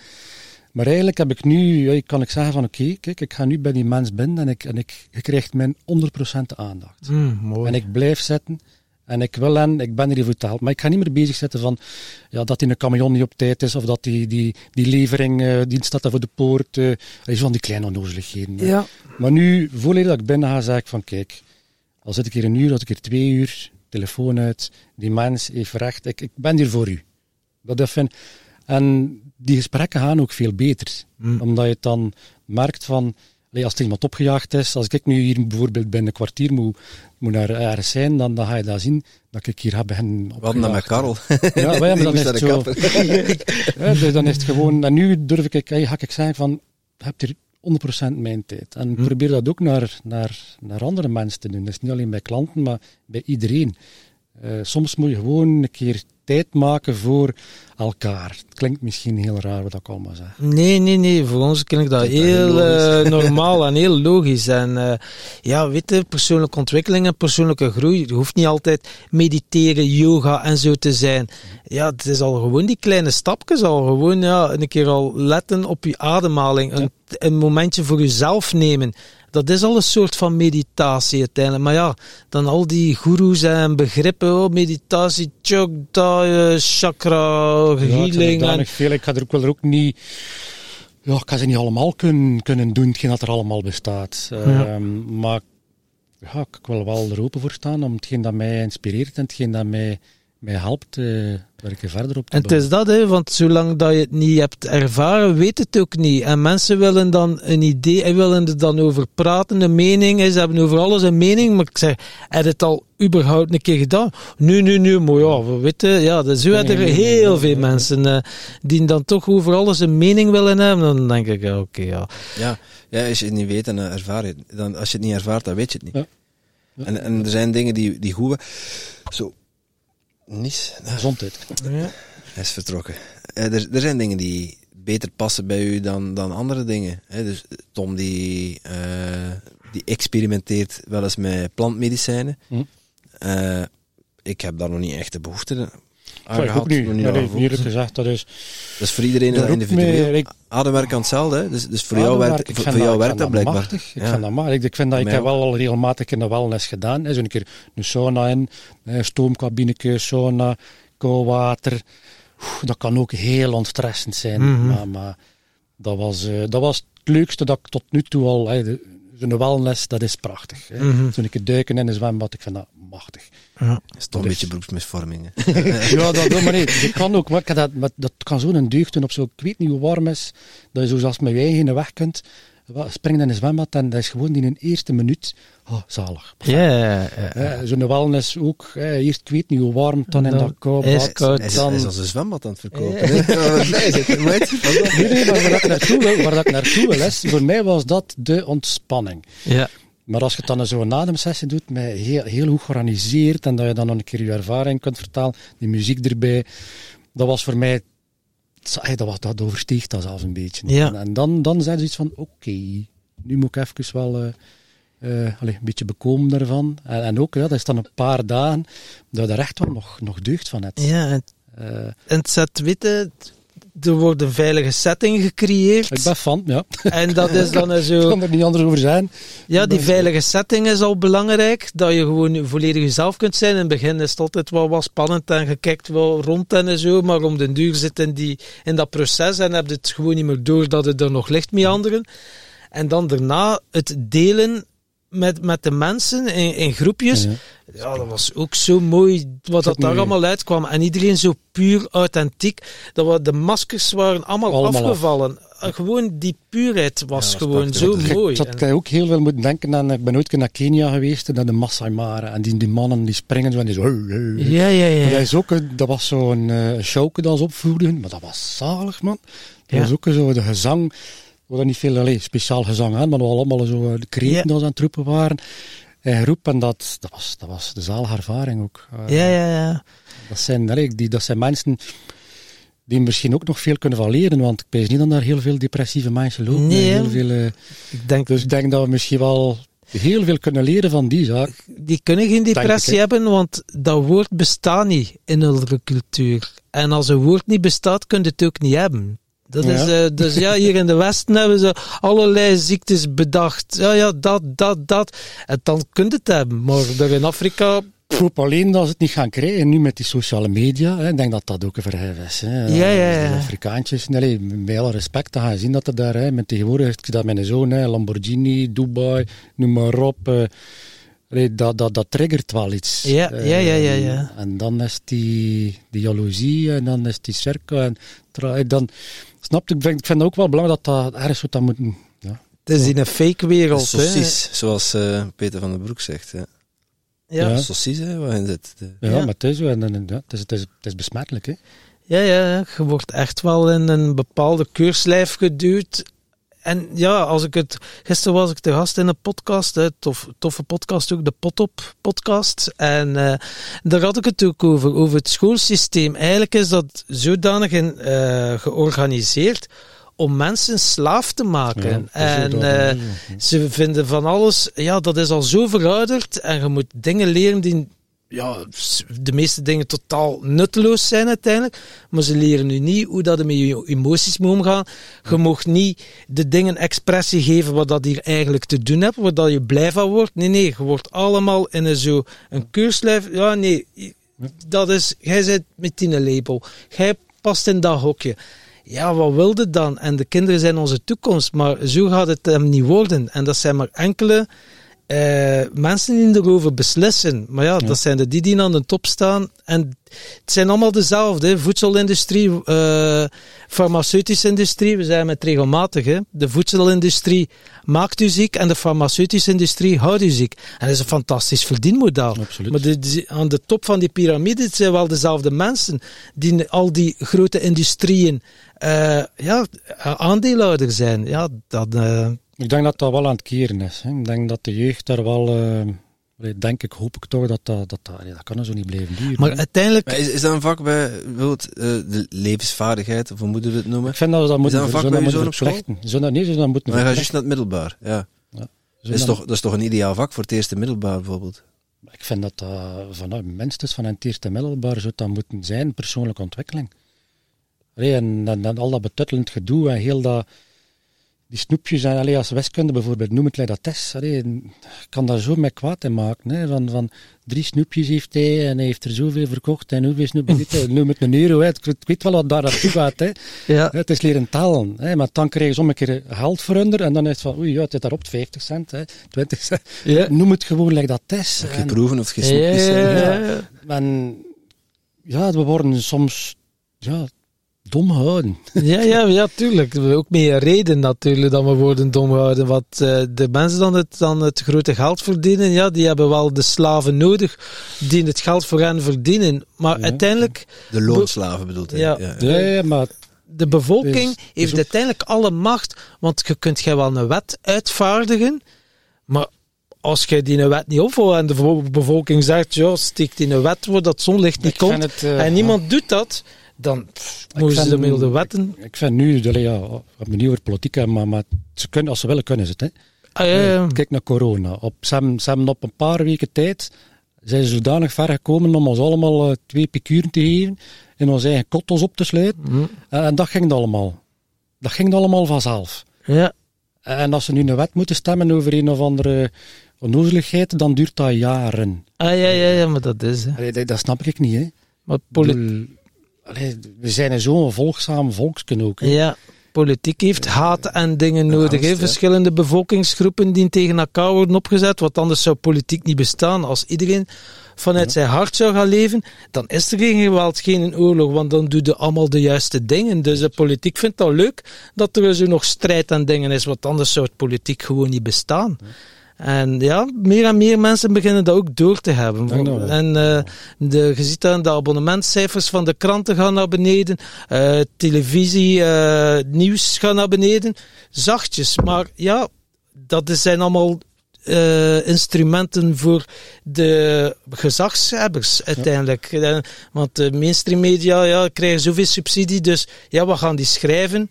maar eigenlijk heb ik nu, ja, kan ik zeggen van oké, kijk, ik ga nu bij die mens binnen en ik, en ik, ik krijg mijn 100% aandacht. Mm, mooi. En ik blijf zitten. En ik wil hen, ik ben er voor te helpen. Maar ik ga niet meer bezig zitten van ja, dat die een camion niet op tijd is, of dat die, die, die levering, eh, die staat daar voor de poort. dat is van die kleine onnozeligheden. hè. ja. Maar nu, voordat dat ik binnen ga, zeg ik van kijk, al zit ik hier een uur, als ik hier twee uur, telefoon uit, die mens heeft recht, ik, ik ben hier voor u. Dat ik vind. En die gesprekken gaan ook veel beter. Mm. Omdat je het dan merkt van, als er iemand opgejaagd is, als ik nu hier bijvoorbeeld binnen een kwartier moet, moet naar ergens zijn, dan, dan ga je dat zien, dat ik hier heb beginnen hadden dat met Karel. Ja, maar ja, maar dan naar zo. Ja, dus dan is het gewoon, en nu durf ik, hey, ga ik zeggen van, je hebt hier 100% mijn tijd. En ik Hm. probeer dat ook naar, naar, naar andere mensen te doen. Dus niet alleen bij klanten, maar bij iedereen. Eh, soms moet je gewoon een keer tijd maken voor elkaar. Het klinkt misschien heel raar wat ik allemaal zeg. Nee, nee, nee. Voor ons klinkt dat heel eh, normaal en heel logisch. En eh, ja, weet je, persoonlijke ontwikkeling en persoonlijke groei. Je hoeft niet altijd mediteren, yoga en zo te zijn. Ja, het is al gewoon die kleine stapjes. Al gewoon ja, een keer al letten op je ademhaling. Een, een momentje voor jezelf nemen. Dat is al een soort van meditatie uiteindelijk. Maar ja, dan al die goeroes en begrippen. Oh, meditatie, chokda, eh, chakra, En, veel. Ik ga er ook wel er ook niet... Ja, ik kan ze niet allemaal kunnen, kunnen doen, hetgeen dat er allemaal bestaat. Ja. Ehm, maar ja, ik wil wel er open voor staan om hetgeen dat mij inspireert en hetgeen dat mij, mij helpt, eh werken verder op te En het is dat, hè, want zolang dat je het niet hebt ervaren, weet het ook niet. En mensen willen dan een idee, en willen er dan over praten, een mening. Ze hebben over alles een mening, maar ik zeg, heb je het al überhaupt een keer gedaan? Nu, nu, nu, maar ja, we weten, ja, dus zo Nee, hebben er heel nee, veel nee. mensen eh, die dan toch over alles een mening willen hebben. Dan denk ik, ja, oké, ja. Ja, ja, als je het niet weet, dan eh, ervaar je het. Dan, als je het niet ervaart, dan weet je het niet. Ja. Ja. En, en er zijn dingen die, die goed... Zo... Nies, nou, Gezondheid. hij is vertrokken. Eh, er, er zijn dingen die beter passen bij u dan, dan andere dingen. Hè? Dus Tom die, eh, die experimenteert wel eens met plantmedicijnen. Hm. Eh, ik heb daar nog niet echt de behoefte Ja, ik ook niet Ja, eerlijk gezegd, dat is... Dat is voor iedereen ook individueel. ik- Ademwerk aan hetzelfde, hè? Dus, dus voor jou werkt, voor, jou werkt dat blijkbaar. Machtig. Ik Ja. vind dat maar. Ik, ik vind dat ik heb wel al regelmatig in de wellness gedaan. Hè. Zo'n keer een sauna in, stoomkabineke, sauna, koud water. Dat kan ook heel ontstressend zijn. Mhm. maar, maar dat, was, eh, dat was het leukste dat ik tot nu toe al... hè, de- Zo'n wellness, dat is prachtig. Hè. Mhm. Zo'n keer duiken in een zwembad, ik vind dat machtig. Ja. Dat is toch een Dat is- beetje beroepsmisvorming. ja, dat, dat, maar nee, dat kan ook. Maar dat, maar dat kan zo'n deugd doen op zo, ik weet niet hoe warm is, dat je zo zelfs met je eigen weg kunt. Springen in een zwembad en dat is gewoon in een eerste minuut, oh, zalig. Ja, ja, ja. Hè, Zo'n wellness ook, hè, eerst ik weet niet hoe warm, dan in Dan dat koud is koud. Dan... is als een zwembad aan het verkopen. er. Nee, nee, maar waar ik naartoe wil, waar ik naartoe wil is, voor mij was dat de ontspanning. ja. Maar als je het dan zo'n ademsessie doet, met heel, heel goed georganiseerd, en dat je dan nog een keer je ervaring kunt vertalen, die muziek erbij, dat was voor mij, dat, was, dat oversteeg dat zelfs een beetje. Ja. En, en dan, dan zijn ze iets van, oké, nu moet ik even wel allee, een beetje bekomen daarvan. En, en ook, ja, dat is dan een paar dagen, dat je er echt wel nog, nog deugd van hebt. ja en, Eh, en het zet witte, er wordt een veilige setting gecreëerd. ik ben fan, ja. En dat is dan Ik zo... kan er niet anders over zijn. Ja, die veilige setting is al belangrijk. Dat je gewoon volledig jezelf kunt zijn. In het begin is het altijd wel wat spannend en je kijkt wel rond en zo. Maar om den duur zit in, die, in dat proces en heb je het gewoon niet meer door dat het er nog ligt meanderen. En dan daarna het delen met, met de mensen in, in groepjes. Ja. Ja, dat was ook zo mooi wat dat daar allemaal uitkwam. En iedereen zo puur authentiek. Dat we, de maskers waren allemaal, Allemaal af. afgevallen. En Gewoon die puurheid was Ja, gewoon prachtig. zo mooi. Ik had En- ook heel veel moeten denken aan, ik ben ooit naar Kenia geweest, naar de Masai Mara. En die, die mannen die springen zo en die zo... Ja, ja, ja. Dat, is ook, dat was zo'n eh showke dat ze opvoerden, maar dat was zalig, man. Dat Ja. was ook zo de gezang, we hadden niet veel speciaal gezang aan, maar we allemaal zo eh, de kreten ze aan het roepen waren. En groep, en dat, dat, was, dat was de zalige ervaring ook. Eh, Ja, ja, ja. Dat zijn, allee, die, dat zijn mensen die misschien ook nog veel kunnen van leren, want ik weet niet dat daar heel veel depressieve mensen lopen. Nee, heel veel, eh, Ik denk, dus ik denk dat we misschien wel heel veel kunnen leren van die zaak. die kunnen geen depressie hebben, want dat woord bestaat niet in onze cultuur. En als een woord niet bestaat, kun je het ook niet hebben. Dat Ja. is, eh, dus ja, hier in de Westen hebben ze allerlei ziektes bedacht. Ja, ja, dat, dat, dat. En dan kun je het hebben. Maar daar in Afrika, Ik hoop alleen dat ze het niet gaan krijgen, nu met die sociale media. Hè. Ik denk dat dat ook een verhef is. Hè. Ja, ja, ja. Die Afrikaantjes, nee, met alle respect, dan ga je zien dat er daar, hè, met tegenwoordig, dat mijn zoon, hè, Lamborghini, Dubai, noem maar op. eh, dat, dat, dat triggert wel iets. Ja, ja, ja, ja, ja. En dan is die, die jaloezie, en dan is die cirkel. En dan, snap je, ik vind, ik vind het ook wel belangrijk dat dat ergens zou dat moeten... Ja. het is in een fake wereld. hè. Saucies, zoals eh, Peter van den Broek zegt. Hè. Ja. Ja. Saucies, hè, waarin zit. De... Ja, Ja. maar het is ja, het, is, het, is, het is besmettelijk, hè. Ja, ja, ja, je wordt echt wel in een bepaalde keurslijf geduwd. En ja, als ik het. Gisteren was ik te gast in een podcast, hè, tof, toffe podcast ook, de Potop podcast. En eh, daar had ik het ook over, over het schoolsysteem. Eigenlijk is dat zodanig in, eh, georganiseerd om mensen slaaf te maken. Ja, en eh, ze vinden van alles, ja, dat is al zo verouderd en je moet dingen leren die, ja, de meeste dingen totaal nutteloos zijn uiteindelijk. Maar ze leren nu niet hoe dat met je emoties moet omgaan. Je mag niet de dingen expressie geven wat dat hier eigenlijk te doen hebt, waar dat je blij van wordt. Nee, nee, je wordt allemaal in een zo een keurslijf. Ja, nee, dat is, jij zit met die label. Jij past in dat hokje. Ja, wat wilde dan? En de kinderen zijn onze toekomst, maar zo gaat het hem niet worden. En dat zijn maar enkele eh, mensen die erover beslissen. Maar ja, dat zijn de die die aan de top staan. En het zijn allemaal dezelfde. hè. Voedselindustrie, eh, farmaceutische industrie. We zijn met regelmatig. Hè. De voedselindustrie maakt u ziek en de farmaceutische industrie houdt u ziek. En dat is een fantastisch verdienmodel. Absoluut. Maar de, de- aan de top van die piramide zijn wel dezelfde mensen die al die grote industrieën eh, ja, aandeelhouder zijn. Ja, dat, eh, Ik denk dat dat wel aan het keren is. Hè. Ik denk dat de jeugd daar wel... eh, allee, denk ik, hoop ik toch, dat dat... Dat, dat, kan er zo niet blijven duren. maar hè. uiteindelijk... Maar is, is dat een vak bij bijvoorbeeld eh, de levensvaardigheid, of hoe moeten we het noemen? Ik vind dat we dat moeten, dat een vak bij je zoon op. Zo dat, nee, zo dat moeten Maar hij gaat verplichten. juist naar het middelbaar. Ja. Dat is, toch, dat is toch een ideaal vak voor het eerste middelbaar bijvoorbeeld? Ik vind dat dat vanuit minstens van het eerste middelbaar zou dat moeten zijn, persoonlijke ontwikkeling. Allee, en, en, en al dat betuttelend gedoe en heel dat, die snoepjes, en, allee, als wiskunde bijvoorbeeld, noem het. Allee, ik kan daar zo mee kwaad in maken. Hè, van, van drie snoepjes heeft hij en hij heeft er zoveel verkocht en hoeveel snoepjes heeft hij? Noem het een euro, hè. Ik, weet- ik weet wel wat daar naartoe gaat. Hè. Ja. Het is leren tellen. Hè, maar dan krijg je soms een keer geld voor onder en dan is het van, oei, ja, het is daarop 50 cent, hè, 20 cent. Ja. Noem het gewoon dat is. Of En- geen proeven of geen Ja, snoepjes ja, zijn. ja, ja. ja. en ja, we worden soms ja, dom gehouden. Ja, ja, ja, tuurlijk. Ook meer reden natuurlijk dat we worden dom gehouden. Want eh, de mensen dan het, dan het grote geld verdienen, ja, die hebben wel de slaven nodig die het geld voor hen verdienen. Maar Ja. uiteindelijk, De loonslaven bedoelt hij. Ja. Ja. Ja, ja, maar de bevolking heeft uiteindelijk alle macht. Want je kunt jij wel een wet uitvaardigen, maar als jij die een wet niet opvolgt en de bevo- bevolking zegt, ja, steek die een wet waar dat zonlicht niet ik komt, het, eh, en niemand doet dat, dan pff, moeten ze de de wetten... Ik vind nu, allee, ja, niet over politiek, maar, maar ze kunnen, als ze willen, kunnen ze het. Hè. Ah, ja, ja. Kijk naar corona. Op, ze, hebben, ze hebben op een paar weken tijd zijn ze zodanig ver gekomen om ons allemaal eh, twee picuren te geven en onze eigen kottels op te sluiten. Hm. En, en dat ging allemaal. Dat ging allemaal vanzelf. ja. En als ze nu een wet moeten stemmen over een of andere onnozeligheid, dan duurt dat jaren. Ah, ja, ja, ja, maar dat is... Hè. Allee, dat, dat snap ik niet, hè. Maar Ik poli- bedoel, allee, we zijn een zo'n volgzaam volksken ook. hè. ja, politiek heeft haat en dingen nodig. angst. Verschillende bevolkingsgroepen die tegen elkaar worden opgezet, want anders zou politiek niet bestaan. Als iedereen vanuit zijn hart zou gaan leven, dan is er geen geweld, geen oorlog, want dan doe je allemaal de juiste dingen. Dus de politiek vindt dat leuk dat er zo nog strijd en dingen is, want anders zou het politiek gewoon niet bestaan. En ja, meer en meer mensen beginnen dat ook door te hebben. En eh, de, je ziet dan de abonnementcijfers van de kranten gaan naar beneden, eh, televisie, eh, nieuws gaan naar beneden. Zachtjes, maar ja, dat zijn allemaal instrumenten voor de gezagshebbers uiteindelijk. Want de mainstream media ja, krijgen zoveel subsidie, dus ja, wat gaan die schrijven?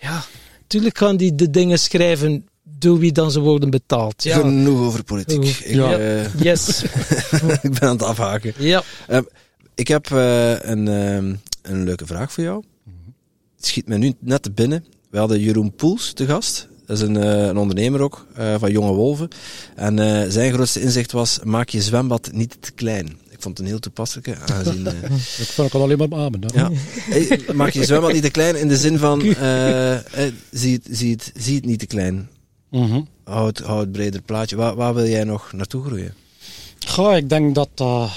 Ja, natuurlijk gaan die de dingen schrijven door wie dan ze worden betaald. Ja. Genoeg over politiek. Genoeg. Ik, Ja. eh, Yes. ik ben aan het afhaken. ja. Ehm, ik heb eh, een, ehm, een leuke vraag voor jou. Het schiet me nu net te binnen. We hadden Jeroen Poels te gast. Dat is een, eh, een ondernemer ook, eh, van Jonge Wolven. En eh, zijn grootste inzicht was, maak je zwembad niet te klein. Ik vond het een heel toepasselijke, aangezien... eh, Ik vond het alleen maar beamen. ja. Hey, maak je zwembad niet te klein in de zin van, zie, het, zie, het, zie het niet te klein. Mhm. Hou het, hou het breder plaatje. Waar, waar wil jij nog naartoe groeien? Goh, ik denk dat dat...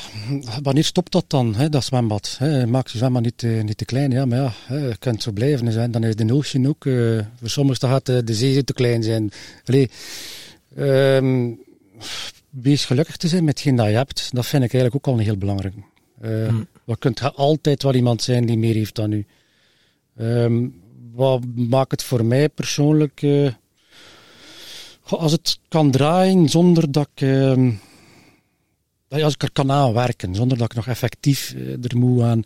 wanneer stopt dat dan, hè, dat zwembad? Hè? Maak je zwembad niet, te- niet te klein, ja, maar ja, hè, je kunt zo blijven. Hè. Dan is de ocean ook... eh, voor sommigen gaat de, de zee te klein zijn. Allee, ehm, wees gelukkig te zijn met hetgeen dat je hebt. Dat vind ik eigenlijk ook al heel belangrijk. Eh Hmm. Er kunt altijd wel iemand zijn die meer heeft dan u. Ehm, wat maakt het voor mij persoonlijk... eh, als het kan draaien zonder dat ik... ehm, als ik er kan aan werken, zonder dat ik nog effectief eh, er moet aan.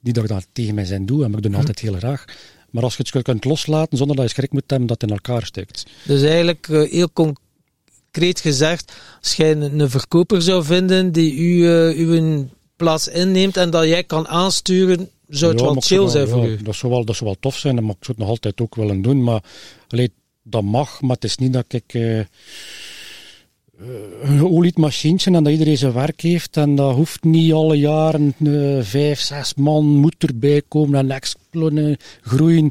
niet dat ik dat tegen mij zijn doe, maar ik doe het altijd heel graag. Maar als je het kunt loslaten zonder dat je schrik moet hebben dat het in elkaar steekt. Dus eigenlijk eh, heel concreet gezegd, als jij een, verkoper zou vinden die u, eh, uw plaats inneemt en dat jij kan aansturen, zou het Ja, wel chill zijn wel- voor ja, u. Dat zou, wel, dat zou wel tof zijn, maar ik zou het nog altijd ook willen doen. Maar allee, dat mag, maar het is niet dat ik. eh, eh, een geolied machientje en dat iedereen zijn werk heeft. En dat hoeft niet alle jaren eh, vijf, zes man moet erbij komen en exploden, groeien.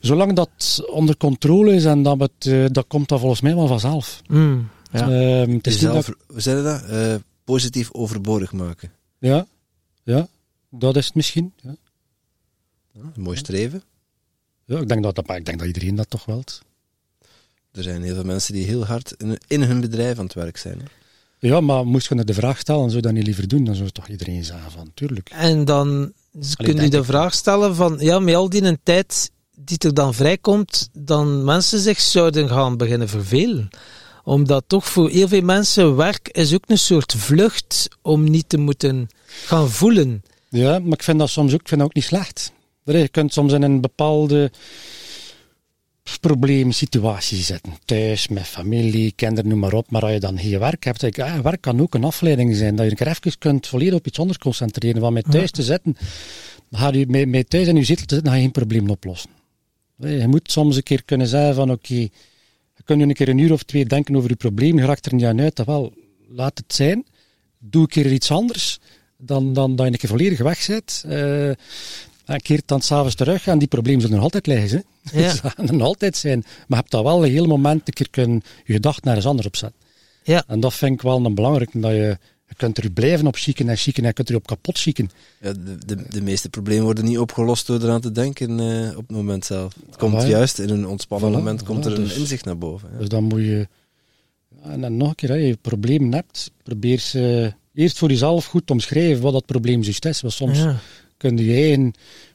Zolang dat onder controle is en dat, het, dat komt dat volgens mij wel vanzelf. Hmm, ja. Ehm, het is Jezelf, dat, hoe zei je dat? Eh, positief overbodig maken. ja, ja, dat is het misschien. Ja. Een mooi streven. Ja, ik, denk dat, dat, ik denk dat iedereen dat toch wilt. Er zijn heel veel mensen die heel hard in, in hun bedrijf aan het werk zijn. hè. Ja, maar moest je naar de vraag stellen, zou je dat niet liever doen, dan zou toch iedereen zeggen van, tuurlijk. En dan kun je de vraag stellen van, ja, met al die een tijd die er dan vrijkomt, dan mensen zich zouden gaan beginnen vervelen. Omdat toch voor heel veel mensen werk is ook een soort vlucht om niet te moeten gaan voelen. Ja, maar ik vind dat soms ook, ik vind dat ook niet slecht. Je kunt soms in een bepaalde probleemsituatie zitten. Thuis, met familie, kinderen, noem maar op. Maar als je dan geen werk hebt, denk ik, ah, werk kan ook een afleiding zijn. Dat je een keer even kunt volledig op iets anders concentreren. Want met thuis te zitten, ga je met, met thuis in je zetel te zitten, ga je geen probleem oplossen. Allee, Je moet soms een keer kunnen zeggen van, oké, je kunt nu een keer een uur of twee denken over je probleem, je raakt er niet aan uit, wel, laat het zijn. Doe een keer iets anders dan, dan dat je een keer volledig weg zit. eh, en keert dan s'avonds terug en die problemen zullen er altijd liggen. Hè. Ja. Ze gaan er altijd zijn. Maar je hebt dat wel een heel moment een keer kunnen je gedachten naar eens anders opzetten. Ja. En dat vind ik wel een belangrijk, dat je, je kunt er blijven op zieken en zieken en je kunt er op kapot zieken. Ja, de, de, de meeste problemen worden niet opgelost door eraan te denken eh, op het moment zelf. Het komt Ah, ja. juist in een ontspannen Voilà, moment komt er een dus- inzicht naar boven. Ja. Dus dan moet je... ja, En dan nog een keer, als je problemen hebt, probeer ze eerst voor jezelf goed omschrijven wat dat probleem juist is. Want soms Ja. Kun je eigen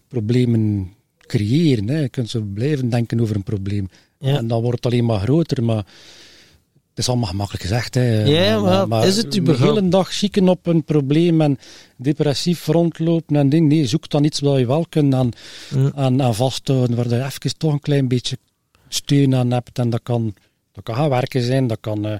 problemen creëren. Hè. Je kunt zo blijven denken over een probleem. Ja. En dan wordt het alleen maar groter, maar het is allemaal gemakkelijk gezegd. Hè. Ja, maar is het de überhaupt- hele dag zieken op een probleem en depressief rondlopen en ding. Nee, zoek dan iets waar je wel kunt aan, Mm. aan, aan vasthouden, waar je even toch een klein beetje steun aan hebt. En dat kan, dat kan gaan werken zijn, dat kan, eh,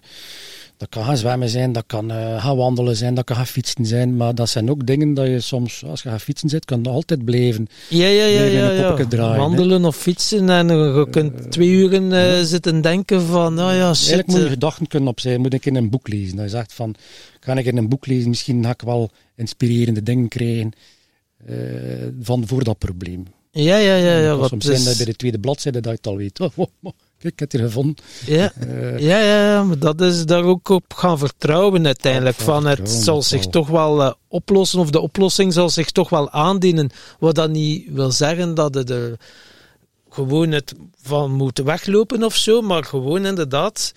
dat kan gaan zwemmen zijn, dat kan eh, gaan wandelen zijn, dat kan gaan fietsen zijn. Maar dat zijn ook dingen dat je soms, als je gaat fietsen zit, kan altijd blijven. Ja, ja, ja, draaien, Wandelen of fietsen en eh, je kunt twee uren eh, zitten denken van, nou ja, shit. Eigenlijk moet je eh, gedachten kunnen opzij. Moet ik in een boek lezen. Dat je zegt van, ga ik in een boek lezen, misschien ga ik wel inspirerende dingen krijgen eh, van, voor dat probleem. Ja, ja, ja. ja wat soms zijn dat bij de tweede bladzijde dat je het al weet. Oh, oh, oh, ik heb het hier gevonden. ja, Eh, ja, ja, ja, maar dat is daar ook op gaan vertrouwen uiteindelijk. Van het zal zich zal. toch wel eh, oplossen, of de oplossing zal zich toch wel aandienen. Wat dat niet wil zeggen dat het er gewoon het van moet weglopen of zo, maar gewoon inderdaad het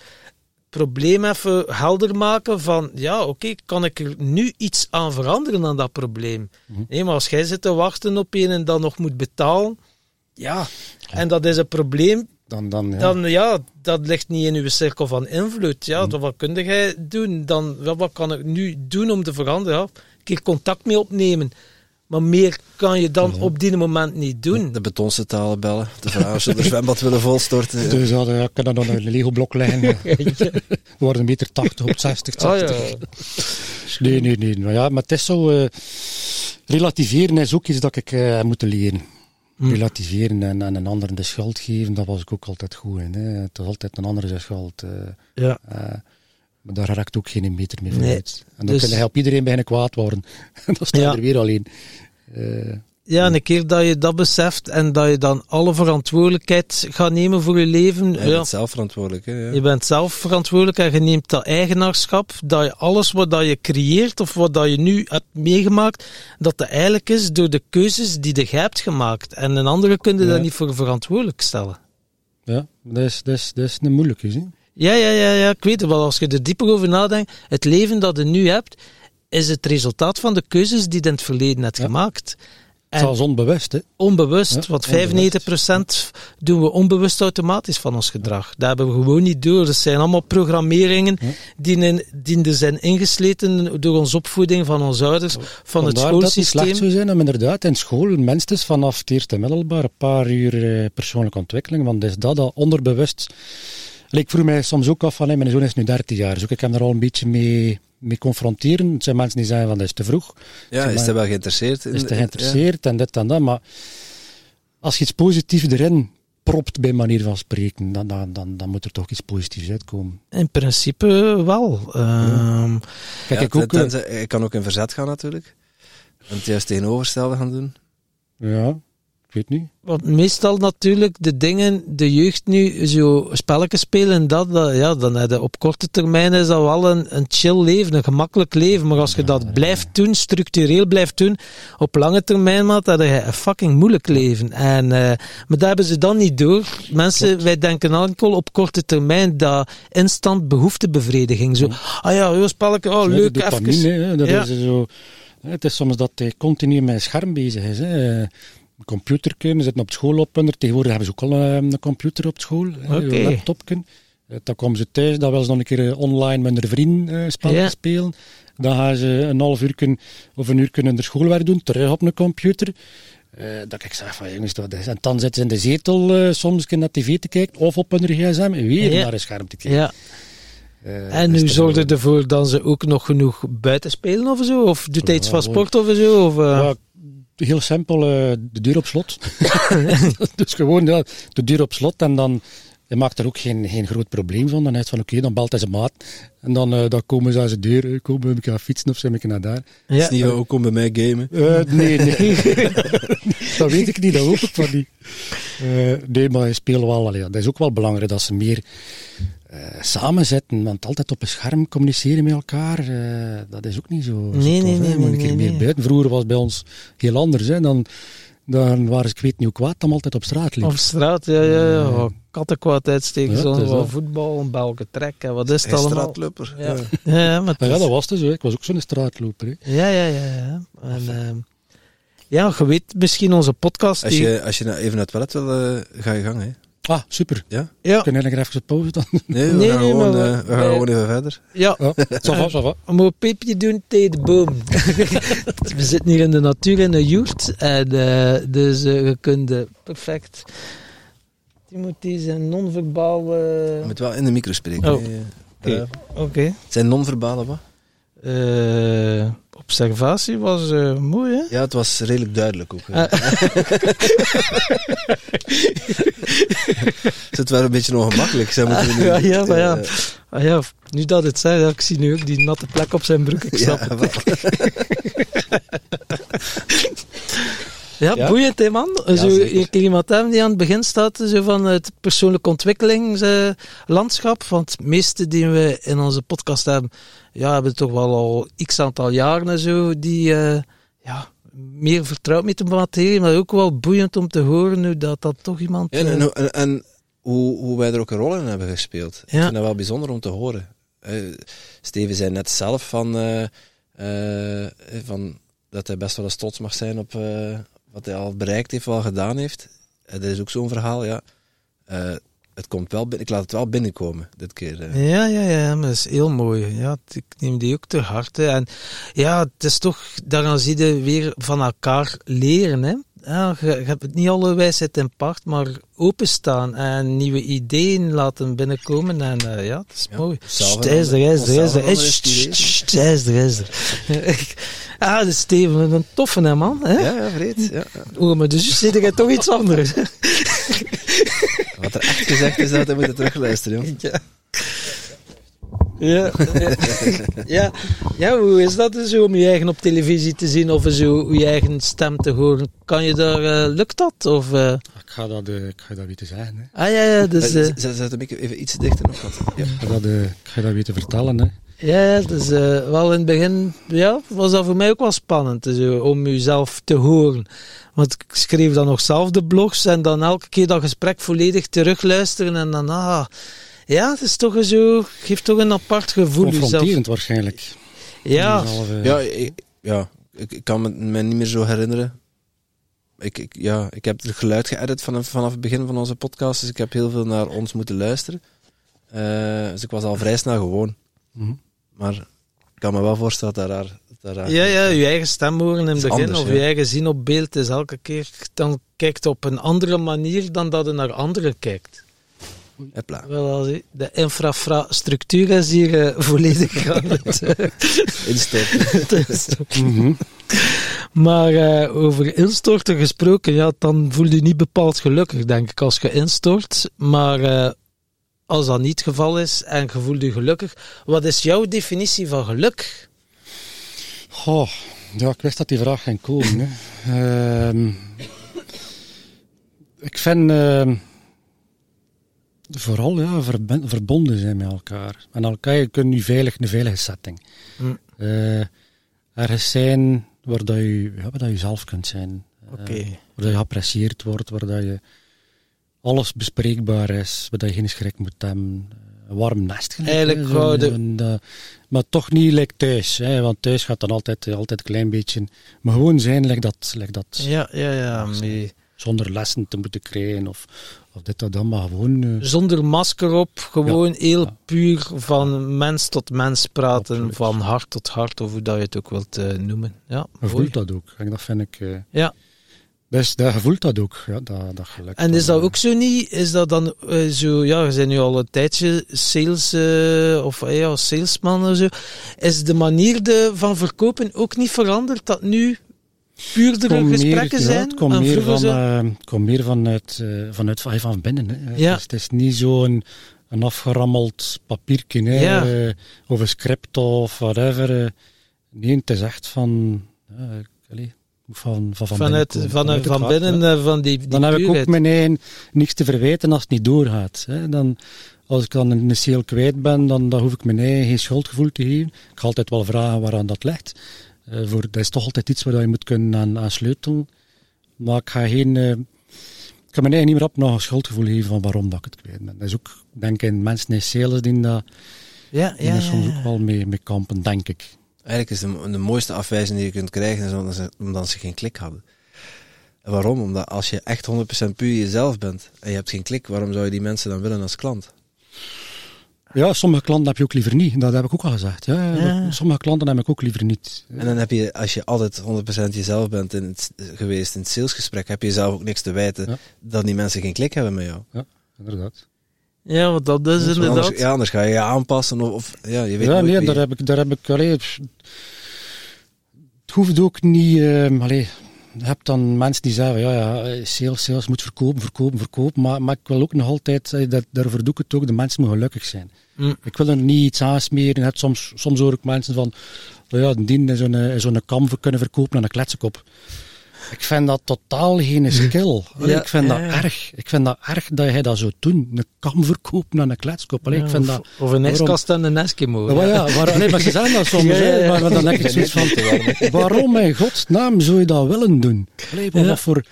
probleem even helder maken van, ja, oké, kan ik er nu iets aan veranderen aan dat probleem? Mhm. Nee, maar als jij zit te wachten op een en dan nog moet betalen, ja, en dat is een probleem dan, dan, ja. Dan ja, dat ligt niet in uw cirkel van invloed. Ja, dan wat kun jij doen? Dan, wat kan ik nu doen om te veranderen? Ja, een keer contact mee opnemen. Maar meer kan je dan op die moment niet doen. De betoncentrale bellen. De vraag ze de zwembad willen volstorten. Dus ja, ja, ik kan dan nog een Lego-blok leggen. We worden een meter 80 op 60, Oh 80. ja. Nee, nee, nee. Maar, ja, maar het is zo... eh, relativeren is ook iets dat ik eh, moeten leren. Hm. Relativeren en, en een ander de schuld geven, dat was ik ook altijd goed in. Hè. Het was altijd een andere zijn schuld. eh, ja. eh, maar daar raakt ook geen meter meer Nee, vooruit. En dan dus- kun je op iedereen beginnen kwaad worden. dan sta je Ja. er weer alleen. Eh, Ja, en een keer dat je dat beseft en dat je dan alle verantwoordelijkheid gaat nemen voor je leven. Je bent zelf verantwoordelijk. Hè, ja. je bent zelf verantwoordelijk en je neemt dat eigenaarschap. Dat je alles wat dat je creëert of wat dat je nu hebt meegemaakt, dat dat eigenlijk is door de keuzes die je hebt gemaakt. En een andere kun je Ja. dat niet voor verantwoordelijk stellen. ja, dat is, dat is, dat is een moeilijke. Hè. Ja, ja, ja, ja, ik weet het wel. Als je er dieper over nadenkt, het leven dat je nu hebt, is het resultaat van de keuzes die je in het verleden hebt Ja. gemaakt. Het En is onbewust. Hè. onbewust, Ja, want onbewust. 95% doen we onbewust automatisch van ons gedrag. Dat hebben we gewoon niet door. Dat zijn allemaal programmeringen Ja. die, in, die er zijn ingesleten door onze opvoeding van onze ouders, van het Vandaar dat het slecht schoolsysteem. zou zijn om inderdaad in school minstens vanaf het eerste middelbaar een paar uur eh, persoonlijke ontwikkeling, want is dat al onderbewust. Ik vroeg mij soms ook af van, hé, mijn zoon is nu 13 jaar, dus ik heb daar al een beetje mee, mee confronteren. Het zijn mensen die zeggen van, dat is te vroeg, Ja, is hij wel geïnteresseerd? in- is te in- geïnteresseerd en dit en dat, maar als je iets positiefs erin propt, bij manier van spreken, dan, dan, dan, dan moet er toch iets positiefs uitkomen. In principe wel. Ehm, Kijk, Ja, ik ook... ten- eh, tenzij- hij kan ook in verzet gaan natuurlijk. En het juist tegenovergestelde gaan doen. ja, ik weet niet. Want meestal natuurlijk de dingen, de jeugd nu zo spelletjes spelen en dat, dat ja, dan heb je op korte termijn is dat wel een, een chill leven, een gemakkelijk leven. Maar als je dat blijft doen, structureel blijft doen, op lange termijn, maat, dan heb je een fucking moeilijk leven. En, eh, maar daar hebben ze dan niet door. Mensen, wij denken enkel op korte termijn dat instant behoeftebevrediging. Zo, ah ja, joh, spelletje, oh leuk, de even. dopamine, hè, dat is zo, het is soms dat hij continu met een scherm bezig is. Hè. Een computer kunnen, zitten op school op. en Tegenwoordig hebben ze ook al een computer op school, Oké. een laptop. kunnen. Eh, Dan komen ze thuis, dan willen ze nog een keer eh, online met hun vriend eh spelletjes Ja. spelen. Dan gaan ze een half uur kunnen, of een uur kunnen de schoolwerk doen, terug op een computer. Eh, dat ik zeg van jongens, dat is. En dan zitten ze in de zetel eh, soms naar tv te kijken, of op hun gsm, weer Ja. naar een scherm te kijken. Ja. Eh, En nu dat- zorg je ervoor dat ze ook nog genoeg buiten spelen of zo? Of doet hij iets van sport of zo? Of, eh? Ja, heel simpel, eh, de deur op slot. dus gewoon ja, de deur op slot en dan je maakt er ook geen, geen groot probleem van. Dan is het van oké, dan belt hij zijn maat en dan, eh, dan komen ze aan zijn deur, eh, komen we gaan fietsen of zijn we naar daar. ja. is niet ook kom bij mij gamen. Eh, nee, nee. dat weet ik niet, dat hoop ik van niet. Eh, nee, maar je speelt wel. allee, dat is ook wel belangrijk dat ze meer eh samen zitten. Want altijd op een scherm communiceren met elkaar, eh, dat is ook niet zo. zo Nee, tof, nee, nee, Je moet een nee, keer nee, meer nee. buiten. Vroeger was het bij ons heel anders. Hè. Dan, dan waren ze, ik weet niet hoe kwaad, dan altijd op straat liep. Op straat, ja, ja, ja. Wat kattenkwaad uitsteken, Ja, zo, voetbal, een balken trekken, wat is het allemaal? straatloper. Ja. Ja, ja, maar ja, dat was het zo. hè. Ik was ook zo'n straatloper. Hè. ja, ja, ja, ja. En, ehm, ja, je weet misschien onze podcast. Als die- je, als je nou even naar het toilet wil, eh, ga je gang. Hè? Ah, super. Ja? ja, We kunnen eigenlijk even op pauze dan. Nee, we Nee, gaan, nee, gewoon, maar we- eh, we gaan gewoon even verder. ja, va, ça va. we moeten een peepje doen tegen de boom. we zitten hier in de natuur in een joert. En, eh, dus eh, je kunt eh, perfect. Timothy zijn non-verbaal. Je moet wel in de micro spreken. Oh. Oké. Zijn non-verbale wat? Eh, observatie was eh, mooi, hè? Ja, het was redelijk duidelijk ook. hè. Ah. Het werd een beetje ongemakkelijk. Zij moeten nu- Ja, ja, maar ja. eh, Ah ja, nu dat het zei, ik zie nu ook die natte plek op zijn broek. Ik snap ja, het. Ja, Ja. boeiend, hè, man. zo, een keer iemand hebben die aan het begin staat zo van het persoonlijke ontwikkelingslandschap. Want het meeste die we in onze podcast hebben, ja, hebben toch wel al x aantal jaren en zo, die eh, ja, meer vertrouwd met de materie. Maar ook wel boeiend om te horen nu dat dat toch iemand... Ja, en, eh, en, en hoe, hoe wij er ook een rol in hebben gespeeld. Ik Ja. vind dat wel bijzonder om te horen. Eh, Steven zei net zelf van, van dat hij best wel eens trots mag zijn op wat hij al bereikt heeft, wat al gedaan heeft. Dat is ook zo'n verhaal, ja. Het komt wel binnen, ik laat het wel binnenkomen dit keer. eh. Ja, ja, ja, maar dat is heel mooi. Ja, ik neem die ook ter harte. En ja, het is toch, daaraan zie je weer van elkaar leren. Hè? Ja, je, je hebt het niet alle wijsheid in pacht, maar openstaan en nieuwe ideeën laten binnenkomen. En eh, ja, dat is Ja, mooi. is er, is er, is er. er, is er. Ah, de Steven, een toffe hè, man. Hè? Ja, ja, vreed. Ja. Oh, maar dus zit ik toch iets anders. Gezegd is, dat we moeten terugluisteren, joh. Ja. Ja, ja. ja, hoe is dat zo om je eigen op televisie te zien of zo je eigen stem te horen? Kan je daar, eh, lukt dat? Of, eh? Ik ga dat, eh, ik ga dat weten zeggen. Hè. Ah ja, ja, dus, Zet zet hem even iets dichter nog wat. Ja. Ik, ga dat, ik ga dat weten vertellen. Hè. Ja, dus eh, wel in het begin ja, was dat voor mij ook wel spannend zo, om jezelf te horen. Want ik schreef dan nog zelf de blogs en dan elke keer dat gesprek volledig terugluisteren en dan, ah, ja, het is toch zo, geeft toch een apart gevoel. jezelf. Confronterend waarschijnlijk. Ja, eh, Ja, ik, ja ik, ik kan me, me niet meer zo herinneren. Ik, ik, ja, ik heb het geluid geëdit vanaf, vanaf het begin van onze podcast, dus ik heb heel veel naar ons moeten luisteren. Eh, dus ik was al vrij snel gewoon. mhm. Maar ik kan me wel voorstellen dat daar... dat daar Ja, ja, je eigen stem horen in het begin anders, of ja. je eigen zien op beeld is elke keer, dan kijkt op een andere manier dan dat je naar anderen kijkt. Hopla. Wel, de infrastructuur is hier eh, volledig aan het Instorten. Maar eh, over instorten gesproken, ja, dan voel je je niet bepaald gelukkig, denk ik, als je instort. Maar eh, als dat niet het geval is en je voelt je gelukkig, wat is jouw definitie van geluk? Goh, ja, ik wist dat die vraag ging komen. Hè. Ehm, ik vind ehm, vooral ja, verbonden zijn met elkaar. En elkaar je kunt nu veilig, een veilige setting. Hm. Eh, ergens zijn waar dat je, ja, waar dat je zelf kunt zijn. Eh, Oké. waar dat je geapprecieerd wordt, waar dat je alles bespreekbaar is, waar dat je geen schrik moet hebben. Een warm nest gelijk, Eigenlijk zo'n, eh, maar toch niet like thuis, hè, want thuis gaat dan altijd, eh, altijd een klein beetje. Maar gewoon zijn, like dat, like dat Ja, ja, ja. mee- zonder lessen te moeten krijgen of, of dit of dat, maar gewoon. eh, Zonder masker op, gewoon heel Ja. puur van mens tot mens praten, Absoluut. van hart tot hart, of hoe dat je het ook wilt eh, noemen. Ja, je voelt dat ook. En dat vind ik. eh, Ja. Dus dat, je voelt dat ook, ja, dat, dat geluk. En is dat eh, ook zo niet? Is dat dan eh, zo, ja, je bent nu al een tijdje sales, eh, of ja, salesman of zo. Is de manier de, van verkopen ook niet veranderd? Dat nu puurdere meer- gesprekken ja, zijn? het komt meer, van, zo? het komt meer vanuit, vanuit van, van binnen. Hè. Ja. Het, is, het is niet zo'n een afgerammeld papiertje hè, Ja. of een script of whatever. Nee, het is echt van. ja, allee, van, van, van vanuit, binnen van binnen, hè. eh, van die, die Dan heb ik ook mijn eigen niks te verwijten als het niet doorgaat. Hè. Dan, als ik dan een sale kwijt ben, dan, dan hoef ik mijn eigen geen schuldgevoel te geven. Ik ga altijd wel vragen waaraan dat ligt. Eh, voor, dat is toch altijd iets waar je moet kunnen aan, aan sleutelen. Maar ik ga geen... eh, ik kan mijn eigen niet meer op nog een schuldgevoel geven van waarom dat ik het kwijt ben. Dat is ook, denk ik, mensen in sales die, dat, Ja, die ja, er ja, soms ja. ook wel mee, mee kampen, denk ik. Eigenlijk is de, de mooiste afwijzing die je kunt krijgen, is omdat ze, omdat ze geen klik hadden. En waarom? Omdat als je echt 100% puur jezelf bent en je hebt geen klik, waarom zou je die mensen dan willen als klant? Ja, sommige klanten heb je ook liever niet. Dat heb ik ook al gezegd. Ja. Ja. Sommige klanten heb ik ook liever niet. En dan heb je, als je altijd 100% jezelf bent in het, geweest in het salesgesprek, heb je zelf ook niks te wijten Ja. dat die mensen geen klik hebben met jou. Inderdaad. Ja, want dat is inderdaad... Anders, ja, anders ga je je aanpassen of, of ja, je weet ja, nee, wie- daar heb ik, daar heb ik, allee, het hoeft ook niet, ehm allee, je hebt dan mensen die zeggen, ja, ja, sales, sales moet verkopen, verkopen, verkopen, maar, maar ik wil ook nog altijd, dat, daarvoor doe ik het ook, de mensen moeten gelukkig zijn. Mm. Ik wil er niet iets aansmeren, je hebt soms, soms hoor ik mensen van, oh ja, die is zo'n eh, zo'n kam kunnen verkopen aan een kletsenkop. Ik vind dat totaal geen skill. Ja, ik vind ja, dat erg. Ik vind dat erg dat jij dat zo doet. Een kam verkopen aan een kletskop. Allee, ik vind of, dat... of een ijskast en een Eskimo. Ja, maar ja, waar, nee, maar ze zeggen dat soms, hè, maar, maar dan denk ik zoiets van, waarom in godsnaam zou je dat willen doen? Allee, wat, voor,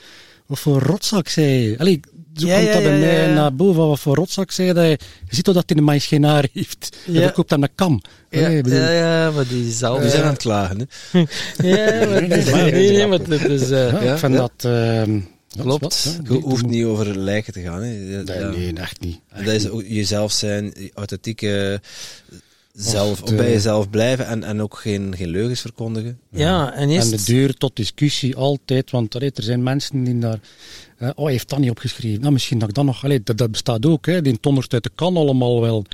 wat voor rotzak zij je? Allee, zo Ja, komt ja, dat bij mij ja, ja. naar boven, wat voor rotzak zij dat je, je ziet toch dat hij een mais geen haar heeft. Ja. Ja. verkoopt aan een kam. Ja, bedoel, ja, ja, maar die zelf... Die zijn aan het klagen. Hè? Ja, maar, nee, nee, maar het is... eh, ja, Ja, ik vind ja. dat, ehm, Klopt. is wat. Je hoeft niet over lijken te gaan. Hè. Nee, ja. nee, echt niet. Echt Dat is niet. ook jezelf zijn, authentieke zelf, de- bij jezelf blijven en, en ook geen, geen leugens verkondigen. Ja, en En eerst... de deur tot discussie altijd, want allee, er zijn mensen die daar. Eh, oh, hij heeft dat niet opgeschreven. Nou, misschien dat ik dat nog. Allee, dat, dat bestaat ook, hè. die tonnert uit de kan allemaal wel.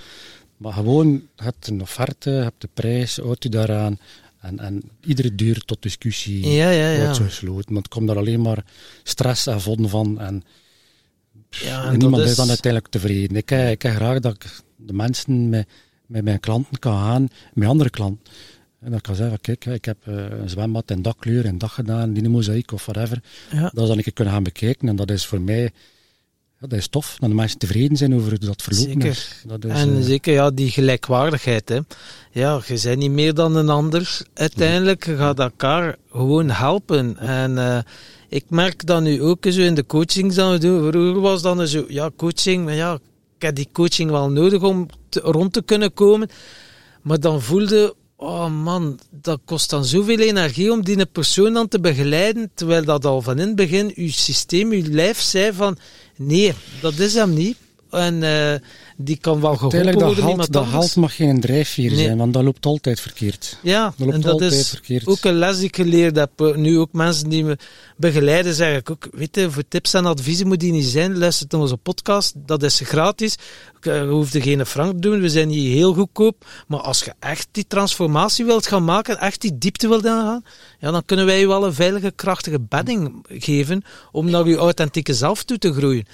Maar gewoon, je hebt een offerte, je hebt de prijs, houdt u daaraan. En, en iedere deur tot discussie Ja, ja, ja. wordt zo gesloten. Want komt daar alleen maar stress en vodden van. En, ja, en niemand is dan uiteindelijk tevreden. Ik, heb- ik heb graag dat ik de mensen met, met mijn klanten kan gaan, met andere klanten. En dat ik kan zeggen, kijk, ik heb eh, een zwembad in dat kleur en dat gedaan, die mozaïek of whatever. Ja. Dat zal ik kunnen gaan bekijken en dat is voor mij, ja, dat is tof. Dat de mensen tevreden zijn over hoe dat verlopen Zeker. is. Dat is En eh, zeker ja, die gelijkwaardigheid. Hè. Ja, je bent niet meer dan een ander. Uiteindelijk gaat elkaar gewoon helpen. En eh, ik merk dat nu ook zo in de coachings dat we doen. Vroeger was dan zo, ja, coaching, maar ja, ik heb die coaching wel nodig om te- rond te kunnen komen. Maar dan voelde, oh man, dat kost dan zoveel energie om die persoon dan te begeleiden, terwijl dat al van in het begin uw systeem, uw lijf zei van, nee, dat is hem niet. En eh, die kan wel geholpen worden halt, dat halt mag geen drijfveer Nee. zijn, want dat loopt altijd verkeerd. Ja, Dat loopt en dat altijd is verkeerd. ook een les die ik geleerd heb. Eh, Nu ook mensen die me begeleiden, zeg ik ook, weet je, voor tips en adviezen moet die niet zijn. Luister naar onze podcast, dat is gratis. Je hoeft er geen frank te doen, we zijn niet heel goedkoop. Maar als je echt die transformatie wilt gaan maken, echt die diepte wilt aangaan, ja, dan kunnen wij je wel een veilige, krachtige bedding geven om naar je authentieke zelf toe te groeien.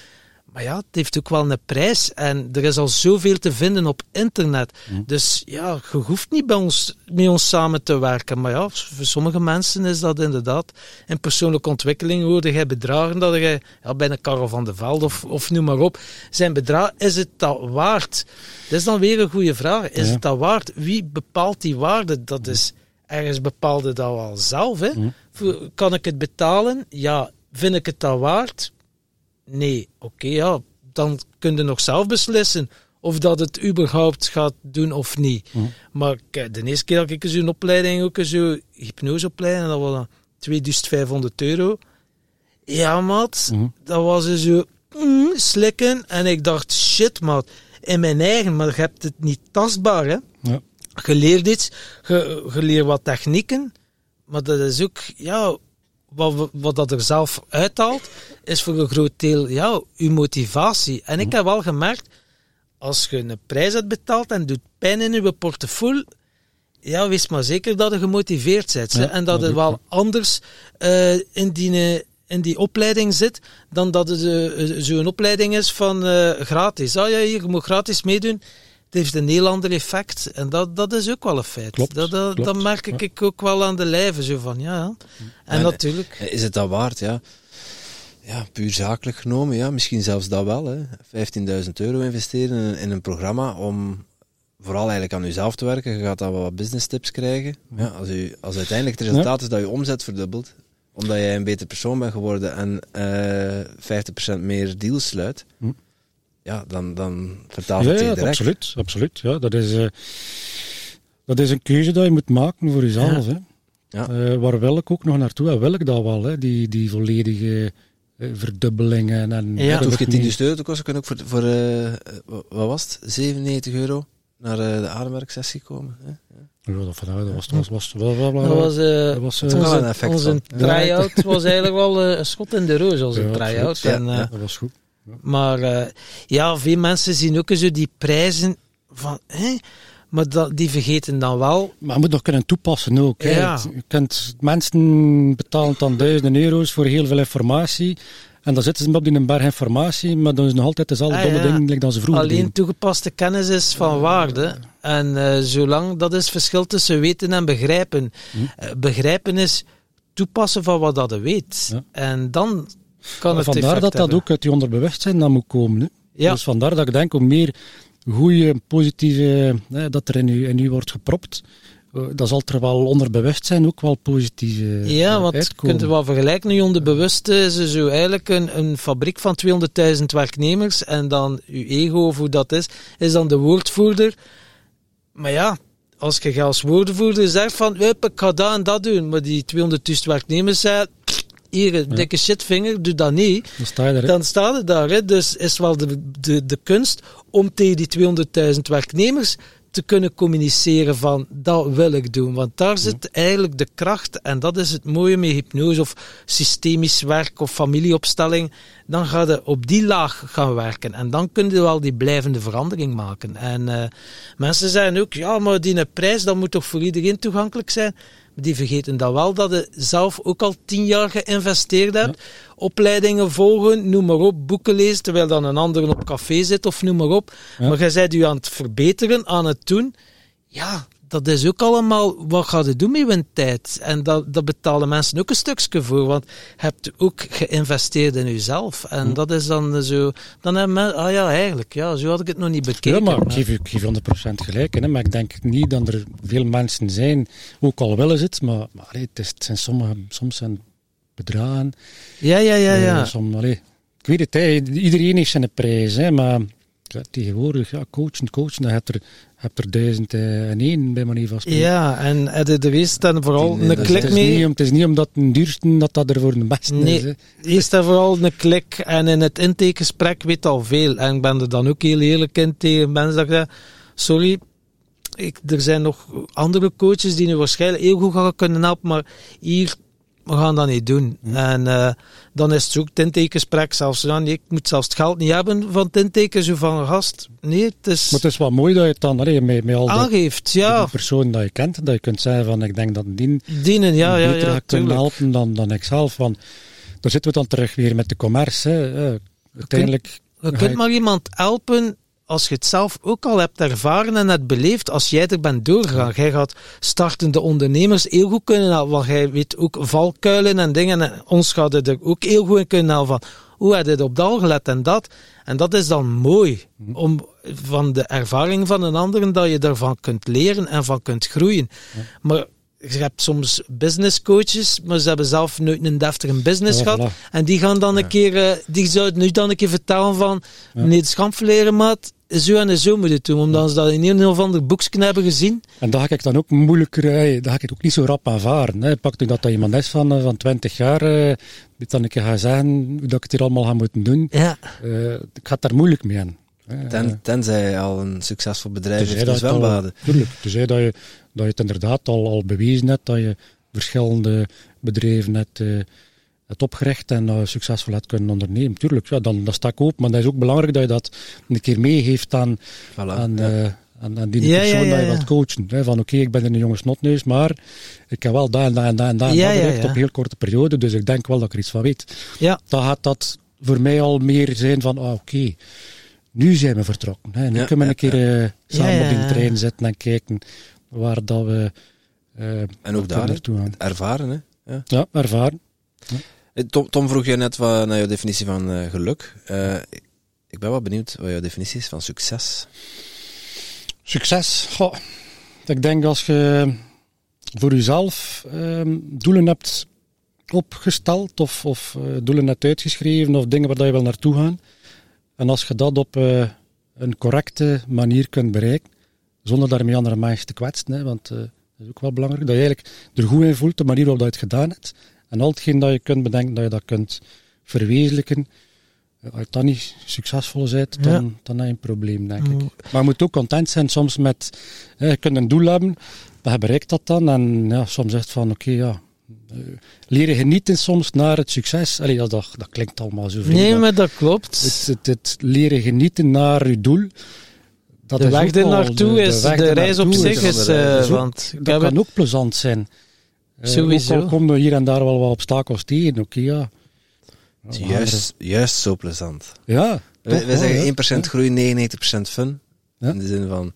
Maar ja, het heeft ook wel een prijs en er is al zoveel te vinden op internet. Dus ja, je hoeft niet bij ons, met ons samen te werken. Maar ja, voor sommige mensen is dat inderdaad. In persoonlijke ontwikkeling hoorde jij bedragen dat je ja, bij een Karel van de Veld of, of noem maar op. Zijn bedrag, is het dat waard? Dat is dan weer een goede vraag. Is Ja. het dat waard? Wie bepaalt die waarde? Dat is ergens bepaalde dat wel zelf. Hè? Voor- Kan ik het betalen? Ja. Vind ik het dat waard? Nee, oké, ja, dan kun je nog zelf beslissen of dat het überhaupt gaat doen of niet. Maar kijk, de eerste keer dat ik zo'n opleiding, ook zo hypnoseopleiding, dat was dan 2500 euro. Ja, maat, Mhm. dat was dus zo mm, slikken. En ik dacht, shit, maat, in mijn eigen, maar je hebt het niet tastbaar, hè. Ja. Je leert iets, je, je leert wat technieken, maar dat is ook, ja, wat, wat dat er zelf uithaalt, is voor een groot deel, ja, uw motivatie. En ik heb wel gemerkt, als je een prijs hebt betaald en doet pijn in je portefeuille, ja, wees maar zeker dat je gemotiveerd bent. Ja, en dat ook, wel anders eh, in, die, in die opleiding zit, dan dat het eh, zo'n opleiding is van gratis. Ah ja, hier, je moet gratis meedoen. Het heeft een heel ander effect. En dat, dat is ook wel een feit. Klopt, dat, dat, klopt, dat merk ik ja. ook wel aan de lijve. Zo van, ja. En En, natuurlijk. Is het dat waard, ja? Ja, puur zakelijk genomen, ja, misschien zelfs dat wel. hè. 15.000 euro investeren in, in een programma om vooral eigenlijk aan jezelf te werken. Je gaat dan wel wat business tips krijgen. Ja, als, u, als uiteindelijk het resultaat is dat je omzet verdubbelt, omdat jij een beter persoon bent geworden en eh 50% meer deals sluit, Hm. Ja, dan, dan vertaalt Ja, het ja, direct. absoluut. absoluut ja. dat, is, eh, dat is een keuze dat je moet maken voor jezelf. Hè. Ja. Eh, waar wil ik ook nog naartoe? En wil ik dat wel, hè? Die, die volledige eh, verdubbelingen. En, Ja. Het hoeft geen niet- 10.000 euro te kosten, kunnen ook voor, voor eh, wat was het, 97 euro naar eh, de ademwerksessie komen. Hè? Ja, dat, van- dat was, dat was, was Dat was, eh, dat was, onze, een effect onze try-out was eigenlijk wel een schot in de roos, onze Ja, try-out. En, Ja, eh, ja. dat was goed. Maar eh, ja, veel mensen zien ook zo die prijzen van, hè? maar dat, die vergeten dan wel. Maar je moet nog kunnen toepassen ook. Ja. Je kunt, mensen betalen dan duizenden euro's voor heel veel informatie. En dan zitten ze op die een berg informatie, maar dan is het nog altijd dezelfde Ah, domme ja. like dat ze vroeger Alleen deden. toegepaste kennis is van waarde. En eh, zolang dat is het verschil tussen weten en begrijpen. Hm. Eh, begrijpen is toepassen van wat dat je weet. En dan kan het vandaar dat dat hebben. ook uit je onderbewustzijn dan moet komen. Hè. Ja. Dus vandaar dat ik denk, hoe meer goede, positieve, hè, dat er in u, in u wordt gepropt, eh, dan zal er wel onderbewustzijn ook wel positief eh, Ja, want je kunt er wel vergelijken. Nu onderbewuste is zo eigenlijk een, een fabriek van 200.000 werknemers. En dan uw ego, of hoe dat is, is dan de woordvoerder. Maar ja, als je als woordvoerder zegt van, "Hup, ik ga dat en dat doen. Maar die 200.000 werknemers zeggen, hier, een dikke shitvinger, doe dat niet. Dan sta je hè. Dan staat het daar. Hè. Dus is wel de, de, de kunst om tegen die 200.000 werknemers te kunnen communiceren van dat wil ik doen. Want daar zit eigenlijk de kracht en dat is het mooie met hypnose of systemisch werk of familieopstelling. Dan ga je op die laag gaan werken en dan kun je wel die blijvende verandering maken. En eh, mensen zeggen ook, ja maar die prijs dat moet toch voor iedereen toegankelijk zijn. Die vergeten dan wel dat je zelf ook al tien jaar geïnvesteerd hebt. Opleidingen volgen, noem maar op, boeken lezen, terwijl dan een ander op café zit of noem maar op. Ja. Maar jij bent je aan het verbeteren, aan het doen. Ja, dat is ook allemaal, wat ga je doen met je tijd? En dat, dat betalen mensen ook een stukje voor, want je hebt ook geïnvesteerd in jezelf. En Hm. dat is dan zo, dan hebben mensen, ah ja, eigenlijk, ja, zo had ik het nog niet bekeken. Ja, maar ik geef ik geef je 100% gelijk. Hè, maar ik denk niet dat er veel mensen zijn, ook al willen ze het, maar, maar het, is, het zijn sommige, soms zijn bedragen. ja, ja, ja, ja. som- allee, ik weet het, hè, iedereen heeft zijn prijs, hè, maar ja, tegenwoordig, ja, coachen, coachen, dan heb je er, heb er duizend eh, en één bij manier van spreken. Ja, en heb je er eerst dan vooral een dus klik mee? niet, het is niet omdat een duurste dat dat er voor de beste Nee. is. Hè. Eerst en vooral een klik en in het intakegesprek weet al veel. En ik ben er dan ook heel eerlijk in tegen mensen dat ik zeg, sorry, ik, er zijn nog andere coaches die nu waarschijnlijk heel goed gaan kunnen helpen, maar hier, we gaan dat niet doen. En eh, dan is het ook het intakegesprek zelfs, ja, nee, ik moet zelfs het geld niet hebben van intake, zo van gast. Nee, het is, Maar het is wel mooi dat je het dan allee, met, met al aangeeft, ja. die personen dat je kent, dat je kunt zeggen van ik denk dat die Dienen, ja, ja, beter ja, kunnen helpen dan, dan ik zelf. Want daar zitten we dan terug weer met de commerce. Hè. Eh, uiteindelijk Je ga kunt maar iemand helpen als je het zelf ook al hebt ervaren en het beleefd, als jij er bent doorgegaan. Jij gaat startende ondernemers heel goed kunnen helpen, want jij weet ook valkuilen en dingen. En ons gaat het er ook heel goed in kunnen helpen van, hoe heb je het op dat gelet en dat? En dat is dan mooi, om van de ervaring van een ander, dat je daarvan kunt leren en van kunt groeien. Maar je hebt soms business coaches, maar ze hebben zelf nooit een deftige business Ja, gehad. voilà. En die gaan dan een keer, eh, die zouden nu dan een keer vertellen van, meneer de Schampverleren, maat, zo en zo moet je het doen, omdat ze dat in een of ander boekje hebben gezien. En dat ga ik dan ook moeilijker, eh, dat ga ik het ook niet zo rap aanvaren. Hè. Pak nu dat dat iemand is van, eh, van 20 jaar, eh, die dan een keer gaat zeggen hoe dat ik het hier allemaal ga moeten doen. Ja. Eh, ik ga het daar moeilijk mee aan. Ten, tenzij je al een succesvol bedrijf heeft dat in zwembaden. Tuurlijk, tenzij dat je, dat je het inderdaad al, al bewezen hebt, dat je verschillende bedrijven hebt, eh, hebt opgericht en succesvol hebt kunnen ondernemen. Tuurlijk, ja, dan, dat sta ik open, maar dat is ook belangrijk dat je dat een keer meegeeft aan, Voilà. aan, ja. eh, aan, aan die Ja, persoon ja, ja, dat je ja. wilt coachen. Hè, van oké, ik ben een jonge snotneus, maar ik heb wel dat en dat en dat en Ja, ja, bereikt ja. op een heel korte periode, dus ik denk wel dat ik er iets van weet. Ja. Dan gaat dat voor mij al meer zijn van, ah, oké, nu zijn we vertrokken. Hè. Nu Ja, kunnen we ja, een keer eh, samen Ja, op die ja, ja. trein zitten en kijken waar dat we eh, En ook daar, naartoe gaan. ervaren. Hè? Ja. Ja, ervaren. Eh, Tom, Tom vroeg je net wat naar jouw definitie van eh, geluk. Ik ben wel benieuwd wat jouw definitie is van succes. Succes. Goh, ik denk als je voor jezelf ehm, doelen hebt opgesteld of, of doelen hebt uitgeschreven of dingen waar dat je wil naartoe gaan. En als je dat op een correcte manier kunt bereiken, zonder daarmee andere mensen te kwetsen, hè, want eh, dat is ook wel belangrijk, dat je eigenlijk er goed in voelt, de manier waarop dat je het gedaan hebt. En al hetgeen dat je kunt bedenken, dat je dat kunt verwezenlijken. Eh, Als je dan niet succesvol bent, dan, dan heb je een probleem, denk ik. Mm. Maar je moet ook content zijn soms met, je kunt een doel hebben, maar je bereikt dat dan. En ja, soms zegt van, oké, ja, eh, leren genieten soms naar het succes. Allee, dat, dat, dat klinkt allemaal zo vreemd, Nee, maar maar dat klopt. het, het, het leren genieten naar je doel, dat de is weg er naartoe de- is, de, er reis op zich is eh, ook- want Dat kan ook plezant zijn. Eh, Sowieso. Ook al komen er hier en daar wel wat obstakels tegen, oké, ja. Het is juist, juist zo plezant. Ja, Wij, zeggen hè. 1% groei, 99% fun. Ja. In de zin van,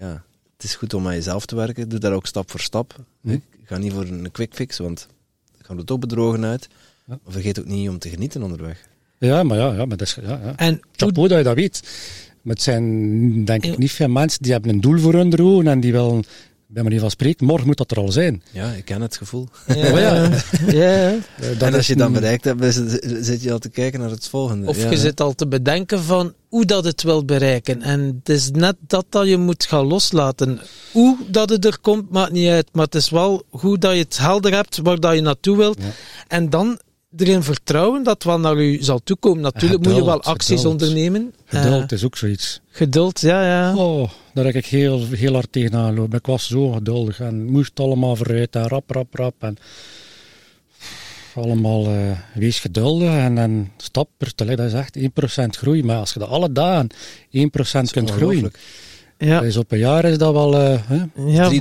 ja, het is goed om aan jezelf te werken. Doe dat ook stap voor stap. Hm. Ga niet voor een quick fix, want dan gaan we toch bedrogen uit. Ja. Maar vergeet ook niet om te genieten onderweg. Ja, maar ja, ja, maar dat is, ja, ja. En Chapeau dat je dat weet. Maar het zijn, denk ik, niet veel mensen die hebben een doel voor hun ogen en die willen, bij manier van spreken, morgen moet dat er al zijn. Ja, ik ken het gevoel. ja, ja. ja, ja. Dat en als je dat een- bereikt hebt, zit- je al te kijken naar het volgende. Of Ja, je hè. zit al te bedenken van hoe dat het wil bereiken. En het is net dat dat je moet gaan loslaten. Hoe dat het er komt, maakt niet uit. Maar het is wel goed dat je het helder hebt waar dat je naartoe wilt. Ja. En dan erin vertrouwen dat wat naar u zal toekomen. Natuurlijk moet je wel acties geduld. ondernemen. Geduld Eh, is ook zoiets. geduld, ja, ja. Oh, daar heb ik heel, heel hard tegenaan gelopen. Ik was zo geduldig en moest allemaal vooruit en rap, rap, rap. En allemaal eh, wees geduldig en, en stap per. Dat is echt 1% groei. Maar als je dat alle dagen 1% kunt groeien. Ja, dus op een jaar is dat wel... eh, hè? ja. 3780%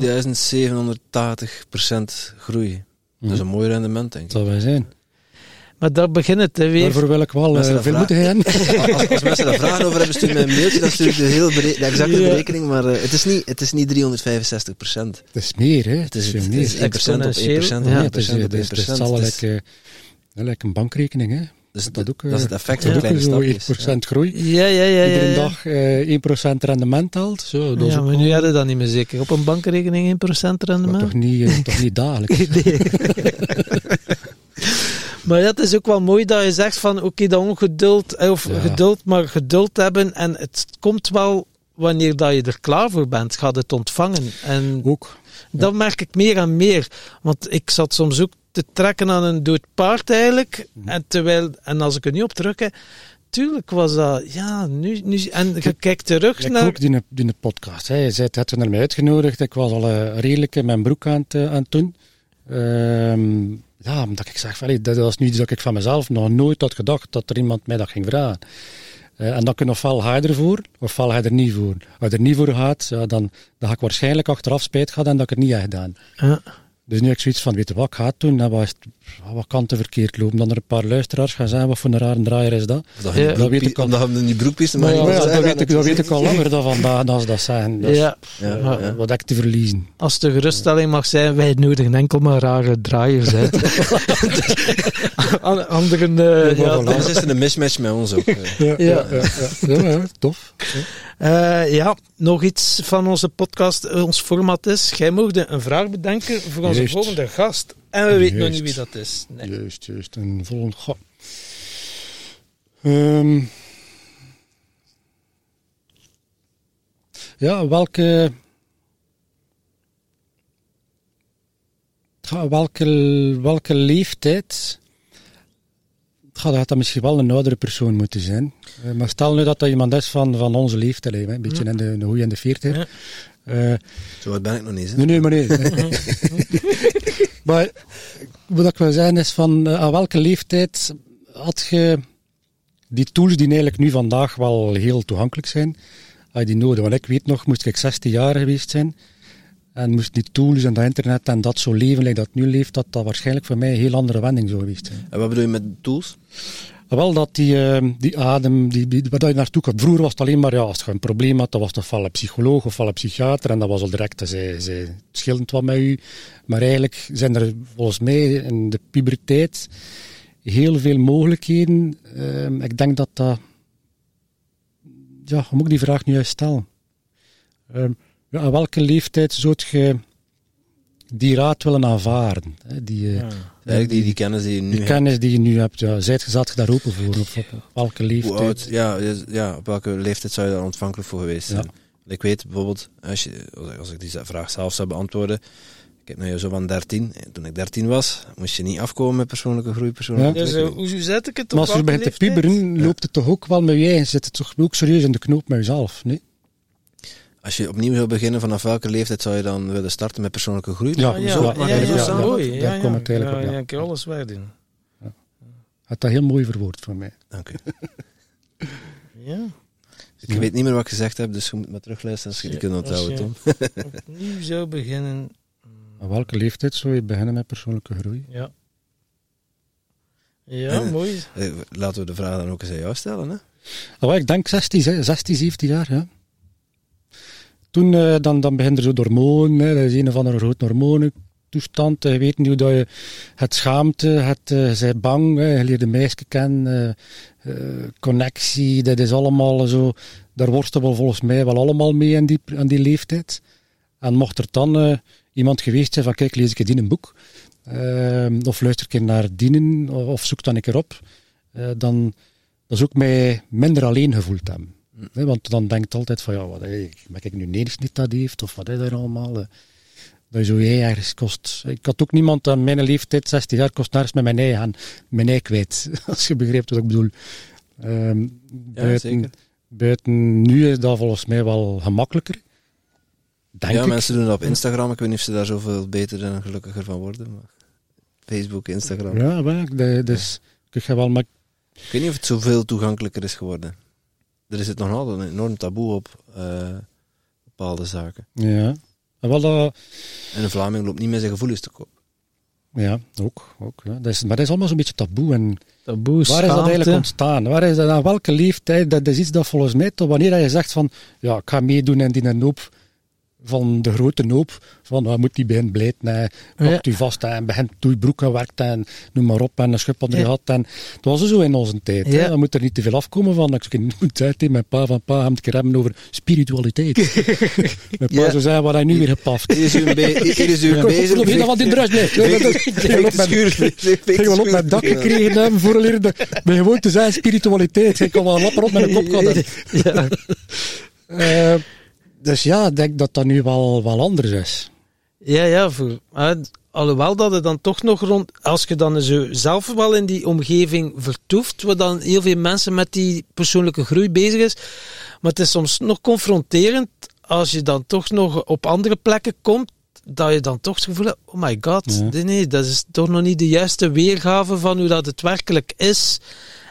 groei. Dat is een mooi rendement, denk ik. Dat zou wij zijn. Maar daar begint het hè, weer. Daarvoor wil ik wel Mensen uh, dat veel moeten hebben. Als, als mensen daar vragen over hebben, stuur mij een mailtje. Dan stuur ik de, heel bere- de exacte Ja. berekening. Maar eh, het, is niet, het is niet 365 procent. Het is meer, hè. Het is, veel het meer. is 1 procent op 1 procent. Ja, Ja, 1 het is, het 1 is, het is Het uh, like een bankrekening, hè. Dus dat dat, ook, eh, dat is het effect van Dat kleine stapjes. 1% groei. Ja, ja, ja. ja, Iedere dag eh 1% rendement haalt. Zo, dat is Ja, ook maar nu hadden dat niet meer zeker. Op een bankrekening 1% maar rendement. toch niet, eh, toch niet dagelijks. Nee. maar het is ook wel mooi dat je zegt van oké, dat ongeduld, eh, of Ja. geduld, maar geduld hebben en het komt wel wanneer dat je er klaar voor bent, gaat het ontvangen. En Ook. dat merk ik meer en meer, want ik zat soms ook te trekken aan een dood paard eigenlijk, en terwijl, en als ik er nu op terug tuurlijk was dat, ja, nu, nu en je kijkt terug Ik naar... ook die, die podcast. Hè. Je zei, het had naar mij uitgenodigd. Ik was al eh, redelijk in mijn broek aan het, eh, aan het doen. Ehm, ja, omdat ik zeg, van, dat was nu iets dat ik van mezelf nog nooit had gedacht dat er iemand mij dat ging vragen. Eh, en dan kun je ofwel ga je ervoor, ofwel je er niet voor. Als je er niet voor gaat, ja, dan, dan ga ik waarschijnlijk achteraf spijt gehad en dat ik het niet heb gedaan. Ja. Dus nu heb ik zoiets van, weet je wat ik ga doen? En wat, het- kan te verkeerd lopen? Dan er een paar luisteraars gaan zijn, wat voor een rare draaier is dat? Dat, Ja. weet ik al. Omdat hem Maar ja, dat, weet ik, dat weet ik al langer dan vandaag ze dat zeggen. Dus, ja, Ja, ja, ja. Wat heb ik te verliezen? Als de geruststelling mag zijn, wij nodigen enkel maar rare draaiers uit. An- Anderen, eh, Ja. Anders is er een mismatch met ons ook. eh. Ja, Ja. ja, ja, ja, ja, tof. Eh, ja, nog iets van onze podcast. eh, Ons format is, jij mocht een vraag bedenken voor onze Juist. volgende gast. En we weten nog niet wie dat is. Nee. Juist, juist. Een volgende. Goh. Ehm. ja, welke. Welke, welke leeftijd. Dat had dat misschien wel een oudere persoon moeten zijn. Eh, maar stel nu dat dat iemand is van, van onze leeftijd, hè, een beetje in de, in de goeie in de veertig. Ja. Eh, Zo ben ik nog niet. Hè. Nee, nee, maar nee. maar wat ik wil zeggen is van, eh, aan welke leeftijd had je die tools die eigenlijk nu vandaag wel heel toegankelijk zijn, had je die nodig? Want ik weet nog, moest ik 16 jaar geweest zijn en moest die tools en dat internet en dat zo leven, like dat nu leeft, dat dat waarschijnlijk voor mij een heel andere wending zou geweest zijn. En wat bedoel je met tools? Wel dat die, eh, die adem, die, die, waar je naartoe komt. Vroeger was het alleen maar, ja, als je een probleem had, dan was het ofwel een psycholoog ofwel een psychiater. En dat was al direct, dat zij, zij schillend wat met u. Maar eigenlijk zijn er volgens mij in de puberteit heel veel mogelijkheden. Eh, ik denk dat dat... Ja, hoe moet ik die vraag nu juist stellen? Eh, ja, aan welke leeftijd zou je die raad willen aanvaarden? Hè? Die, eh, Eigenlijk die, die kennis die je nu die hebt. kennis die je nu hebt, ja, zijt, zat je daar open voor? Op, welke leeftijd? oud, ja, ja, op welke leeftijd zou je daar ontvankelijk voor geweest zijn? Ik weet bijvoorbeeld, als, je, als ik die vraag zelf zou beantwoorden, ik heb nu zo van 13. En Toen ik 13 was, moest je niet afkomen met persoonlijke groei, persoonlijke Dus eh, hoe zet ik het op Maar als je begint te pieberen, loopt het toch ook wel met je eigen, zit het toch ook serieus in de knoop met jezelf, nee? Als je opnieuw zou beginnen, vanaf welke leeftijd zou je dan willen starten met persoonlijke groei? Ja, ja, zo, ja, ja, ja, ja, ja, mooi. daar Ja, ja. komt het eigenlijk ja, op, ja. ja, ik heb alles weg doen. Had dat heel mooi verwoord voor mij. Oké. Ja. Ik weet niet meer wat ik gezegd heb, dus je moet maar terugluisteren als je het kunt onthouden, Tom. Opnieuw zou beginnen. Aan welke leeftijd zou je beginnen met persoonlijke groei? Ja. Ja, mooi. Eh, Laten we de vraag dan ook eens aan jou stellen. Hè? Ik denk 16, hè, 16, 17 jaar, ja. Toen, eh, dan, dan begint er zo de hormonen, hè, dat is een of andere grote hormonentoestand. eh, Je weet niet hoe je het schaamte, het uh, zij bang, hè, je leert de meisje kennen, eh, eh, connectie, dat is allemaal zo, daar worstelen we volgens mij wel allemaal mee aan die, aan die leeftijd. En mocht er dan eh, iemand geweest zijn van, kijk, lees ik het in een boek, eh, of luister ik naar dienen, of, zoek dan een keer op, eh, dan, is ook mij minder alleen gevoeld hebben. Want dan denkt altijd van, ja, wat, hey, ben ik nu nergens niet dat heeft, of wat is er allemaal. dat je zo je ergens kost. Ik had ook niemand aan mijn leeftijd, 16 jaar, kost nergens met mijn ei gaan, mijn ei kwijt. Als je begrijpt wat ik bedoel. Ehm, buiten, zeker. buiten nu is dat volgens mij wel gemakkelijker. Denk ja, ik. mensen doen dat op Instagram. Ik weet niet of ze daar zoveel beter en gelukkiger van worden. Maar Facebook, Instagram. Ja, maar, dus ik ga wel maar Ik weet niet of het zoveel toegankelijker is geworden. Er zit nog altijd een enorm taboe op eh, bepaalde zaken. Ja. En wel dat, En een Vlaming loopt niet met zijn gevoelens te koop. ja, ook. ook ja. dat is, maar dat is allemaal zo'n beetje taboe. En Taboe, waar is dat eigenlijk ontstaan? Waar is dat, aan welke leeftijd? Dat is iets dat volgens mij, tot wanneer dat je zegt van, ja, ik ga meedoen in die noop van de grote noop, van, nou, moet die begin blijten, hè, pakt u vast en begint je broek en werkt en noem maar op, en een schub onder je gat. En het was zo in onze tijd. Hè. Ja. Dan moet er niet te veel afkomen van, ik moet zeggen mijn pa van, pa, hem een keer hebben over spiritualiteit. mijn pa zou zeggen, wat hij nu weer gepaft. Hier is Ja, bezig. ik weet nog wat in de rust blijft. Ik wil op mijn- ik wil op mijn dak gekregen hebben voor leren. Ben gewoon te zijn spiritualiteit. Ik kan wel lapper op mijn kop gaan. Dus ja, ik denk dat dat nu wel, wel anders is. Ja, ja. Voor, hè, alhoewel dat het dan toch nog rond... Als je dan zo zelf wel in die omgeving vertoeft, waar dan heel veel mensen met die persoonlijke groei bezig is, maar het is soms nog confronterend als je dan toch nog op andere plekken komt, dat je dan toch het gevoel hebt, oh my god, Ja. nee, dat is toch nog niet de juiste weergave van hoe dat het werkelijk is.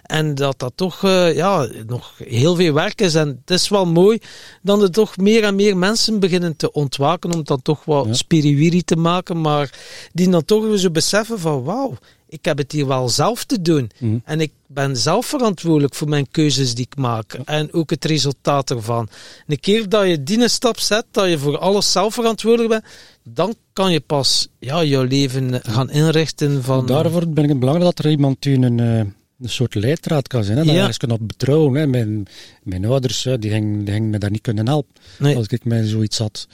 En dat dat toch eh, ja, nog heel veel werk is. En het is wel mooi dat er toch meer en meer mensen beginnen te ontwaken om het dan toch wat Ja. spiriwiri te maken. Maar die dan toch weer zo beseffen van wauw, ik heb het hier wel zelf te doen. Mhm. En ik ben zelf verantwoordelijk voor mijn keuzes die ik maak. En ook het resultaat ervan. En een keer dat je die stap zet, dat je voor alles zelf verantwoordelijk bent, dan kan je pas ja, jouw leven gaan inrichten van... Daarvoor ben ik het belangrijk dat er iemand u een, eh, een soort leidraad kan zijn. Hè, dat Ja. ergens kunt op betrouwen. Hè. Mijn, mijn ouders die gingen, die gingen me daar niet kunnen helpen Nee. als ik mij zoiets had.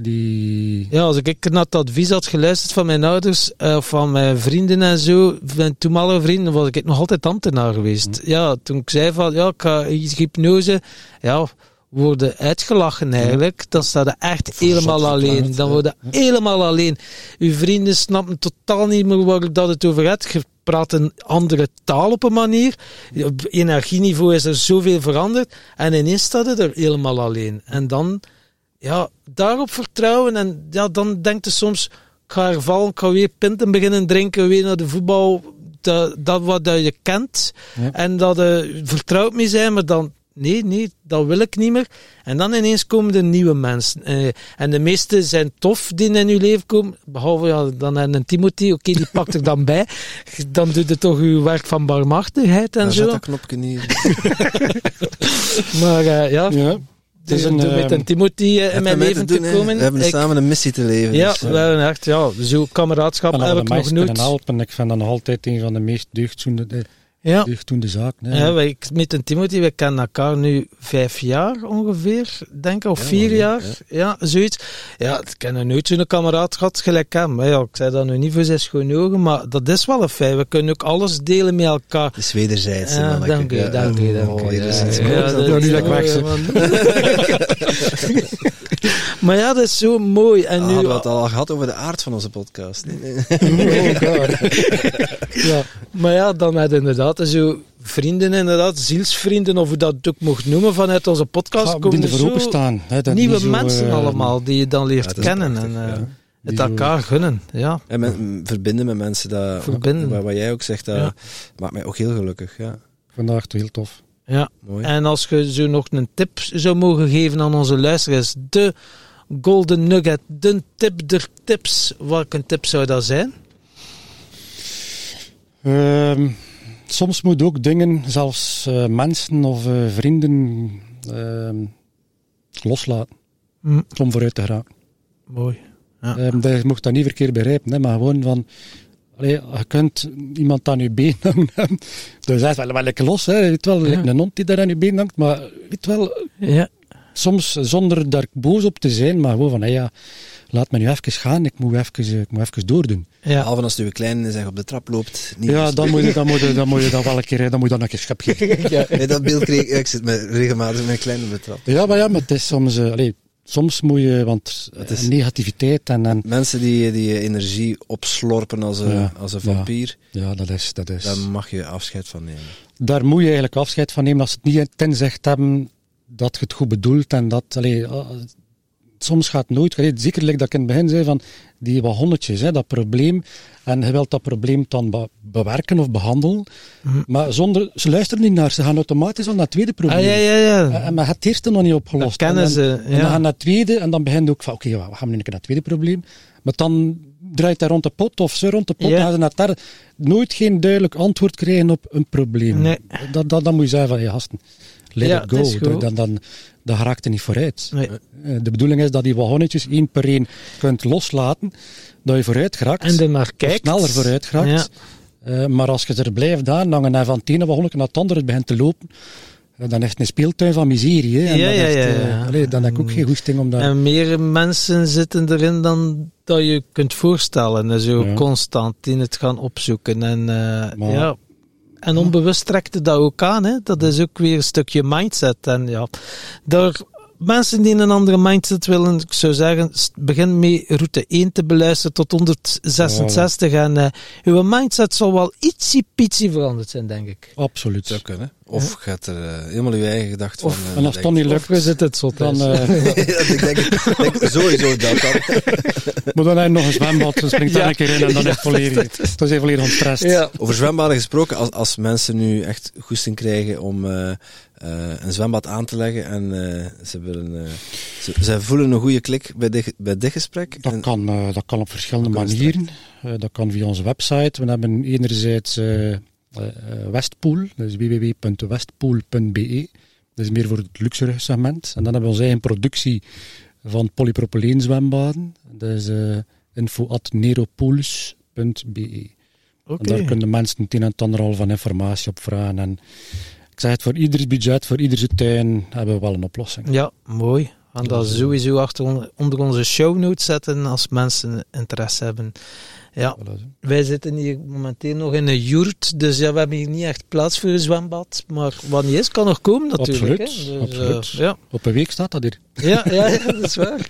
Die... Ja, als ik naar het advies had geluisterd van mijn ouders, of van mijn vrienden en zo, mijn toenmalige vrienden, was ik nog altijd ambtenaar geweest. Ja, toen ik zei van, ja, ik ga iets hypnose, ja, worden uitgelachen eigenlijk. Dan staat er echt helemaal alleen. Dan ja. worden helemaal alleen. Uw vrienden snappen totaal niet meer waar dat het over gaat. Je praat een andere taal op een manier. Op energieniveau is er zoveel veranderd. En ineens staat het er helemaal alleen. En dan ja, daarop vertrouwen. En ja, dan denkt je soms, ik ga hervallen, ik ga weer pinten beginnen drinken, weer naar de voetbal. Dat, dat wat dat je kent. Ja. En dat je vertrouwd mee zijn, maar dan, nee, nee, dat wil ik niet meer. En dan ineens komen er nieuwe mensen. Eh, en de meeste zijn tof die in je leven komen. Behalve ja, dan een Timothy, oké, die pakt er dan bij. Dan doet het toch uw werk van barmhartigheid en zo. dat knopje niet. Maar eh, ja, Ja. Is een, door met eh, een Timothy eh, in mijn leven doen, te komen. We hebben ik- samen een missie te leven. Ja, dus, we hebben echt, ja, zo kameraadschap heb ik nog nooit. kunnen helpen. Ik vind dat nog altijd een van de meest deugdzoende, Ja, deugddoende zaken. hè. ja wij, met een Timothy, we kennen elkaar nu vijf jaar ongeveer, denk ik, of Ja, vier jaar. ja. Ja. zoiets. Ja, ik nog nooit zo'n kameraad gehad gelijk hem. Maar ja, ik zei dat nu niet voor zijn schone ogen, maar dat is wel een feit. We kunnen ook alles delen met elkaar. Het is wederzijds. Ja, dank Ja, dank Ja, ja, Ja, is nu dat ik weg. Maar ja, dat is zo mooi. En Ah, nu, hadden we het al gehad over de aard van onze podcast. Nee, nee. Oh. Ja, maar ja, dan had inderdaad zo vrienden, inderdaad, zielsvrienden, of hoe dat het ook mocht noemen vanuit onze podcast, Ga komen er zo openstaan. Hè, dat nieuwe zo, mensen eh, allemaal, die je dan leert Ja, is kennen prachtig, en eh, ja. het die zo- elkaar gunnen. Ja, En verbinden met mensen, dat, Verbinden. Wat, wat jij ook zegt, dat Ja. maakt mij ook heel gelukkig. Ja, Vandaag heel tof. ja. mooi. En als je zo nog een tip zou mogen geven aan onze luisteraars, de golden nugget, de tip der tips, welke tip zou dat zijn? Ehm, soms moet ook dingen, zelfs eh, mensen of eh, vrienden, ehm, loslaten Hm, om vooruit te geraken. mooi. Ja. Ehm, dat- je mocht dat niet verkeerd begrijpen, hè, maar gewoon van... Allee, je kunt iemand aan je been hangen. Dus dat is wel, wel lekker los, hè. Weet wel, Ja. een hond die daar aan je been hangt. Maar weet wel, Ja, soms zonder daar boos op te zijn, maar gewoon van, hé, ja, laat me nu even gaan, ik moet even, eh, ik moet even doordoen. ja. Behalve als de kleine zeg, op de trap loopt. Niet Ja, dan moet je, dan moet je, dan moet je dat wel een keer, dan moet je dan een keer schep geven. Nee, dat beeld kreeg ik. Ik zit met, regelmatig met mijn kleine op de trap. Ja, maar ja, maar het is soms, eh, allee, soms moet je, want Het is- eh, negativiteit en, en Mensen die, die energie opslorpen als een, Ja, als een ja. vampier, ja, dat is, dat is. daar mag je afscheid van nemen. daar moet je eigenlijk afscheid van nemen als ze het niet tenzegd hebben dat je het goed bedoelt en dat, allee, ah, soms gaat nooit, zeker like dat ik in het begin zei van die wagonnetjes, hè, dat probleem, en je wilt dat probleem dan be- bewerken of behandelen, maar zonder, ze luisteren niet naar, ze gaan automatisch al naar het tweede probleem. Ah, ja, ja, ja. En- En maar het eerste nog niet opgelost. Dat kennen en ze, En dan ja. gaan naar het tweede en dan begint ook van, oké, ja, we gaan nu een keer naar het tweede probleem. Maar dan draait hij rond de pot of ze rond de pot, Ja. dan gaan ze naar derde. Nooit geen duidelijk antwoord krijgen op een probleem. Nee. Dat, dat, dan moet je zeggen van, ja, gasten, let Ja, it go. goed. Dan, dan, raakt er niet vooruit. Nee. Eh, De bedoeling is dat die wagonnetjes één per één kunt loslaten, dat je vooruit geraakt. En er maar of kijkt. sneller vooruit geraakt. Ja. Eh, maar als je er blijft aan, hangen en van het ene wagonnetje naar het andere begint te lopen, eh, dan het een speeltuin van miserie. Hè. En Ja, dan, ja, ja, ja. allee, dan heb ik ook geen goesting om daar... En meer mensen zitten erin dan dat je kunt voorstellen. En zo Ja. constant in het gaan opzoeken. En, Maar- ja. En onbewust trekt het dat ook aan. Hè. Dat is ook weer een stukje mindset. En ja, daar, mensen die een andere mindset willen, ik zou zeggen, begin mee route 1 te beluisteren tot 166. En eh, uw mindset zal wel ietsie pietsie veranderd zijn, denk ik. Absoluut. Zou kunnen. Of hebt er eh, helemaal je eigen gedacht van. En als het dan niet lukt, We zitten het zo dan, eh, ik denk, ik denk sowieso dat dan. maar dan heb je nog een zwembad, dan springt daar Ja. een keer in en dan is het volledig, dan zijn je volledig ontstrest. ja. Over zwembaden gesproken, als, als mensen nu echt goesting krijgen om eh, een zwembad aan te leggen en eh, ze, willen, eh, ze, ze voelen een goede klik bij dit, bij dit gesprek. Dat En- kan, eh, dat kan op verschillende Dat manieren. Eh, dat kan via onze website. We hebben enerzijds eh, eh, eh, Westpool, dat is www.westpool.be. Dat is meer voor het luxere segment. En dan hebben we onze eigen productie van polypropyleen zwembaden. Dat is eh info.neropools.be. Oké. En daar kunnen mensen het een en het ander al van informatie op vragen. En ik zeg het, voor ieders budget, voor ieders tuin hebben we wel een oplossing. Ja, mooi. We gaan dat sowieso achter on- onder onze show notes zetten als mensen interesse hebben. Ja, wij zitten hier momenteel nog in een yurt, dus ja, we hebben hier niet echt plaats voor een zwembad. Maar wat niet is, kan nog komen natuurlijk. Absoluut, hè. Dus, absoluut. eh, ja. Op een week staat dat hier. Ja, ja, ja, dat is waar.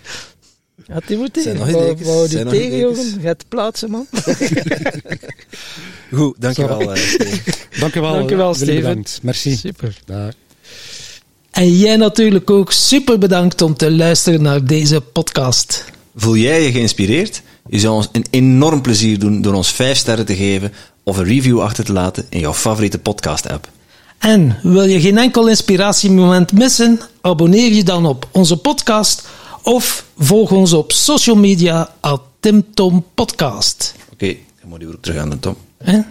Ja, Timothy, wou- tegen, jongen? Je hebt plaatsen, man. Goed, dankjewel. eh, Steven. Dank u wel. Dank u wel, Jullie Steven. bedankt. Merci. Super. Dag. En jij natuurlijk ook super bedankt om te luisteren naar deze podcast. Voel jij je geïnspireerd? Je zou ons een enorm plezier doen door ons 5 sterren te geven of een review achter te laten in jouw favoriete podcast-app. En wil je geen enkel inspiratiemoment missen? Abonneer je dan op onze podcast of volg ons op social media at Tim Tom Podcast. Oké, dan moet je ook terug aan de Tom. Hè?